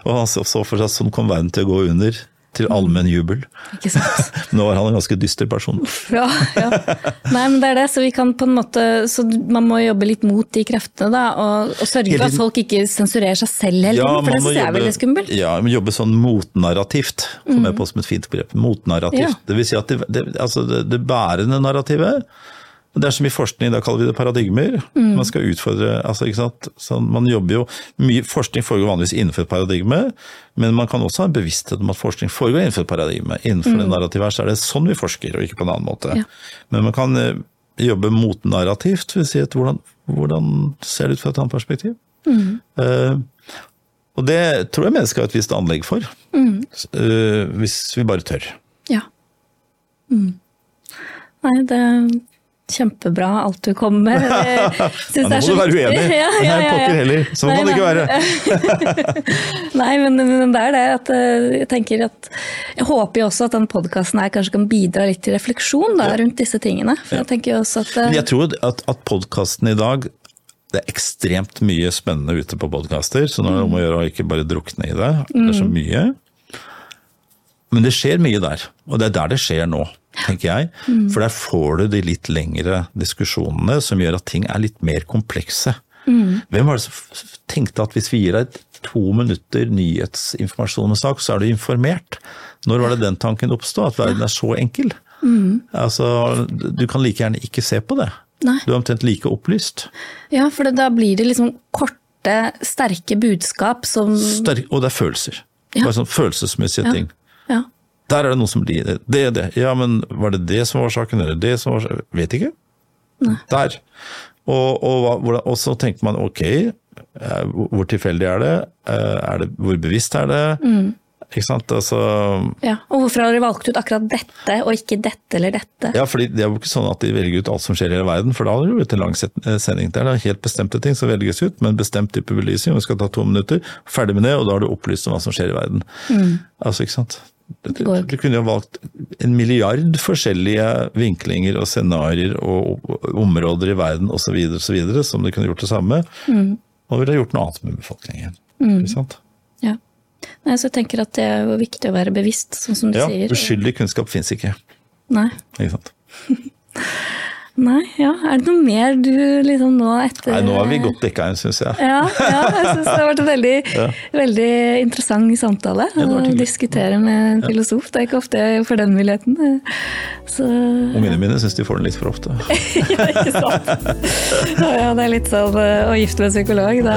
Og han så så for seg sånn kom verden til å gå under, til allmenn jubel. Ikke sant. Nå var han en ganske dyster person. Ja, ja. Nei, men det er det, så vi kan på en måte Så man må jobbe litt mot de kreftene, da. Og, og sørge for at folk ikke sensurerer seg selv hele tiden, for det syns jeg er veldig skummelt. Ja, men jobbe sånn motnarrativt, kom jeg på som et fint begrep. Motnarrativt. Ja. Det vil si at det, det, altså det, det bærende narrativet, Og det er så mye forskning, da kaller vi det paradigmer. Man skal utfordre altså, ikke sant? Sånn, man jobber jo, mye Forskning foregår vanligvis innenfor et paradigme, men man kan også ha en bevissthet om at forskning foregår innenfor et paradigme. Innenfor det narrativet her så er det sånn vi forsker, og ikke på en annen måte. Ja. Men man kan eh, jobbe motnarrativt, vil si at hvordan, hvordan ser det ut fra et annet perspektiv? Eh, og det tror jeg mennesker har et visst anlegg for, eh, hvis vi bare tør. Ja. Mm. Nei, det kjempebra alt du kommer med. Ja, nå må du være uenig! Ja, ja, Nei, pokker heller. Sånn må det ikke være. Nei, men, men det er det at eh, jeg tenker at Jeg håper jo også at den podkasten her kanskje kan bidra litt til refleksjon da, rundt disse tingene. For jeg tenker jo også at eh, Men jeg tror at, at podkasten i dag Det er ekstremt mye spennende ute på podkaster, så nå er det om å gjøre å ikke bare drukne i det. Det er så mye. Men det skjer mye der, og det er der det skjer nå, tenker jeg. For der får du de litt lengre diskusjonene som gjør at ting er litt mer komplekse. Hvem var det som tenkte at hvis vi gir deg to minutter nyhetsinformasjon om en sak, så er du informert? Når var det den tanken oppstod, at verden er så enkel? Altså, du kan like gjerne ikke se på det. Nei. Du er omtrent like opplyst. Ja, for da blir det liksom korte, sterke budskap som Sterk, og det er følelser. Ja. Bare sånn følelsesmessige Ja. ting. Der er det noe som blir det. Det er det. Ja, men var det det som var saken, eller det som var saken? Vet ikke. Nei. Der. Og, og, og så tenker man ok, eh, hvor tilfeldig er det? Eh, er det hvor bevisst er det? Mm. Ikke sant? Altså, ja. Og hvorfor har dere valgt ut akkurat dette, og ikke dette eller dette? ja, fordi Det er jo ikke sånn at de velger ut alt som skjer i hele verden, for da hadde det blitt en lang eh, sending der. Det er helt bestemte ting som velges ut, med en bestemt type belysning. og Vi skal ta to minutter, ferdig med det, og da har du opplyst om hva som skjer i verden. Altså, ikke sant? Du, Mm. kunne jo valgt en milliard forskjellige vinklinger og scenarioer og områder i verden osv. som du kunne gjort det samme. Mm. Og ville gjort noe annet med befolkningen. Ikke sant? Ja. Nei, så jeg tenker at det er jo viktig å være bevisst, sånn som du Ja, sier. uskyldig kunnskap fins ikke. Nei. ikke sant? Nei, ja. Er det noe mer du liksom nå etter Nei, nå er vi godt dekka inn, syns jeg. Ja, ja, jeg syns det har vært en veldig, veldig interessant samtale ja, å diskutere med en filosof. Det er ikke ofte jeg får den muligheten. Så Ungene mine syns de får den litt for ofte. ja, ikke sant. Ja, ja, det er litt sånn eh, å gifte med en psykolog. Da...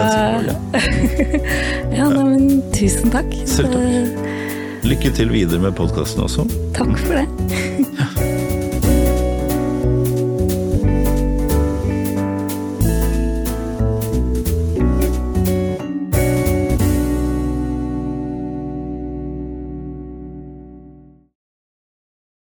Ja, nei, men tusen takk. Selv takk. Eh, Lykke til videre med podkasten også. Takk for det.